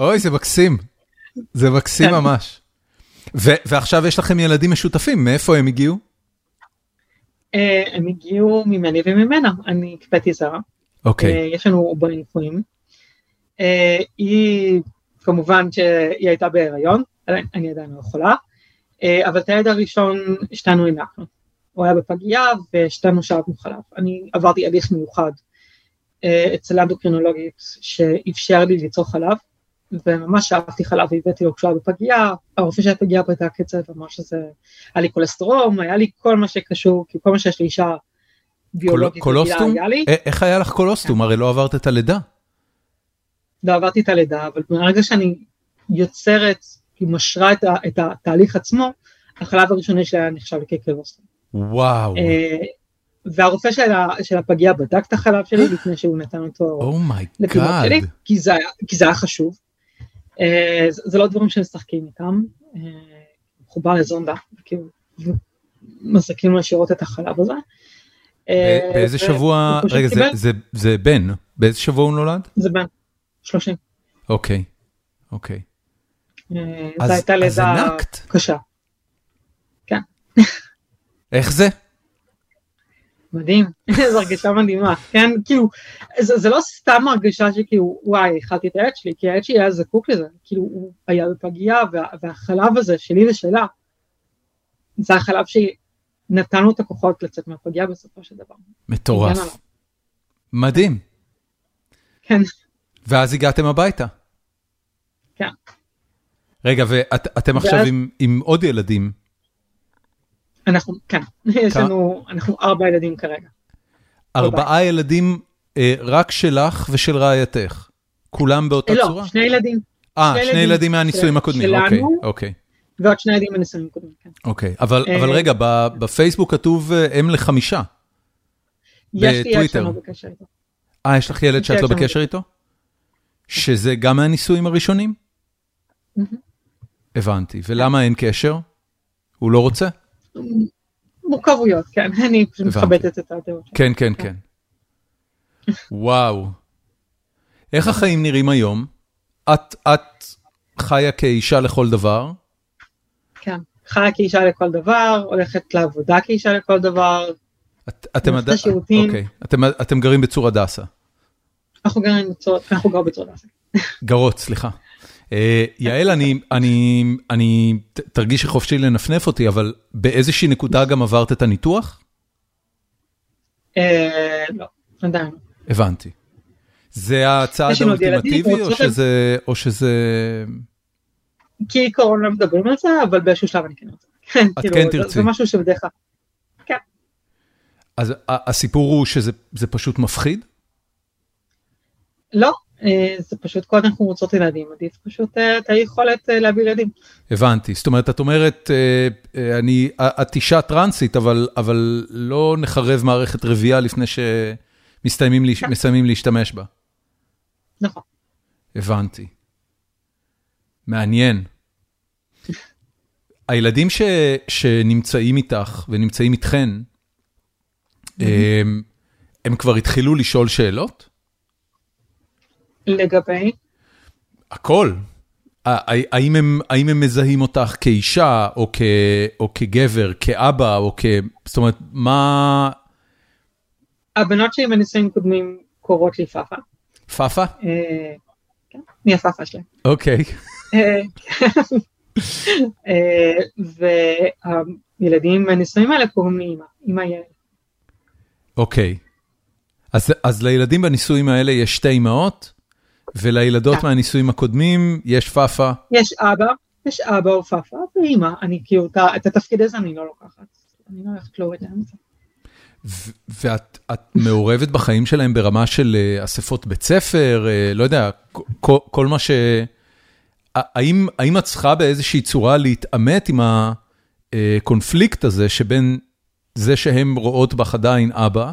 אוי, זה מקסים. זה מקסים ממש. ועכשיו יש לכם ילדים משותפים, מאיפה הם הגיעו? הם הגיעו ממני וממנה, אני הקפאתי זרה. אוקיי. יש לנו עוברים נפואים. היא, כמובן שהיא הייתה בהיריון, אני עדיין לא יכולה, אבל את הילד הראשון שתינו הנקנו. הוא היה בפגייה ושתינו שאבנו חלב. אני עברתי הליך מיוחד אצל אנדוקרינולוגית שאפשר לי ליצור חלב, וממש שאבתי חלב והבאתי לו כשהוא היה בפגייה, הרופא של הפגייה בדק את זה ואמר שזה, היה לי קולסטרום, היה לי כל מה שקשור, כי כל מה שיש לאישה ביולוגית קולוסטום? היה לי. איך היה לך קולוסטום? הרי לא עברת את הלידה. לא עברתי את הלידה, אבל ברגע שאני יוצרת, היא משרה את, ה, את התהליך עצמו, החלב הראשוני שלי היה נחשב כקולוסטום. וואו. אה, והרופא של, ה, של הפגייה בדק את החלב שלי לפני שהוא נתן אותו לתינוק שלי, oh my God. כי זה, כי זה היה חשוב. אה, זה, זה לא דברים שמשחקים איתם, אה, מחובר לזונדה, כאילו, מזריקים לו ישירות את החלב הזה. באיזה שבוע, רגע, זה- קיבל- זה- זה בן, באיזה שבוע הוא נולד? זה בין 30. אוקיי, אוקיי. אה, אז- זו הייתה לידה. קשה. איך זה? מדהים, זו הרגשה מדהימה, כן, כאילו, זה, זה לא סתם הרגשה שכאילו, וואי, אכלתי את הילד שלי, כי הילד שלי היה זקוק לזה, כאילו, הוא היה בפגייה, וה, והחלב הזה, שלי ושלה, זה החלב שנתן לו את הכוחות לצאת מהפגייה בסופו של דבר. מטורף. מדהים. כן, ואז הגעתם הביתה. כן. רגע, ואתם עכשיו ואז- עם- עם עוד ילדים. אנחנו, כן, יש לנו, אנחנו ארבע ילדים כרגע. ארבעה ילדים אה, רק שלך ושל רעייתך. כולם באותה לא, צורה? שני ילדים, אה, שני שני ילדים ילדים מהנישואים הקודמים. שלנו. אוקיי, אוקיי. ועוד שני ילדים בנישואים קודמים, כן. אוקיי, אבל אה, אבל רגע, ב- בפייסבוק כתוב אה, אם לחמישה. יש לי ילד. שלנו בקשר איתו. אה, יש לך ילד שאת לא בקשר איתו? שזה גם מהנישואים הראשונים? הבנתי. ולמה אין קשר? הוא לא רוצה? מורכבויות, כן, אני פשוט. מכבדת את הדעות. כן, כן, כן. וואו. איך החיים נראים היום? את את חיה כאישה לכל דבר, כן, חיה כאישה לכל דבר, הולכת לעבודה כאישה לכל דבר, את- אתם עד-. אוקיי. אתם- אתם גרים בצור הדסה. אנחנו גרים בצור, אנחנו גר בצור דסה. גרות, סליחה. אה, יעל, אני, אני, אני, ת- תרגישי חופשי לנפנף אותי, אבל באיזושהי נקודה גם עברת את הניתוח? אה, לא, עדיין. לא. הבנתי. זה הצעד האולטימטיבי, או שזה, או שזה... כעיקרון לא מדברים על זה, אבל באיזשהו שלב אני כן רוצה. כן, את כאילו, כן תרצי. זה משהו שבדרך כלל. אז ה- הסיפור הוא שזה זה פשוט מפחיד? לא, זה פשוט קודם אנחנו רוצות ילדים, עדיף פשוט אה, את היכולת אה, להביא ילדים. הבנתי. זאת אומרת, את אומרת, אה, אה, אני, את אישה טרנסית, אבל, אבל לא נחרב מערכת רבייה לפני שמסיימים. מסיימים להשתמש בה. נכון. הבנתי. מעניין. הילדים ש, שנמצאים איתך ונמצאים איתכן, הם, הם כבר התחילו לשאול שאלות? לגבי, הכל. האם הם, האם הם מזהים אותך כאישה, או, כ, או כגבר, כאבא, או כ... זאת אומרת, מה... הבנות שלי בנישואים קודמים קוראות לי פאפה. פאפה? אה, כן, אני הפאפה שלהם. אוקיי. אה, אה, והילדים בנישואים האלה קוראים לי אמא, אמא יעל. אוקיי. אז, אז לילדים בנישואים האלה יש שתי אמהות, ולילדות כן. מהנישואים הקודמים יש פאפה. יש אבא, יש אבא או פאפה ואמא, אני כאילו את התפקיד הזה אני לא לוקחת, אני לא הולכת להוריד להם את זה. ואת את מעורבת בחיים שלהם ברמה של אה, אספות בית ספר, אה, לא יודע, כל, כל מה ש... האם, האם את צריכה באיזושהי צורה להתעמת עם הקונפליקט הזה שבין זה שהן רואות בך עדיין אבא,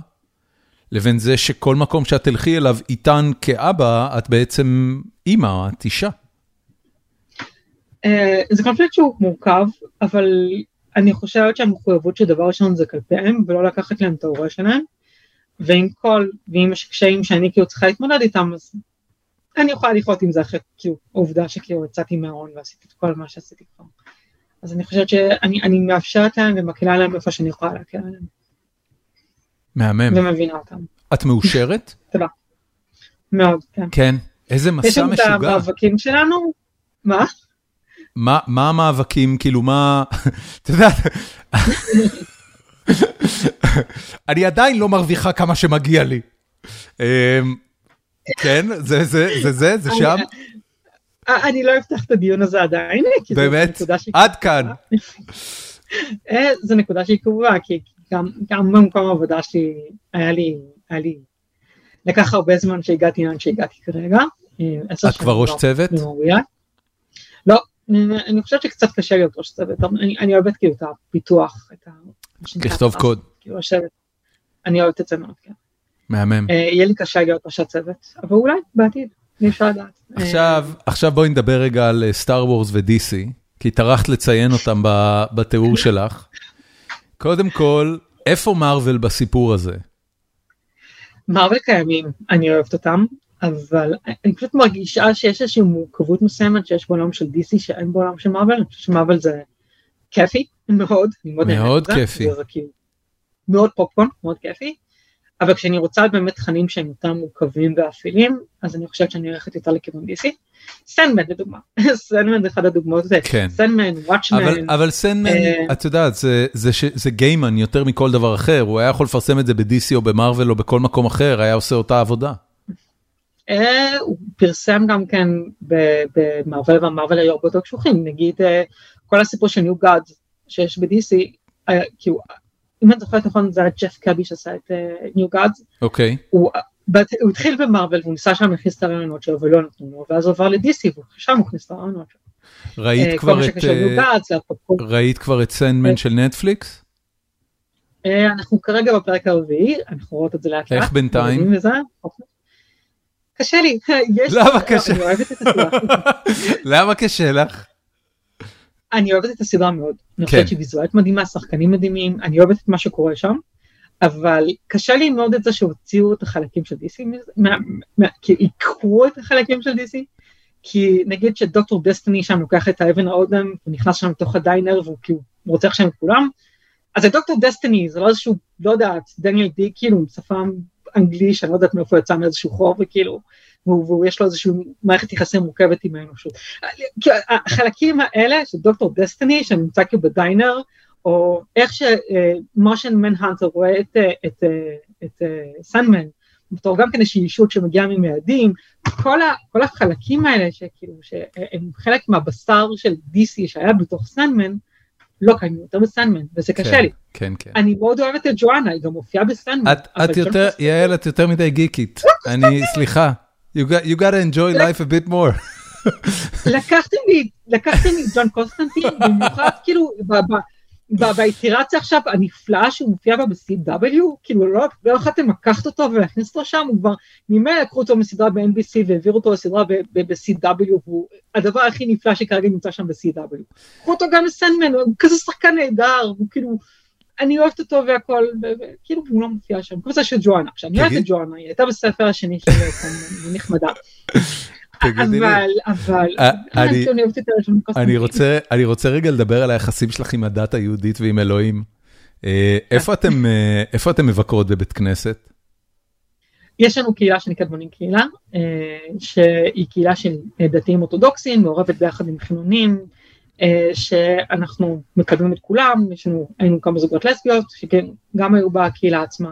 לבין זה שכל מקום שאת תלכי אליו איתן כאבא, את בעצם אימא, את אישה. אה, זה קונפליקט שהוא מורכב, אבל אני חושבת שהמחויבות של דבר ראשון זה כלפיהם, ולא לקחת להם את ההורה שלהם, ועם כל, ואם יש קשיים שאני כאילו צריכה להתמודד איתם, אז אני יכולה לחיות עם זה אחרי כאילו העובדה שכאילו יצאתי מהארון ועשיתי את כל מה שעשיתי כבר. אז אני חושבת שאני אני מאפשרת להם ומקלה להם איפה שאני יכולה להקל עליהם, מהמם. ומבינה אותם. את מאושרת? מאוד, כן. כן. איזה יש מסע לנו את משוגע. המאבקים שלנו, מה? מה, מה המאבקים, כאילו מה, את יודעת, אני עדיין לא מרוויחה כמה שמגיע לי. אמ, כן, זה זה, זה זה, זה שם? אה, אני לא אפתח את הדיון הזה עדיין. באמת? עד כאן. אה, זו נקודה שהיא קרובה, כי גם, גם במקום העבודה שלי היה לי, היה לי, לקח הרבה זמן שהגעתי לאן שהגעתי כרגע. את כבר ראש צוות? לא, אני חושבת שקצת קשה להיות ראש צוות, אני, אני אוהבת כאילו את הפיתוח, את ה... לכתוב קוד. כאילו לשבת, אני אוהבת את זה מאוד, כן. מהמם. אה, יהיה לי קשה להיות ראש הצוות, אבל אולי בעתיד, אי אפשר לדעת. עכשיו, עכשיו בואי נדבר רגע על סטאר וורס ו-DC, כי טרחת לציין אותם בתיאור שלך. קודם כל, איפה מארוול בסיפור הזה? מארוול קיימים, אני אוהבת אותם, אבל אני פשוט מרגישה שיש איזושהי מורכבות מסוימת שיש בעולם של DC שאין בעולם של מארוול, אני חושבת שמארוול זה כיפי מאוד, מאוד, מאוד כיפי, זה, זה כאילו מאוד פופקורן, מאוד כיפי, אבל כשאני רוצה באמת תכנים שהם יותר מורכבים ואפלים, אז אני חושבת שאני הולכת יותר לכיוון DC. Sandman לדוגמה, Sandman זה אחד הדוגמאות, כן. Sandman, Watchmen. אבל, אבל Sandman, uh, את יודעת, זה, זה, זה, זה גיימן יותר מכל דבר אחר, הוא היה יכול לפרסם את זה ב-DC או במרוויל או בכל מקום אחר, היה עושה אותה עבודה. אה, הוא פרסם גם כן במרוויל והמרוויל היו הרבה יותר קשוחים, נגיד אה, כל הסיפור של New God שיש ב-DC, כאילו, אם אני זוכרת נכון זה היה ג'ף קאבי שעשה את ניו גאד, אוקיי. הוא התחיל במרוויל והוא ניסה שם להכניס את הרעיונות שלו ולא נתנו לו, ואז עבר ל-DC ושם הוא הכניס את הרעיונות שלו. ראית כבר את ראית כבר את סנדמן של נטפליקס? אנחנו כרגע בפרק הרביעי, אנחנו רואות את זה לאט לאט. איך בינתיים? קשה לי. למה קשה? למה קשה לך? אני אוהבת את הסדרה מאוד. אני חושבת כן. שהיא ויזואלית מדהימה, שחקנים מדהימים, אני אוהבת את מה שקורה שם, אבל קשה לי מאוד את זה שהוציאו את החלקים של DC, כי עיקרו את החלקים של DC, כי נגיד שדוקטור דסטיני שם לוקח את האבן האודם, הוא נכנס שם לתוך הדיינר והוא כאילו רוצח שם את כולם, אז זה דוקטור דסטיני, זה לא איזשהו, לא יודעת, דניאל די, כאילו, עם שפם אנגלי שאני לא יודעת מאיפה יצא מאיזשהו חור וכאילו, ויש לו איזושהי מערכת יחסים מורכבת עם האנושות. החלקים האלה של דוקטור דסטיני שנמצא כאילו בדיינר, או איך שמושן מנהנטר רואה את, את, את, את סנמן, בתור גם כן איזושהי אישות שמגיעה ממאדים, כל, ה, כל החלקים האלה שכאילו שהם חלק מהבשר של DC שהיה בתוך סנמן, לא קיימים יותר בסנדמן, וזה קשה כן, לי. כן, כן. אני מאוד אוהבת את ג'ואנה, היא גם מופיעה בסנדמן. את, את יותר, יעל, את יותר מדי גיקית. אני, סליחה. You got, you got to enjoy life a bit more. לקחתם לי, לקחתם לי ג'ון קוסטנטין, במיוחד כאילו, באיטירציה עכשיו הנפלאה שהוא מופיע בה ב-CW, כאילו לא, לא יכולתם לקחת אותו ולהכניס אותו שם, הוא כבר, ממילא לקחו אותו מסדרה ב-NBC והעבירו אותו לסדרה ב-CW, והוא הדבר הכי נפלא שכרגע נמצא שם ב-CW. קחו אותו גם לסנדמן, הוא כזה שחקן נהדר, הוא כאילו, אני אוהבת אותו והכל, וכאילו הוא לא מופיע שם, זה של ג'ואנה, עכשיו אני אוהבת את ג'ואנה, היא הייתה בספר השני של סנדמן, היא נחמדה. אבל, אבל, אה, אני רוצה רגע לדבר על היחסים שלך עם הדת היהודית ועם אלוהים. אה, איפה אתם מבקרות בבית כנסת? יש לנו קהילה שנקראת בונים קהילה, אה, שהיא קהילה של דתיים אורתודוקסים, מעורבת ביחד עם חילונים, שאנחנו מקדמים את כולם, יש לנו, היינו כמה זוגות לסביות, שגם היו בקהילה עצמה.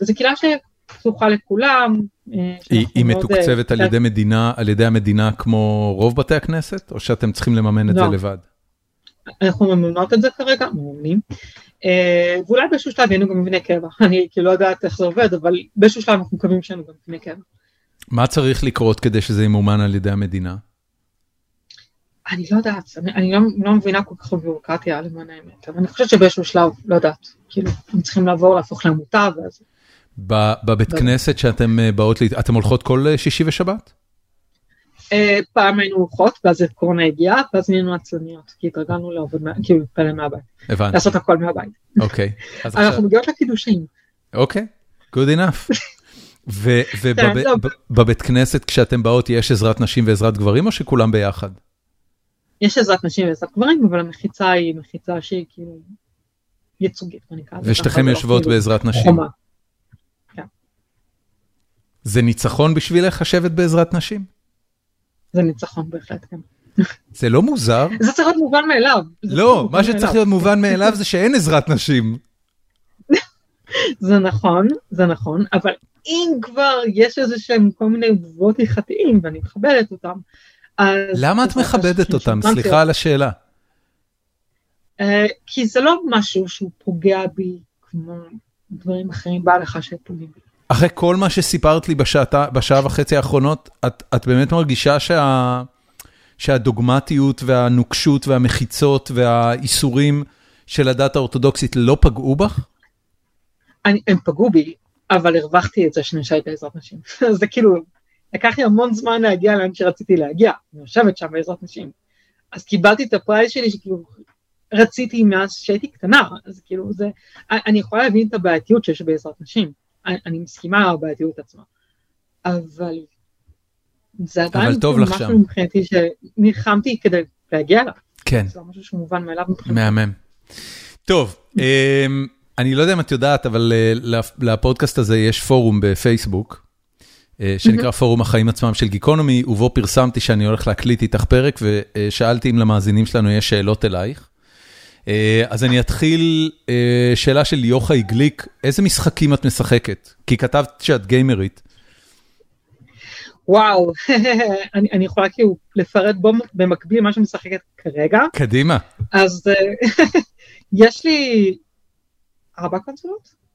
וזו קהילה פתוחה לכולם. אה, היא מתוקצבת על ידי מדינה, על ידי המדינה כמו רוב בתי הכנסת, או שאתם צריכים לממן את זה לא. לבד? אנחנו מממנות את זה כרגע, מממנים. אה, ואולי באיזשהו שלב היינו גם מבני קבע, אני כאילו לא יודעת איך זה עובד, אבל באיזשהו שלב אנחנו מקווים שהיינו גם מבני קבע. מה צריך לקרות כדי שזה ימומן על ידי המדינה? אני לא יודעת, אני לא, לא מבינה כל כך בביורוקרטיה למען האמת, אבל אני חושבת שבאיזשהו שלב, לא יודעת, כאילו, הם צריכים לעבור, להפוך לעמותה, ואז בבית כנסת שאתם אה, באות, אתם הולכות כל אה, שישי ושבת? אה, פעם היינו הולכות, ואז קורונה הגיעה, ואז נהיינו עצלניות, כי התרגלנו לעבוד, כאילו להתפלל מהבית. הבנתי. לעשות הכל מהבית. אוקיי. אנחנו מגיעות לקידושים. אוקיי, good enough. ובבית כן, לא. כנסת כשאתם באות יש עזרת נשים ועזרת גברים או שכולם ביחד? יש עזרת נשים ועזרת גברים, אבל המחיצה היא מחיצה שהיא כאילו ייצוגית. ושתיכם יושבות כאילו בעזרת נשים? זה ניצחון בשבילך לשבת בעזרת נשים? זה ניצחון בהחלט, כן. זה לא מוזר? זה צריך להיות מובן מאליו. לא, מה שצריך להיות מובן מאליו זה שאין עזרת נשים. זה נכון, זה נכון, אבל אם כבר יש איזה שהם כל מיני תגובות הלכתיים ואני מכבדת אותם. למה את מכבדת אותם? סליחה על השאלה. אה, כי זה לא משהו שהוא פוגע בי כמו דברים אחרים בהלכה שפוגעים בי. אחרי כל מה שסיפרת לי בשעתה, בשעה וחצי האחרונות, את, את באמת מרגישה שה, שהדוגמטיות והנוקשות והמחיצות והאיסורים של הדת האורתודוקסית לא פגעו בך? אני, הם פגעו בי, אבל הרווחתי את זה שאני בעזרת נשים. זה כאילו, לקח לי המון זמן להגיע לאן שרציתי להגיע, אני יושבת שם בעזרת נשים. אז קיבלתי את ה prize שלי שכאילו רציתי מאז שהייתי קטנה, אז כאילו זה, אני יכולה להבין את הבעייתיות שיש בעזרת נשים, אני, אני מסכימה עם הבעייתיות עצמה, אבל זה עדיין כאילו משהו. מבחינתי שנלחמתי כדי להגיע אליו, כן. זה לא משהו שהוא מובן מאליו מבחינתי. מהמם. טוב, אמ, אני לא יודע אם את יודעת, אבל אה, לפ- לפודקאסט הזה יש פורום בפייסבוק, שנקרא פורום החיים עצמם של גיקונומי, ובו פרסמתי שאני הולך להקליט איתך פרק, ושאלתי אם למאזינים שלנו יש שאלות אלייך. אה, אז אני אתחיל, אה, שאלה של יוחאי גליק, איזה משחקים את משחקת? כי כתבת שאת גיימרית. וואו, אני, אני יכולה כאילו לפרט בו במקביל מה שאני משחקת כרגע, קדימה. אז אה, יש לי ארבע קונסולות, אה,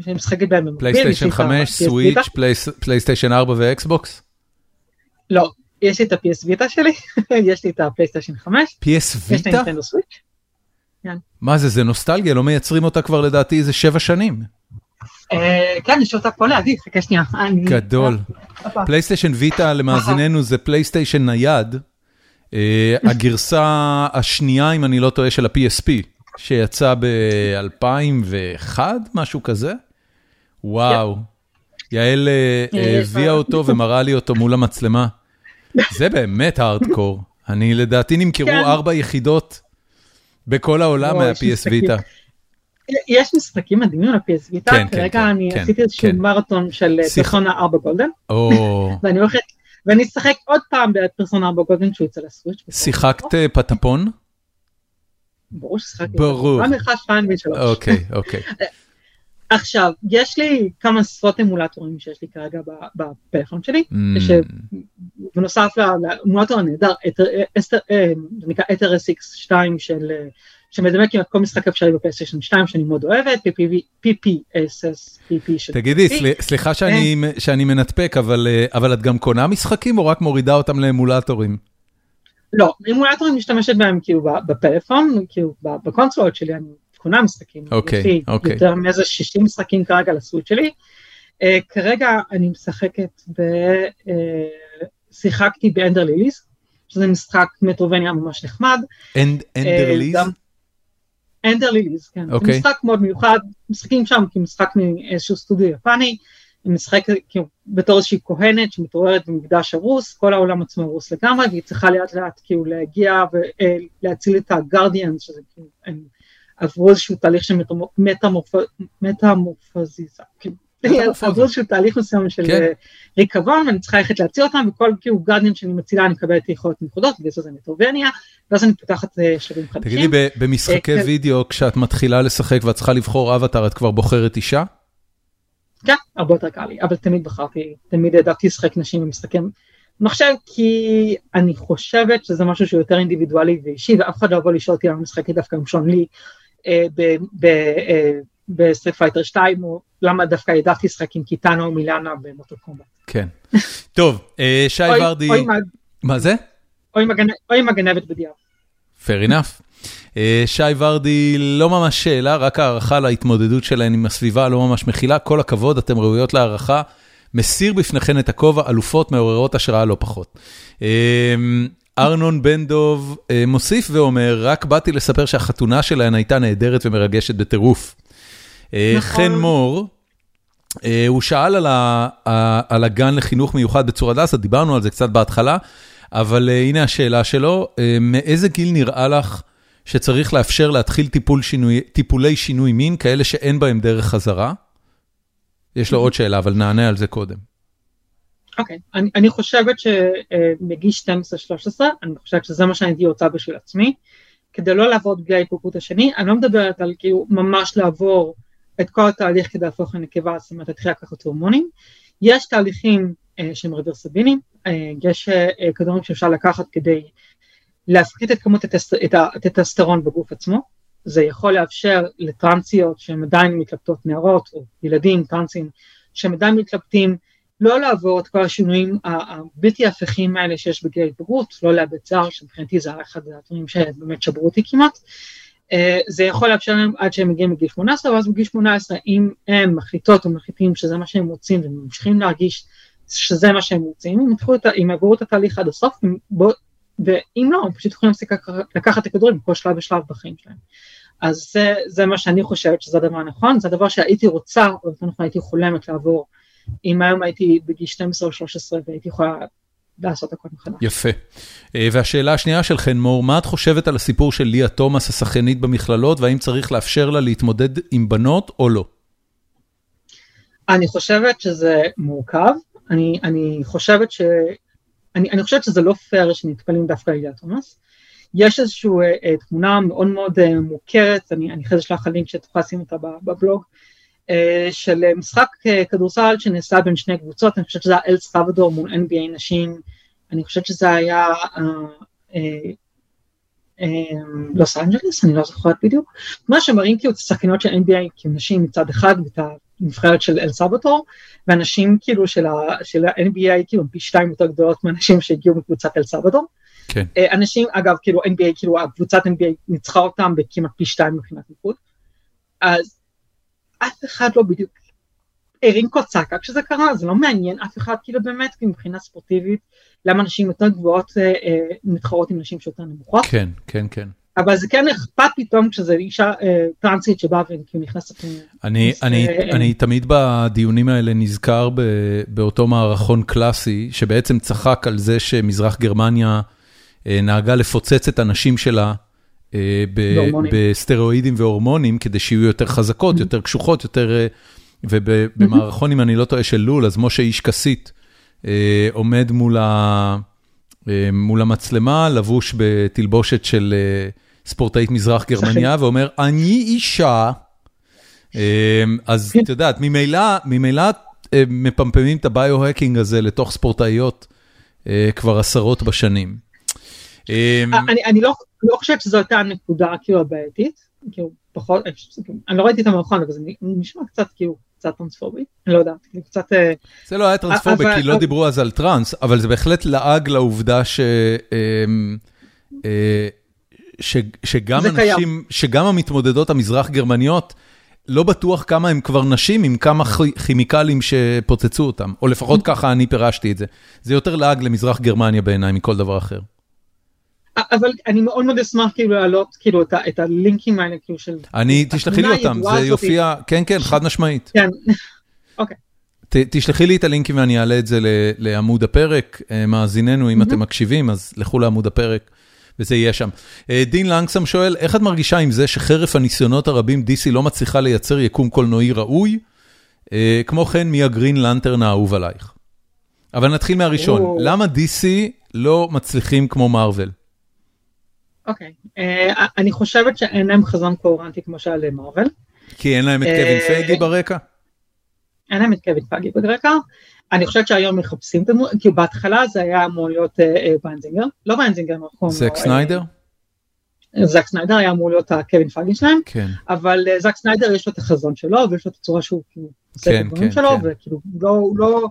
שאני משחקת בהן במקביל. יש לי פלייסטיישן את ה- 5, PS סוויץ', פלייסטיישן 4 ואקסבוקס? לא, יש לי את ה-PS ויטה שלי, יש לי את הפלייסטיישן 5, PS יש לי ויטה? נינטנדו סוויץ'. מה זה, זה נוסטלגיה, לא מייצרים אותה כבר לדעתי איזה שבע שנים. אה, כן, יש אותה פה לידי, חכה שנייה. גדול. פלייסטיישן ויטה למאזיננו זה פלייסטיישן נייד, אה, הגרסה השנייה, אם אני לא טועה, של ה-PSP, שיצא ב-2001, משהו כזה. וואו. יעל אה, אה, הביאה אה. אותו ומראה לי אותו מול המצלמה. זה באמת הארדקור. אני לדעתי נמכרו כן. ארבע יחידות בכל העולם מה-PS. ויטה. יש משחקים מדהימים על PS ויטה, כן, כן, כרגע כן, אני כן, עשיתי איזשהו כן. מרתון של שיח- פרסונה 4 גולדן, או, ואני הולכת, ואני אשחק עוד פעם בפרסונה 4 גולדן שהוא יצא לסוויץ'. שיחקת פטפון? ברור ששיחקתי. ברור. פעם אחת, שתיים ושלוש. אוקיי, אוקיי. עכשיו, יש לי כמה עשרות אמולטורים שיש לי כרגע בפלאפון שלי, Mm, שבנוסף לאמולטור הנהדר, אה, זה נקרא אתר SX2 של... אה, שמדמה כמעט כל משחק אפשרי בפלייסטיישן 2 שאני מאוד אוהבת, PPSS, PP של... תגידי, סליחה שאני שאני מנתפק, אה, אבל את גם קונה משחקים או רק מורידה אותם לאמולטורים? לא, אמולטורים משתמשת בהם כאילו בפלאפון, כאילו בקונסולות שלי אני קונה משחקים, אוקיי, לי אוקיי. יותר מאיזה 60 משחקים כרגע לסוויץ' שלי. Uh, כרגע אני משחקת ב... Uh, שיחקתי ב Ender Lilies, שזה משחק Metroidvania ממש נחמד. End- Enderlies? גם- Ender Lilies, כן. אוקיי. זה משחק מאוד מיוחד, משחקים שם כמשחק מאיזשהו סטודיו יפני, היא משחקת כאילו בתור איזושהי כהנת שמתעוררת במקדש הרוס, כל העולם עצמו הרוס לגמרי, והיא צריכה לאט לאט כאילו להגיע ולהציל את ה guardians, שזה כאילו, הם עברו איזשהו תהליך של מטמורפוזיזה, כאילו. עברו איזשהו תהליך מסוים של כן. אה, ריקבון, ואני צריכה ללכת להציל אותם, וכל כאילו גרדיאן שאני מצילה אני מקבלת יכולות מיוחדות, בגלל זה מטרובניה, ואז אני פותחת אה, שלבים חדשים. תגידי, במשחקי אה, כן. וידאו, כשאת מתחילה לשחק ואת צריכה לבחור אבטאר, את כבר בוחרת אישה? כן, הרבה יותר קל לי, אבל תמיד בחרתי, תמיד העדפתי לשחק נשים במשחקי מחשב, כי אני חושבת שזה משהו שהוא יותר אינדיבידואלי ואישי, ואף אחד לא יבוא לשאול אותי למה משחקתי דווקא עם שון לי אה, ב Street Fighter 2, או למה דווקא העדפתי לשחק עם קיטאנה או מילינה במורטל קומבט. כן. טוב, אה, שי ורדי, מה זה? או עם הגנבת בדיעבד. fair enough. אה, שי ורדי, לא ממש שאלה, רק הערכה להתמודדות שלהן עם הסביבה, לא ממש מכילה. כל הכבוד, אתן ראויות להערכה. מסיר בפניכן את הכובע, אלופות מעוררות השראה לא פחות. אה, ארנון בן דוב אה, מוסיף ואומר, רק באתי לספר שהחתונה שלהן הייתה נהדרת ומרגשת בטירוף. נכון. חן מור, הוא שאל על, ה, על הגן לחינוך מיוחד בצור הדסה, דיברנו על זה קצת בהתחלה, אבל הנה השאלה שלו, מאיזה גיל נראה לך שצריך לאפשר להתחיל טיפול שינוי, טיפולי שינוי מין, כאלה שאין בהם דרך חזרה? יש לו עוד שאלה, אבל נענה על זה קודם. אוקיי, אני, אני חושבת שמגיל 12-13, אני חושבת שזה מה שאני הייתי רוצה בשביל עצמי, כדי לא לעבוד בלי ההתפרקות השני, אני לא מדברת על כאילו ממש לעבור את כל התהליך כדי להפוך לנקבה, זאת אומרת להתחיל לקחת הורמונים, יש תהליכים שהם רוורסבינים, יש כדורים שאפשר לקחת כדי להפחית את כמות הטסטרון בגוף עצמו, זה יכול לאפשר לטרנסיות שהן עדיין מתלבטות נערות או ילדים טרנסים שהם עדיין מתלבטים לא לעבור את כל השינויים הבלתי הפכים האלה שיש בגיל ההתבגרות, לא לאבד שיער, שמבחינתי זה אחד הדברים שבאמת שברו אותי כמעט. אה, זה יכול לאפשר להם עד שהם מגיעים לגיל 18, ואז בגיל 18 אם הם מחליטות או מחליטים שזה מה שהם רוצים והם ממשיכים להרגיש שזה מה שהם רוצים, הם יעברו את התהליך עד הסוף, ואם לא, הם פשוט יכולים להפסיק לקחת את הכדורים בכל שלב ושלב בחיים שלהם. אז זה, זה מה שאני חושבת שזה הדבר הנכון, זה הדבר שהייתי רוצה, או יותר נכון הייתי חולמת לעבור, אם היום הייתי בגיל 12 או 13 והייתי יכולה לעשות הכל מחדש. יפה. אה, והשאלה השנייה של חן מור, מה את חושבת על הסיפור של ליה תומאס, השחיינית במכללות, והאם צריך לאפשר לה להתמודד עם בנות או לא? אני חושבת שזה מורכב, אני, אני חושבת ש... אני, אני חושבת שזה לא פייר שנטפלים דווקא ליה תומאס. יש איזושהי אה, אה, תמונה מאוד מאוד אה, מוכרת, אני, אחרי זה אשלח לינק שתוכל לשים אותה בבלוג, אה, של משחק אה, כדורסל שנעשה בין שני קבוצות, אני חושבת שזה היה אל סבדור מול NBA נשים, אני חושבת שזה היה לוס אנג'לס, אני לא זוכרת בדיוק, מה שמראים כאילו את השחקנות של NBA כאילו נשים מצד אחד ואת הנבחרת של אל סבתור, ואנשים כאילו של ה-NBA כאילו פי שתיים יותר גדולות מאנשים שהגיעו מקבוצת אל סבתור. כן. אנשים, אגב, כאילו NBA, כאילו הקבוצת NBA ניצחה אותם בכמעט פי שתיים מבחינת ניקוד, אז אף אחד לא בדיוק הרים קוצקה כשזה קרה, זה לא מעניין אף אחד, כאילו באמת, מבחינה ספורטיבית, למה נשים יותר גבוהות אה, אה, מתחרות עם נשים שיותר נמוכות. כן, כן, כן. אבל זה כן אכפת פתאום כשזה אישה אה, טרנסית שבאה וכאילו נכנסת... אני, אני, אה, אני תמיד בדיונים האלה נזכר ב, באותו מערכון קלאסי, שבעצם צחק על זה שמזרח גרמניה אה, נהגה לפוצץ את הנשים שלה אה, בסטרואידים והורמונים, כדי שיהיו יותר חזקות, יותר קשוחות, יותר... אה, ובמערכון, אם אני לא טועה, של לול, אז משה איש כסית עומד מול, ה, מול המצלמה, לבוש בתלבושת של ספורטאית מזרח גרמניה, ואומר, אני אישה. אז את יודעת, ממילא מפמפמים את הביו-הקינג הזה לתוך ספורטאיות כבר עשרות בשנים. אמ, אני לא, לא חושבת שזו הייתה הנקודה כאילו הבעייתית, כאילו פחות, אני לא ראיתי את המערכון אבל זה נשמע קצת כאילו קצת טרנספובי, אני לא יודעת, כאילו קצת... אה, זה לא היה טרנספובי כי לא דיברו אז על טראנס, אבל זה בהחלט לעג לעובדה ש... אה, שגם אנשים, שגם המתמודדות המזרח גרמניות, לא בטוח כמה הם כבר נשים עם כמה כימיקלים שפוצצו אותם, או לפחות ככה אני פירשתי את זה. זה יותר לעג למזרח גרמניה בעיניי מכל דבר אחר. אבל אני מאוד מאוד אשמח כאילו להעלות כאילו את את הלינקים האלה כאילו של... אני, תשלחי לי אותם, זה יופיע, כן, כן, חד משמעית. כן, אוקיי. תשלחי לי את הלינקים ואני אעלה את זה לעמוד הפרק, אה, מאזיננו, אם אתם מקשיבים, אז לכו לעמוד הפרק. וזה יהיה שם. אה, דין לנגסם שואל, איך את מרגישה עם זה שחרף הניסיונות הרבים DC לא מצליחה לייצר יקום קולנועי ראוי? אה, כמו כן, מי הגרין לנטרן האהוב עלייך? אבל נתחיל מהראשון, למה DC לא מצליחים כמו מארוול? אוקיי, אה, אני חושבת שאין להם חזון קוהרנטי כמו שהיה למרוויל. כי אין להם את קווין פייגי ברקע? אין להם את קווין פייגי ברקע. אני חושבת שהיום מחפשים כי בהתחלה זה היה אמור להיות אה, ביינזינגר, לא ביינזינגר, נכון. זק סניידר? זק סניידר היה אמור להיות הקווין פייגי שלהם, כן. אבל זק סניידר יש לו את החזון שלו ויש לו את הצורה שהוא כאילו עושה את כן, הדברים כן, שלו, כן. וכאילו לא, לא,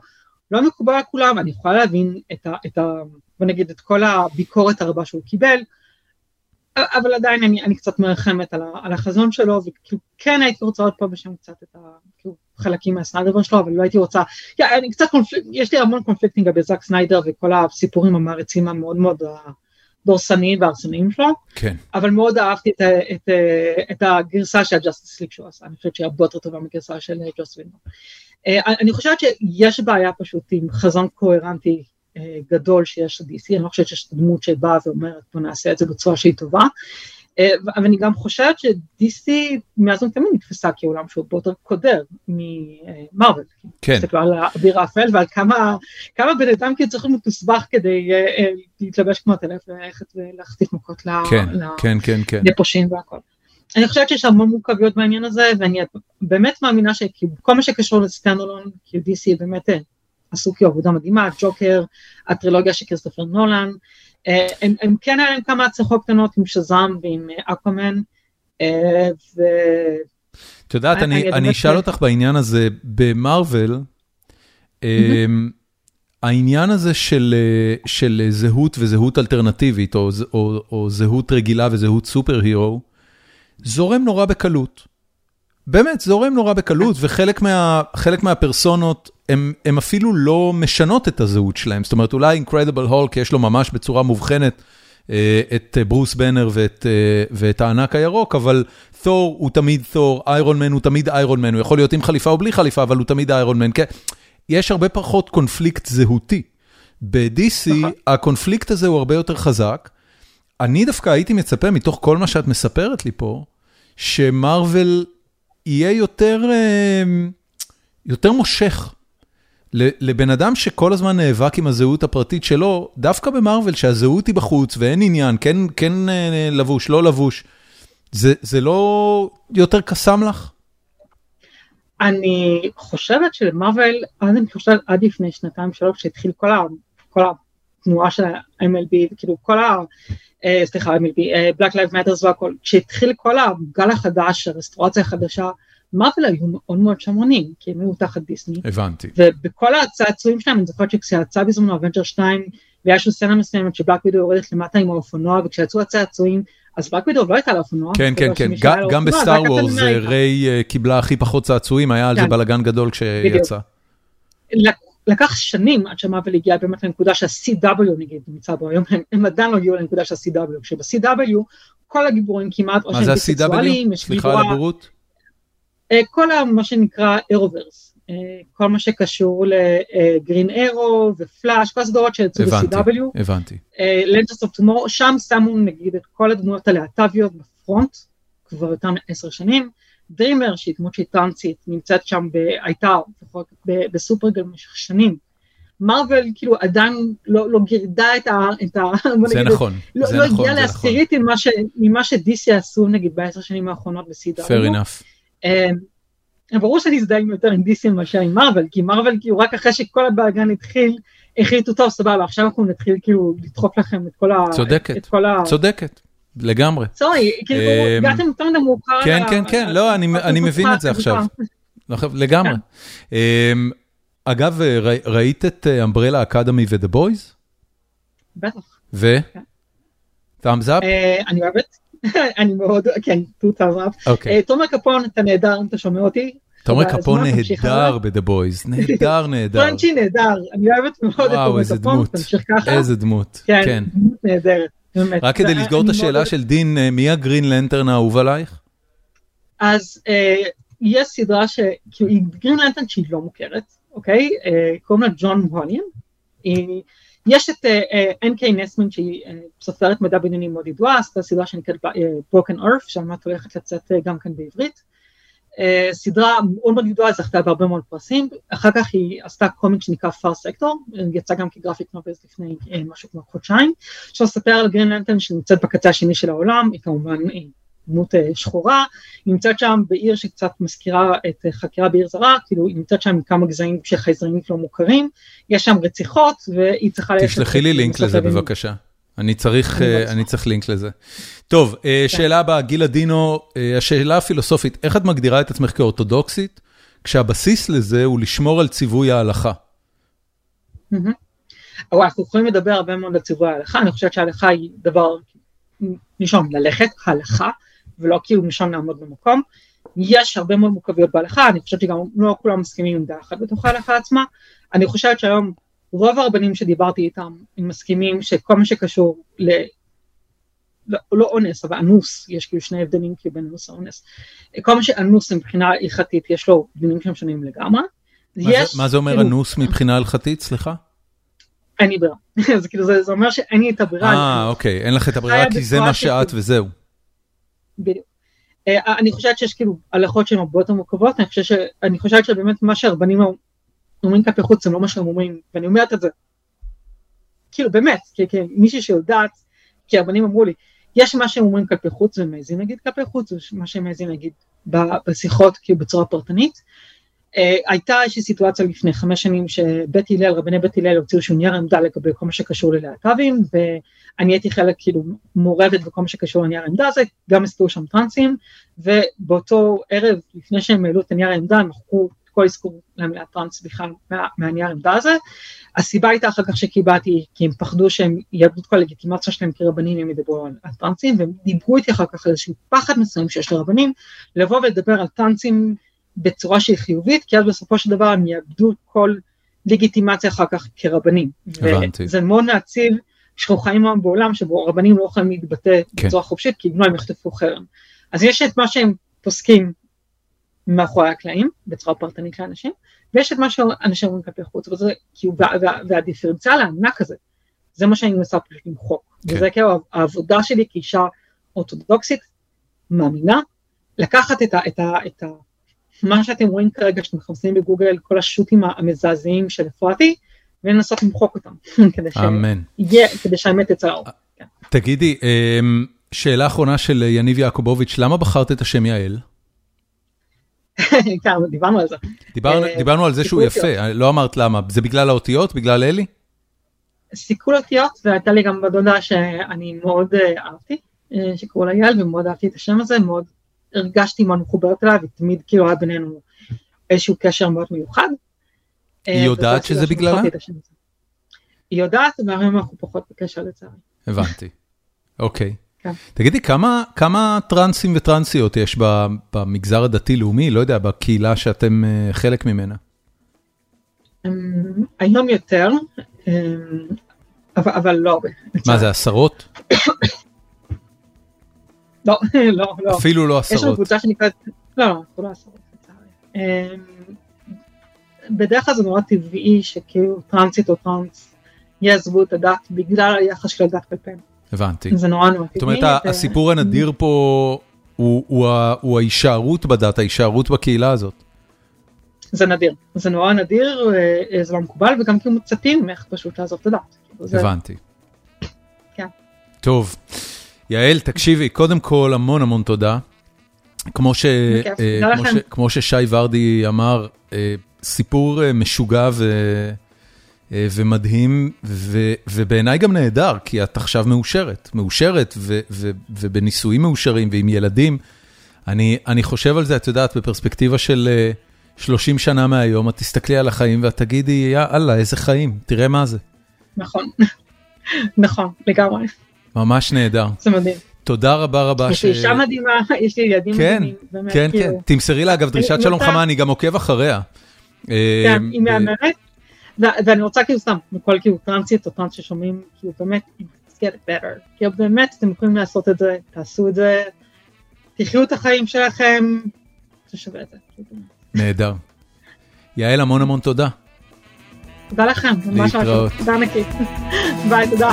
לא מקובל על כולם, אני יכולה להבין את ה, את ה... בוא נגיד את כל הביקורת הרבה שהוא קיבל, אבל עדיין אני, אני קצת מרחמת על, על החזון שלו, וכאילו כן הייתי רוצה עוד פה ושם קצת את החלקים מהסניידר שלו, אבל לא הייתי רוצה, אני קצת conflict, יש לי המון קונפליקטים לגבי זאק סניידר וכל הסיפורים המעריצים המאוד מאוד דורסניים והרסניים שלו, כן. אבל מאוד אהבתי את, את, את הגרסה של ה Justice League שהוא עשה, אני חושבת שהיא הרבה יותר טובה מגרסה של ג'וס ווידון. אה, אני חושבת שיש בעיה פשוט עם חזון קוהרנטי אה, גדול שיש ל-DC, אני לא חושבת שיש דמות שבאה ואומרת בוא נעשה את זה בצורה שהיא טובה, אה, אבל אני גם חושבת ש-DC מאז ומתמיד נתפסה כעולם שהוא הרבה יותר קודר ממרוויל. כן. תסתכלו על אביר האפל ועל כמה, כמה בן אדם כאילו צריך להיות מסובך כדי אה, להתלבש כמו הטלף וללכת ולהחטיף מכות כן, כן, כן, כן. לפושעים והכל. אני חושבת שיש המון מורכבויות בעניין הזה ואני באמת מאמינה שכל מה שקשור לסטנדלון, כי DC באמת עשו כאילו עבודה מדהימה, ג'וקר, הטרילוגיה של כריסטופר נולן, אה, הם, הם כן היה להם כמה הצלחות קטנות עם שזאם ועם אקוואמן, ו... את יודעת, אני, אני אשאל אותך בעניין הזה, במרוויל. העניין הזה של, של זהות וזהות אלטרנטיבית, או, או, או זהות רגילה וזהות סופר הירו, זורם נורא בקלות. באמת, זורם נורא בקלות, וחלק מה, מהפרסונות, הם אפילו לא משנות את הזהות שלהם. זאת אומרת, אולי אינקרדיבל הולק יש לו ממש בצורה מובחנת אה, את ברוס בנר ואת, אה, ואת הענק הירוק, אבל תור הוא תמיד תור, איירון מן הוא תמיד איירון מן, הוא יכול להיות עם חליפה או בלי חליפה, אבל הוא תמיד איירון מן. כן. יש הרבה פחות קונפליקט זהותי. ב-DC נכון. הקונפליקט הזה הוא הרבה יותר חזק. אני דווקא הייתי מצפה, מתוך כל מה שאת מספרת לי פה, שמרוויל יהיה יותר, אה, יותר מושך. לבן אדם שכל הזמן נאבק עם הזהות הפרטית שלו, דווקא במרוויל שהזהות היא בחוץ ואין עניין, כן, כן אה, לבוש, לא לבוש, זה, זה לא יותר קסם לך? אני חושבת שלמרוויל, אז אני חושבת עד לפני שנתיים שלוש, כשהתחיל כל, כל התנועה של ה-MLB, כאילו כל ה... אה, סליחה, MLB, Black Lives Matters והכל, כשהתחיל כל הגל החדש, הרסטורציה החדשה, מרוויל היו מאוד מאוד שמרנים, כי הם היו תחת דיסני. הבנתי. ובכל הצעצועים שלהם, אני זוכרת שכשיצא בזמנו Avengers 2, והיה שם סצנה מסוימת ש Black Widow יורדת למטה עם האופנוע, וכשיצאו הצעצועים, אז בלק וידאו לא הייתה על האופנוע. כן, כן, כן, גם בסטאר וורס ריי אה, קיבלה הכי פחות צעצועים, היה על זה כן. בלאגן גדול כשיצא. לקח שנים עד שמאבל הגיע באמת לנקודה שה-CW נגיד נמצא בו, היום הם עדיין לא הגיעו לנקודה של ה-CW, כשב-CW כל הגיבורים כמעט, מה זה ה-CW? סליחה על הבורות. אה, כל מה שנקרא אירוברס, אה, כל מה שקשור לגרין אירו ופלאש, כל הסדרות שיצאו ב-CW. הבנתי. Legends of Tomorrow, שם שמו נגיד את כל הדמויות הלהט"ביות ב front, כבר יותר מעשר שנים. דרימר, שהיא דמות שהיא טרנסית, נמצאת שם, הייתה לפחות ב Supergirl במשך שנים. מרוויל כאילו עדיין לא, לא גירדה את ה... את ה זה נכון, לא, זה לא נכון, הגיעה לעשירית ממה, ש DC עשו נגיד בעשר שנים האחרונות בסדרה. Fair enough. Um, ברור שאני אזדהים יותר עם DC מאשר עם מרוויל, כי מרוויל כאילו רק אחרי שכל הבלגן התחיל, החליטו טוב סבבה עכשיו אנחנו נתחיל כאילו לדחוק לכם את כל ה... צודקת, את כל ה... צודקת. לגמרי. סורי, כאילו, אמ, הגעתם יותר מדי מאוחר. כן, כן, כן, לא, אני מבין את זה עכשיו. לגמרי. אמ, אגב, ראית את אמברלה אקדמי ודה בויז? בטח. ו? thumbs up? אה, אני אוהבת, אני מאוד, כן, two thumbs up. אוקיי. אה, תומר קפון, אתה נהדר, אתה שומע אותי? תומר קפון נהדר ב The Boys, נהדר, נהדר. פרנצ'י נהדר, אני אוהבת מאוד את תומר קפון, תמשיך ככה. איזה דמות, כן. דמות נהדרת. באמת. רק כדי לסגור את השאלה של דין, אה, מי ה Green Lantern האהוב עלייך? אז אה, יש סדרה ש... היא Green Lantern שהיא לא מוכרת, אוקיי? קוראים לה ג'ו מוליין. יש את אן קיי ג'מיסין שהיא סופרת מדע בדיוני מאוד ידועה, עשתה סדרה שנקראת ברוקן ארף, שעמדת הולכת לצאת גם כאן בעברית. אה, סדרה מאוד מאוד ידועה, זכתה בהרבה מאוד פרסים, אחר כך היא עשתה קומיק שנקרא פאר סקטור, יצא גם כגרפיק נובלס לפני אה, משהו כמו חודשיים, אפשר לספר על גרין לנטן שנמצאת בקצה השני של העולם, היא כמובן אה, דמות שחורה, היא נמצאת שם בעיר שקצת מזכירה את חקירה בעיר זרה, כאילו היא נמצאת שם עם כמה גזעים שחייזרים לא מוכרים, יש שם רציחות והיא צריכה... תשלחי לי לינק לזה בבקשה. אני צריך, uh, אני צריך לינק לזה. טוב, uh, שאלה הבאה, גילה דינו, השאלה הפילוסופית, איך את מגדירה את עצמך כאורתודוקסית, כשהבסיס לזה הוא לשמור על ציווי ההלכה? אנחנו יכולים לדבר הרבה מאוד על ציווי ההלכה, אני חושבת שההלכה היא דבר, נשום, ללכת, הלכה, ולא כאילו נשום לעמוד במקום. יש הרבה מאוד מורכבויות בהלכה, אני חושבת שגם לא כולם מסכימים עם דעה אחת בתוך ההלכה עצמה. אני חושבת שהיום רוב הרבנים שדיברתי איתם, הם מסכימים שכל מה שקשור ל... לא, לא אונס, אבל אנוס, יש כאילו שני הבדלים כאילו בין אנוס לאונס. כל מה שאנוס מבחינה הלכתית, יש לו דינים שהם שונים לגמרי. מה, יש, זה, מה זה אומר כאילו, אנוס מבחינה הלכתית, סליחה? אין לי ברירה. זה כאילו, זה, זה אומר שאין לי את הברירה. אה, אוקיי, אין לך את הברירה כי זה מה שאת וזהו. בדיוק. אה, אני חושבת שיש כאילו הלכות שהן הרבה יותר מורכבות, אני חושבת שבאמת מה שהרבנים אומרים כלפי חוץ הם לא מה שהם אומרים, ואני אומרת את זה, כאילו באמת, כמישהי שיודעת, כי הרבנים אמרו לי, יש מה שהם אומרים כלפי חוץ והם מעזים להגיד כלפי חוץ, ומה שהם מעזים להגיד בשיחות כאילו בצורה פרטנית. אה, הייתה איזושהי סיטואציה לפני חמש שנים שבית הלל, רבני בית הלל הוציאו איזשהו נייר עמדה לגבי כל מה שקשור ללהט"בים, ואני הייתי חלק כאילו מעורבת בכל מה שקשור לנייר העמדה הזה, גם הסתובבו שם טרנסים, ובאותו ערב לפני שהם העלו את הנייר העמדה הם מחקו כל אזכור למילה טרנס בכלל מה, מהנייר העמדה הזה. הסיבה הייתה אחר כך שקיבלתי, כי הם פחדו שהם יאבדו את כל הלגיטימציה שלהם כרבנים אם ידברו על, על טרנסים, והם דיברו איתי אחר כך על איזשהו פחד מסוים שיש לרבנים, לבוא ולדבר על טרנסים בצורה שהיא חיובית, כי אז בסופו של דבר הם יאבדו כל לגיטימציה אחר כך כרבנים. הבנתי. וזה מאוד מעציב שאנחנו חיים היום בעולם שבו רבנים לא יכולים להתבטא כן. בצורה חופשית, כי אם לא הם יחטפו חרם. אז יש את מה שהם פוסקים מאחורי הקלעים, בצורה פרטנית לאנשים, ויש את מה שאנשים אומרים כלפי חוץ, וזה, כאילו, וה, וה, והדיפרנציאל הענק הזה, זה מה שאני מנסה פשוט למחוק. כן. וזה כאילו העבודה שלי כאישה אורתודוקסית, מאמינה, לקחת את ה... את ה, את ה מה שאתם רואים כרגע, שאתם מחפשים בגוגל, כל השו"תים המזעזעים של אפרתי, ולנסות למחוק אותם, כדי, ש... אמן. יהיה, כדי שהאמת תצא לאור. כן. תגידי, אמ, שאלה אחרונה של יניב יעקובוביץ', למה בחרת את השם יעל? כן, דיברנו על זה. דיברנו, אה, דיברנו על זה שהוא יפה, לא אמרת למה, זה בגלל האותיות? בגלל אלי? סיכול אותיות, והייתה לי גם בת דודה שאני מאוד אה, אהבתי, אה, שקראו לה יעל, ומאוד אהבתי את השם הזה, מאוד הרגשתי מאוד מחוברת אליו, ותמיד כאילו היה בינינו איזשהו קשר מאוד מיוחד. היא אה, יודעת שזה בגללה? היא יודעת, והיום אנחנו פחות בקשר לצערי. הבנתי. אוקיי. כן. תגידי, כמה, כמה טרנסים וטרנסיות יש במגזר הדתי-לאומי, לא יודע, בקהילה שאתם אה, חלק ממנה? אמ, היום יותר, אמ, אבל, אבל לא. מה. זה, עשרות? לא, לא, לא. אפילו לא יש לנו עשרות. קבוצה שנקראת, לא, לא, אנחנו לא עשרות. אמ, בדרך כלל זה נורא טבעי שכאילו טרנסית או טרנס יעזבו את הדת בגלל היחס של הדת כלפיהם. הבנתי. זה נורא נורא טבעי. זאת אומרת, הסיפור הנדיר פה הוא- ההישארות בדת, ההישארות בקהילה הזאת. זה נדיר, זה נורא נדיר, אה, זה לא מקובל, וגם כאילו מצפים ממך פשוט לעזוב את הדת. כאילו, זה- הבנתי. כן. טוב, יעל, תקשיבי, קודם כל המון המון תודה. כמו, ש, תודה כמו. ש, כמו ששי ורדי אמר, אה, סיפור אה, משוגע ו, ומדהים, ו, ובעיניי גם נהדר, כי את עכשיו מאושרת, מאושרת ו, ו, ובנישואים מאושרים ועם ילדים. אני, אני חושב על זה, את יודעת, בפרספקטיבה של אה, 30 שנה מהיום, את תסתכלי על החיים ואת תגידי, יאללה, איזה חיים, תראה מה זה. נכון, נכון, לגמרי, ממש נהדר. זה מדהים. תודה רבה רבה. יש לי אישה מדהימה, יש לי ילדים כן, מדהימים, כן, כן. כאילו. תמסרי לה אגב דרישת שלום חמה, אני גם עוקב אחריה. כן, אה, היא מהממת, ואני רוצה כאילו סתם, לכל כאילו טרנסית או טרנס ששומעים, כאילו באמת, let's get it better, כאילו באמת אתם יכולים לעשות את זה, תעשו את זה, תחיו את החיים שלכם, זה שווה את זה. כאילו. נהדר. יעל, המון המון תודה. תודה לכם, ממש. משהו, תודה ענקית, ביי, תודה.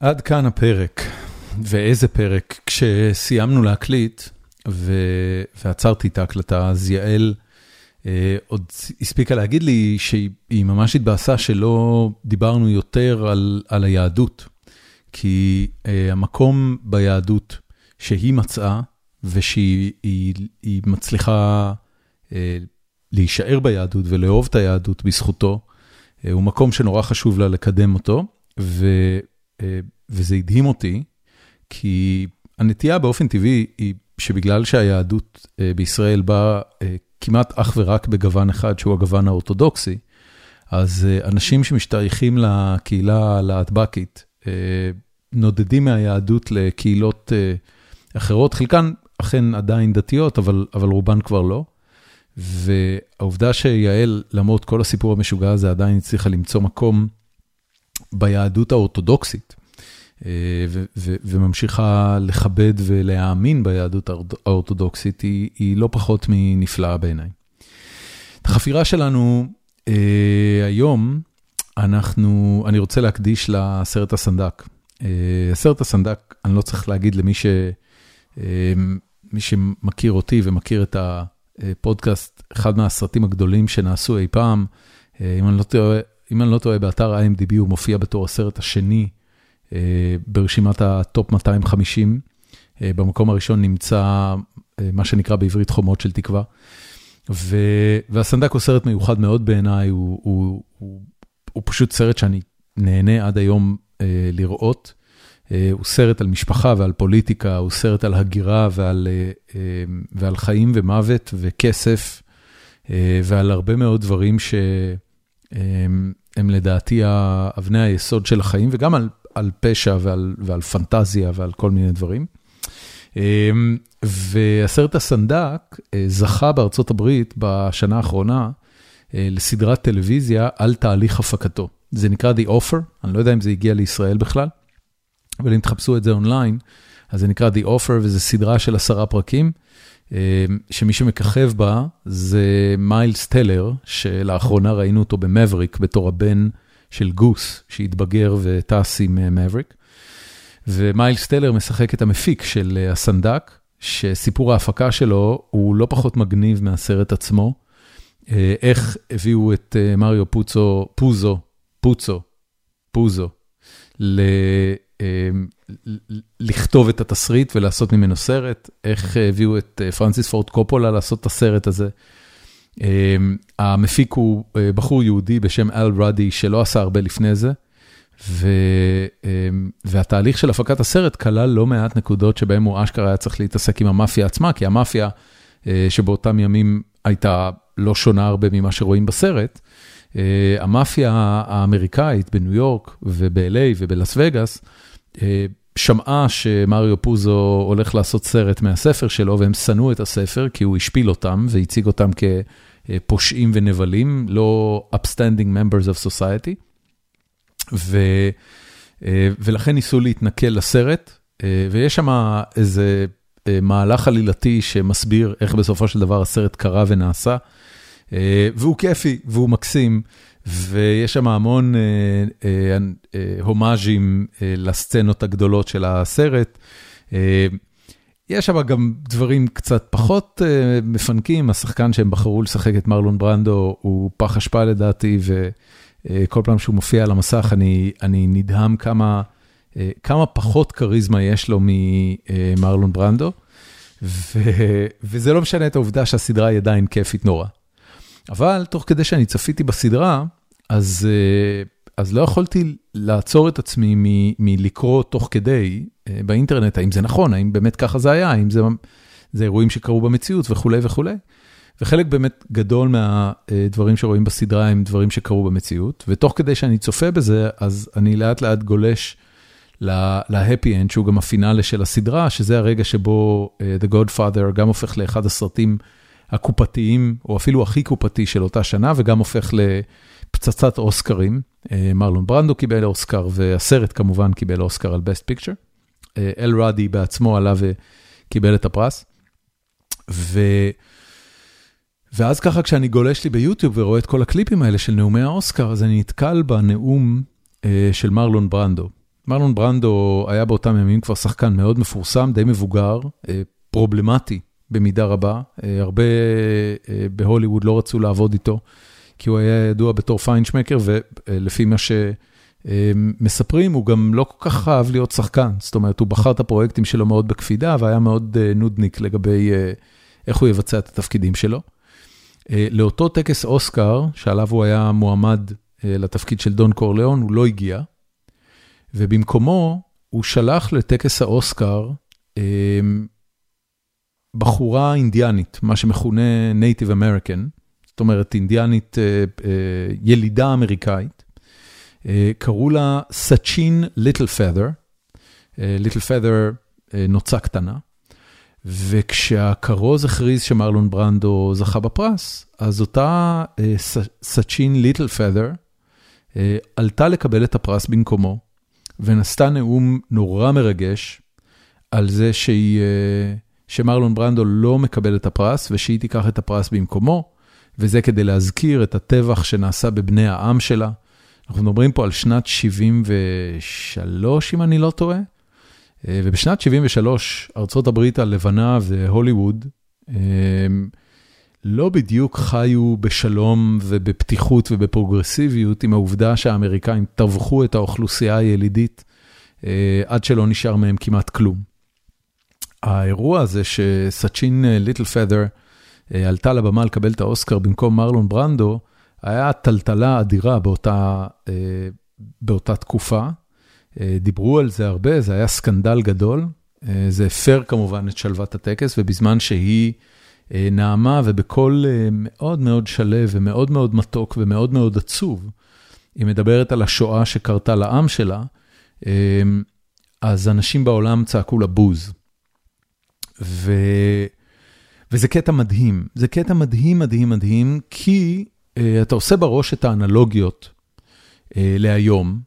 עד כאן הפרק, ואיזה פרק. כשסיימנו להקליט ו... ועצרתי את ההקלטה, אז יעל אה, עוד הספיקה להגיד לי שהיא היא ממש התבאסה שלא דיברנו יותר על, על היהדות. כי אה, המקום ביהדות שהיא מצאה, ושהיא היא, היא מצליחה אה, להישאר ביהדות ולאהוב את היהדות בזכותו, אה, הוא מקום שנורא חשוב לה לקדם אותו. ו... אה, וזה הדהים אותי, כי הנטייה באופן טבעי היא שבגלל שהיהדות אה, בישראל באה אה, כמעט אך ורק בגוון אחד, שהוא הגוון האורתודוקסי, אז אנשים שמשתייכים לקהילה הלהטב"קית נודדים מהיהדות לקהילות אחרות, חלקן אכן עדיין דתיות, אבל, אבל רובן כבר לא. והעובדה שיעל, למרות כל הסיפור המשוגע הזה, עדיין הצליחה למצוא מקום ביהדות האורתודוקסית, אה, וממשיכה לכבד ולהאמין ביהדות האורת- האורתודוקסית, היא, היא לא פחות מנפלאה בעיניי. את החפירה שלנו אה, היום, אנחנו, אני רוצה להקדיש לסרט הסנדק. אה, סרט הסנדק, אני לא צריך להגיד למי ש, מי שמכיר אותי ומכיר את הפודקאסט, אחד מהסרטים הגדולים שנעשו אי פעם, אם אני לא טועה, אם אני לא טועה, באתר IMDb הוא מופיע בתור הסרט השני ברשימת הטופ 250. במקום הראשון נמצא מה שנקרא בעברית חומות של תקווה. והסנדק הוא סרט מיוחד מאוד בעיניי, הוא, הוא, הוא, הוא פשוט סרט שאני נהנה עד היום לראות. הוא סרט על משפחה ועל פוליטיקה, הוא סרט על הגירה ועל, ועל חיים ומוות וכסף, ועל הרבה מאוד דברים שהם לדעתי אבני היסוד של החיים, וגם על, על פשע ועל, ועל פנטזיה ועל כל מיני דברים. והסרט הסנדק זכה בארצות הברית בשנה האחרונה לסדרת טלוויזיה על תהליך הפקתו. זה נקרא The Offer, אני לא יודע אם זה הגיע לישראל בכלל. אבל אם תחפשו את זה אונליין, אז זה נקרא The Offer, וזו סדרה של עשרה פרקים, אה, שמי שמככב בה זה מיילס טלר, שלאחרונה ראינו אותו במבריק בתור הבן של גוס, שהתבגר וטס עם מבריק. ומיילס טלר משחק את המפיק של אה, הסנדק, שסיפור ההפקה שלו הוא לא פחות מגניב מהסרט עצמו. אה, איך הביאו את מריו פוצו, פוזו, פוצו, פוזו, לכתוב את התסריט ולעשות ממנו סרט, איך הביאו את אה, פרנסיס פורד קופולה לעשות את הסרט הזה. אמ, המפיק הוא אה, בחור יהודי בשם אל רדי שלא עשה הרבה לפני זה, ו, אמ, והתהליך של הפקת הסרט כלל לא מעט נקודות שבהם הוא אשכרה היה צריך להתעסק עם המאפיה עצמה, כי המאפיה אה, שבאותם ימים הייתה לא שונה הרבה ממה שרואים בסרט, המאפיה האמריקאית בניו יורק וב-LA ובלאס וגאס, שמעה שמריו פוזו הולך לעשות סרט מהספר שלו, והם שנאו את הספר כי הוא השפיל אותם והציג אותם כפושעים ונבלים, לא upstanding members of society. ו, אה, ולכן ניסו להתנכל לסרט, אה, ויש שם איזה מהלך עלילתי שמסביר איך בסופו של דבר הסרט קרה ונעשה, והוא כיפי והוא מקסים. ויש שם המון אה, אה, אה, הומאז'ים לסצנות הגדולות של הסרט. יש שם גם דברים קצת פחות מפנקים, השחקן שהם בחרו לשחק את מרלון ברנדו הוא פח אשפה לדעתי, וכל פעם שהוא מופיע על המסך אני, אני נדהם כמה, כמה פחות כריזמה יש לו ממרלון ברנדו, ו, וזה לא משנה את העובדה שהסדרה היא עדיין כיפית נורא. אבל תוך כדי שאני צפיתי בסדרה, אז אה, אז לא יכולתי לעצור את עצמי מלקרוא תוך כדי אה, באינטרנט, האם זה נכון, האם באמת ככה זה היה, האם זה זה אירועים שקרו במציאות וכולי וכולי. וחלק באמת גדול מהדברים שרואים בסדרה הם דברים שקרו במציאות, ותוך כדי שאני צופה בזה, אז אני לאט לאט גולש להפי אנד, שהוא גם הפינאלה של הסדרה, שזה הרגע שבו uh, The Godfather גם הופך לאחד הסרטים הקופתיים, או אפילו הכי קופתי של אותה שנה, וגם הופך לפצצת אוסקרים. אה, מרלון ברנדו קיבל אוסקר, והסרט כמובן קיבל אוסקר על Best Picture. אה, אל רדי בעצמו עלה וקיבל את הפרס. ו... ואז ככה כשאני גולש לי ביוטיוב ורואה את כל הקליפים האלה של נאומי האוסקר, אז אני נתקל בנאום אה, של מרלון ברנדו. מרלון ברנדו היה באותם ימים כבר שחקן מאוד מפורסם, די מבוגר, אה, פרובלמטי במידה רבה. אה, הרבה אה, בהוליווד לא רצו לעבוד איתו, כי הוא היה ידוע בתור פיינשמקר, ולפי מה שמספרים, הוא גם לא כל כך אהב להיות שחקן. זאת אומרת, הוא בחר את הפרויקטים שלו מאוד בקפידה, והיה מאוד נודניק לגבי איך הוא יבצע את התפקידים שלו. לאותו טקס אוסקר, שעליו הוא היה מועמד לתפקיד של דון קורליאון, הוא לא הגיע, ובמקומו הוא שלח לטקס האוסקר בחורה אינדיאנית, מה שמכונה Native American, זאת אומרת אינדיאנית אה, אה, ילידה אמריקאית, אה, קראו לה סצ'ין ליטל פדר, Little Feather נוצה קטנה, וכשהכרוז הכריז שמרלון ברנדו זכה בפרס, אז אותה סצ'ין Little Feather עלתה לקבל את הפרס במקומו, ונשאה נאום נורא מרגש על זה שהיא... שמרלון ברנדו לא מקבל את הפרס ושהיא תיקח את הפרס במקומו, וזה כדי להזכיר את הטבח שנעשה בבני העם שלה. אנחנו מדברים פה על שנת 73, אם אני לא טועה, אה, ובשנת 73, ארצות הברית הלבנה והוליווד אה, לא בדיוק חיו בשלום ובפתיחות ובפרוגרסיביות עם העובדה שהאמריקאים טבחו את האוכלוסייה הילידית עד שלא נשאר מהם כמעט כלום. האירוע הזה שסצ'ין ליטל פדר עלתה לבמה לקבל את האוסקר במקום מרלון ברנדו, היה טלטלה אדירה באותה, באותה תקופה. דיברו על זה הרבה, זה היה סקנדל גדול. זה הפר כמובן את שלוות הטקס, ובזמן שהיא נעמה ובקול מאוד מאוד שלו ומאוד מאוד מתוק ומאוד מאוד עצוב, היא מדברת על השואה שקרתה לעם שלה, אז אנשים בעולם צעקו לה בוז. ו... וזה קטע מדהים, זה קטע מדהים, מדהים, מדהים, כי uh, אתה עושה בראש את האנלוגיות uh, להיום,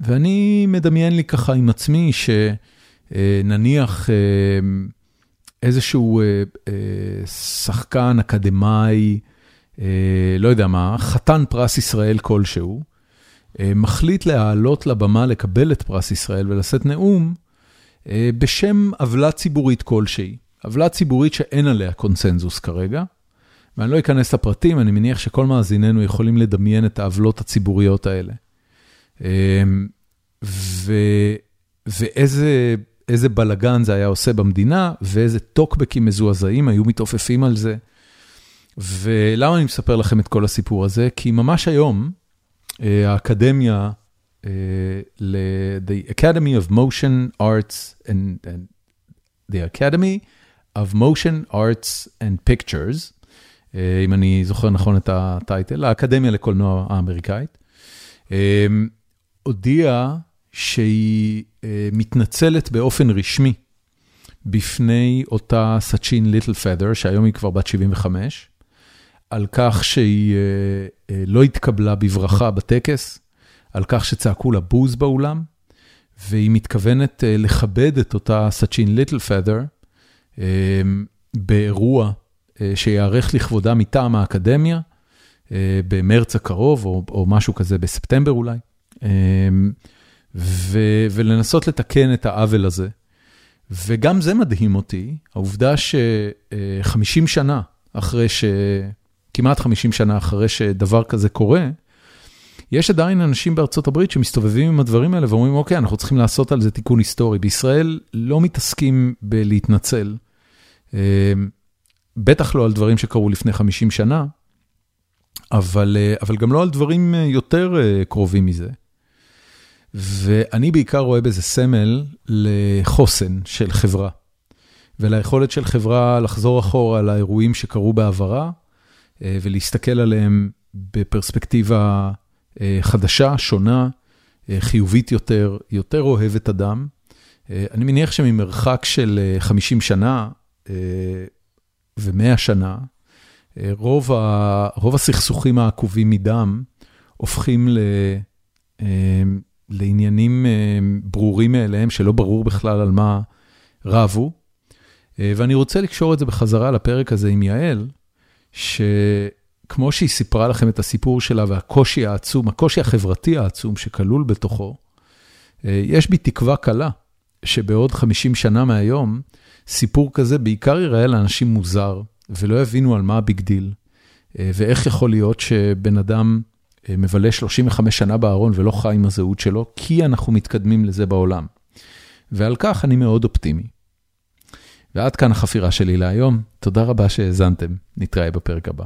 ואני מדמיין לי ככה עם עצמי שנניח uh, uh, איזשהו uh, uh, שחקן אקדמאי, uh, לא יודע מה, חתן פרס ישראל כלשהו, uh, מחליט להעלות לבמה לקבל את פרס ישראל ולשאת נאום uh, בשם עוולה ציבורית כלשהי. עוולה ציבורית שאין עליה קונצנזוס כרגע, ואני לא אכנס לפרטים, אני מניח שכל מאזיננו יכולים לדמיין את העוולות הציבוריות האלה. ו... ואיזה בלגן זה היה עושה במדינה, ואיזה טוקבקים מזועזעים היו מתעופפים על זה. ולמה אני מספר לכם את כל הסיפור הזה? כי ממש היום, האקדמיה, the Academy of Motion Arts and, and the Academy of Motion Arts and Pictures, אם אני זוכר נכון את הטייטל, האקדמיה לקולנוע האמריקאית, הודיעה שהיא מתנצלת באופן רשמי בפני אותה סצ'ין ליטל פדר, שהיום היא כבר בת 75, על כך שהיא לא התקבלה בברכה בטקס, על כך שצעקו לה בוז באולם, והיא מתכוונת לכבד את אותה סצ'ין ליטל פדר, באירוע שיערך לכבודה מטעם האקדמיה, במרץ הקרוב, או, או משהו כזה בספטמבר אולי, ו, ולנסות לתקן את העוול הזה. וגם זה מדהים אותי, העובדה ש-50 שנה אחרי ש... כמעט 50 שנה אחרי שדבר כזה קורה, יש עדיין אנשים בארצות הברית שמסתובבים עם הדברים האלה ואומרים, אוקיי, אנחנו צריכים לעשות על זה תיקון היסטורי. בישראל לא מתעסקים בלהתנצל, בטח לא על דברים שקרו לפני 50 שנה, אבל, אבל גם לא על דברים יותר קרובים מזה. ואני בעיקר רואה בזה סמל לחוסן של חברה, וליכולת של חברה לחזור אחורה על האירועים שקרו בעברה, ולהסתכל עליהם בפרספקטיבה חדשה, שונה, חיובית יותר, יותר אוהבת אדם. אני מניח שממרחק של 50 שנה ו-100 שנה, רוב, ה, רוב הסכסוכים העקובים מדם הופכים ל, לעניינים ברורים מאליהם, שלא ברור בכלל על מה רבו. ואני רוצה לקשור את זה בחזרה לפרק הזה עם יעל, ש... כמו שהיא סיפרה לכם את הסיפור שלה והקושי העצום, הקושי החברתי העצום שכלול בתוכו, יש בי תקווה קלה שבעוד 50 שנה מהיום, סיפור כזה בעיקר ייראה לאנשים מוזר, ולא יבינו על מה ה big deal, ואיך יכול להיות שבן אדם מבלה 35 שנה בארון ולא חי עם הזהות שלו, כי אנחנו מתקדמים לזה בעולם. ועל כך אני מאוד אופטימי. ועד כאן החפירה שלי להיום, תודה רבה שהאזנתם, נתראה בפרק הבא.